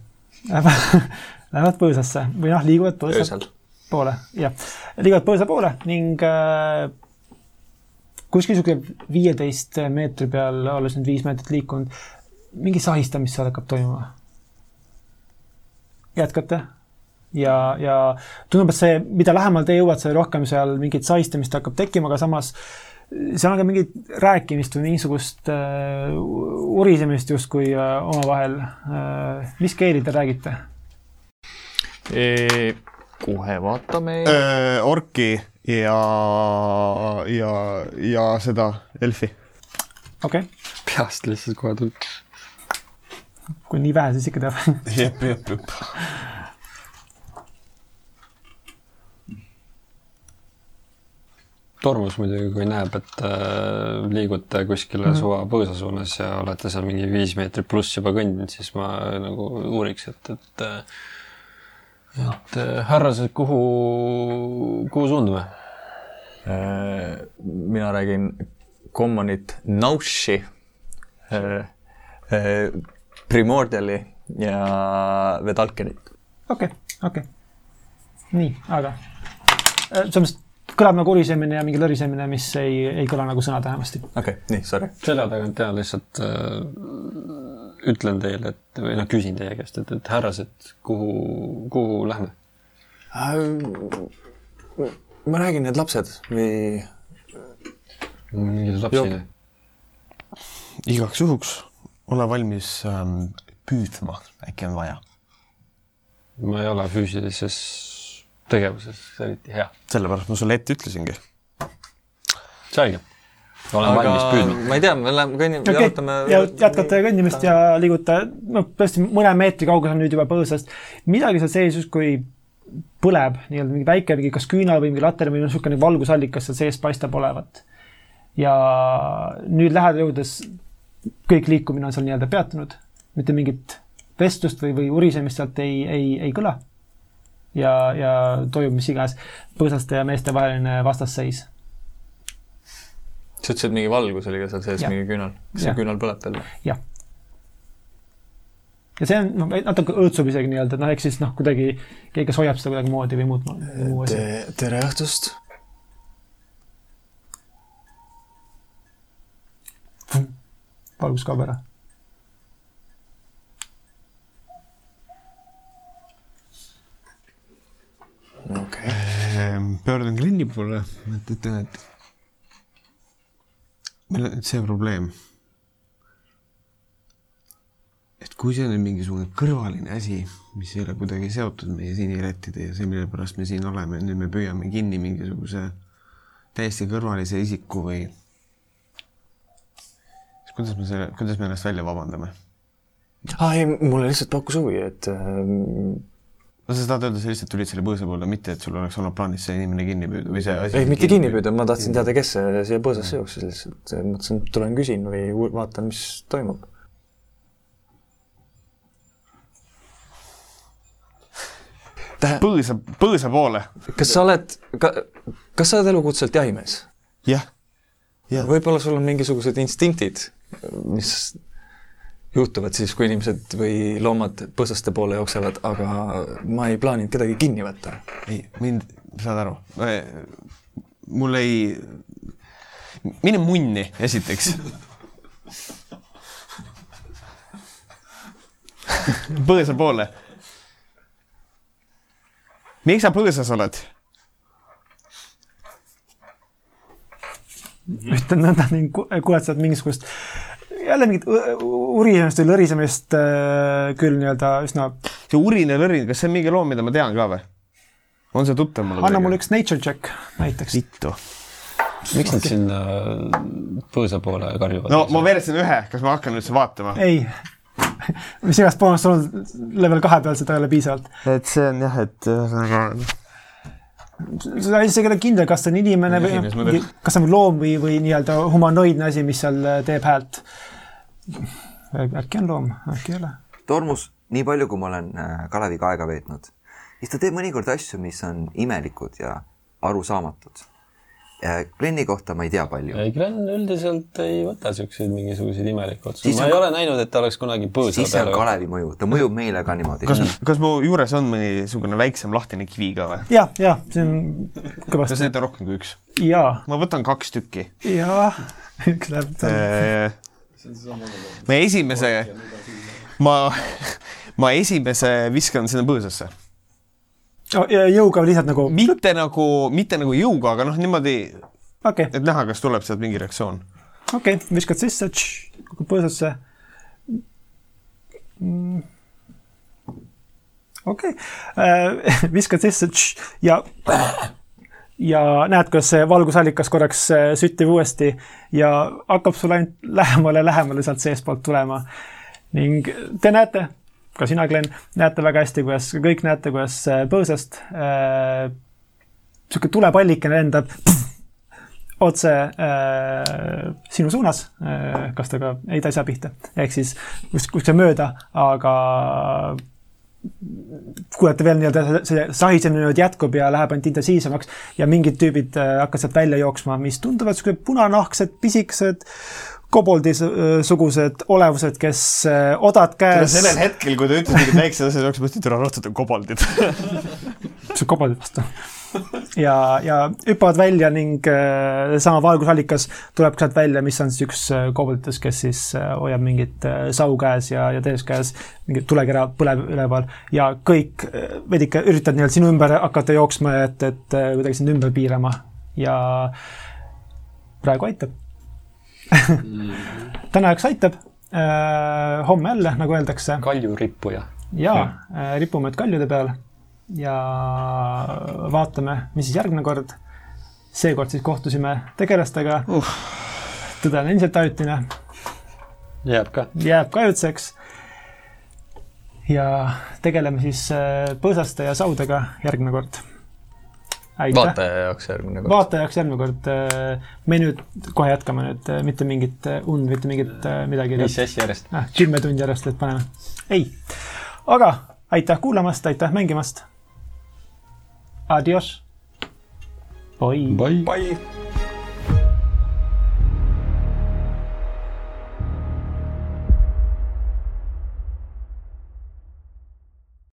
lähevad põõsasse või noh, liiguvad põõsa poole, jah, liiguvad põõsa poole ning äh, kuskil niisugune viieteist meetri peal, olles nüüd viis meetrit liikunud, mingi sahistamist seal hakkab toimuma. jätkate ja, ja tundub, et see, mida lähemal te jõuate, seda rohkem seal mingit sahistamist hakkab tekkima, aga samas seal on ka mingit rääkimist või mingisugust äh, urisemist justkui äh, omavahel äh,. mis keeli te räägite? kohe vaatame. orki ja, ja, ja seda elfi. okei okay., peast lihtsalt kohe tuli. kui nii vähe, siis ikka teab. jep, jep, jep. Tormus muidugi, kui näeb, et äh, liigute kuskile mm -hmm. suva põõsa suunas ja olete seal mingi viis meetrit pluss juba kõndinud, siis ma nagu uuriks, et, et äh, et äh, härrased, kuhu, kuhu suundume? Äh, mina räägin Commonit Naushi, Primordiali ja Vedalkenit. okei okay,, okei okay.. nii, aga äh, selles mõttes kõlab nagu urisemine ja mingi lõrisemine, mis ei, ei kõla nagu sõnatähemasti. okei okay,, nii, sorry. selja tagant ja lihtsalt äh, ütlen teile, et või noh, küsin teie käest, et, et härrased, kuhu, kuhu lähme? ma räägin, need lapsed või mingeid lapsi? igaks juhuks ole valmis ähm, püüdma, äkki on vaja. ma ei ole füüsilises tegevuses eriti hea. sellepärast ma sulle ette ütlesingi. selge. olen aga... valmis püüdma. ma ei tea, me läheme, kõnnime, okei jalutame okay., ja jätkate kõndimist ja liigute, noh, tõesti mõne meetri kaugusel nüüd juba põõsast. midagi seal sees justkui põleb, nii-öelda mingi väike mingi kas küünal või mingi later või niisugune valgusallikas seal sees paistab olevat. ja nüüd lähedale jõudes kõik liikumine on seal nii-öelda peatunud, mitte mingit vestlust või, või urisemist sealt ei, ei, ei kõla. ja, ja toimub mis iganes põõsaste ja meeste vaheline vastasseis. sa ütlesid, et mingi valgus oli ka seal sees, mingi küünal. kas see küünal põleb veel või? jah, ja see on noh, natuke õõtsub isegi nii-öelda, et noh, eks siis noh, kuidagi keegi, kes hoiab seda kuidagimoodi või muud, muu asi. Te, tere õhtust. valgus kaob ära. okei. Ehm, pöördun kliendi poole, et ütlen, et meil on nüüd see probleem. et kui see on nüüd mingisugune kõrvaline asi, mis ei ole kuidagi seotud meie sinilettide ja see, mille pärast me siin oleme, nüüd me püüame kinni mingisuguse täiesti kõrvalise isiku või siis kuidas me selle, kuidas me ennast välja vabandame? aa ei, mulle lihtsalt pakkus huvi, et ähm, no sa tahad öelda, sa lihtsalt tulid selle põõsa poole, mitte et sul oleks olnud plaanis see inimene kinni püüda või see asi ei, mitte kinni püüda, ma tahtsin teada, kes see siia põõsasse jooksis lihtsalt, mõtlesin, et tulen küsin või vaatan, mis toimub. põõsa, põõsa poole. kas sa oled, kas sa oled elukutselt jahimees? jah, jah. võib-olla sul on mingisugused instinktid, mis juhtuvad siis, kui inimesed või loomad põõsaste poole jooksevad, aga ma ei plaaninud kedagi kinni võtta. ei, mind, saad aru, mul ei, mine munni, esiteks. põõsa poole. miks sa põõsas oled? ütlen nõnda ning ku- kuuled sealt mingisugust jälle mingit urisemist või lõrisemist äh, küll nii-öelda üsna, see urine lõrin, kas see on mingi loom, mida ma tean ka või? on see tuttav mulle? anna mulle üks nature check näiteks. vittu. miks nad sinna põõsa poole karjuvad? no ma veeretasin ühe, kas ma hakkan üldse vaatama? ei, mis iganes boonust sul on level kahe peal, seda ei ole piisavalt. et see on jah, et sa isegi ei ole kindel, kas see on inimene või mõtleb. kas see on loom või, või nii-öelda humanoidne asi, mis seal äh, teeb häält. Äkki on loom, äkki ei ole. Tormus, nii palju, kui ma olen äh, Kaleviga aega veetnud, siis ta teeb mõnikord asju, mis on imelikud ja arusaamatud. Glenni kohta ma ei tea palju. ei, Glen üldiselt ei võta siukseid mingisuguseid imelikke otsuseid. Ma ei ole näinud, et ta oleks kunagi põõsa siis see on Kalevi mõju, ta mõjub meile ka niimoodi. kas, kas mu juures on mõnisugune väiksem lahtine kivi ka või? ja, ja see on kas kõvasti. neid on rohkem kui üks? ja, ma võtan kaks tükki. ja üks läheb. Ma esimese, ma, ma esimese viskan sinna põõsasse. jõuga lihtsalt nagu, mitte nagu, mitte nagu jõuga, aga noh, niimoodi, okei, et näha, kas tuleb sealt mingi reaktsioon. okei, viskad sisse, kukub põõsasse. okei, viskad sisse tš, ja ja näed, kuidas see valgusallikas korraks äh, süttib uuesti ja hakkab sulle ainult lähemale, lähemale sealt seestpoolt tulema. ning te näete, ka sina, Glen, näete väga hästi, kuidas kõik näete, kuidas äh, põõsast äh, sihuke tulepallikene lendab otse äh, sinu suunas äh,. kas ta ka, ei, ta ei saa pihta, ehk siis kus, kuskil mööda, aga kuulete veel nii-öelda see- sahisemine nüüd jätkub ja läheb ainult intensiivsemaks ja mingid tüübid äh, hakkavad sealt välja jooksma, mis tunduvad siuksed punanahksed, pisikesed, koboldisugused olevused, kes äh, odad käes. sellel hetkel, kui ta ütles mingid väiksed asjad, jooksis mõtlesin, et ära on koboldid. see on koboldid vastu. ja, ja hüppavad välja ning äh, sama valgusallikas tuleb sealt välja, mis on siis üks äh, kobolditest, kes siis äh, hoiab mingit äh, sau käes ja, ja teises käes mingi tulekera põleb üleval ja kõik äh, veidike üritavad nii-öelda sinu ümber hakata jooksma, et, et äh, kuidagi sind ümber piirama ja praegu aitab. täna jaoks aitab äh,. homme jälle, nagu öeldakse kaljurippuja. ja äh, ripume kaljude peal ja vaatame, mis siis järgmine kord. seekord siis kohtusime tegelastega uh.. tõde on endiselt ajutine, jääb ka. jääb ka ajutiseks. ja tegeleme siis äh, põõsaste ja saudega järgmine kord. vaataja jaoks järgmine kord. vaatajaks järgmine kord. me nüüd kohe jätkame nüüd, mitte mingit äh, und, mitte mingit äh, midagi. viis sessi järjest. ah, kümme tundi järjest, et paneme. ei, aga aitäh kuulamast, aitäh mängimast. Adios. Bye. Bye. Bye.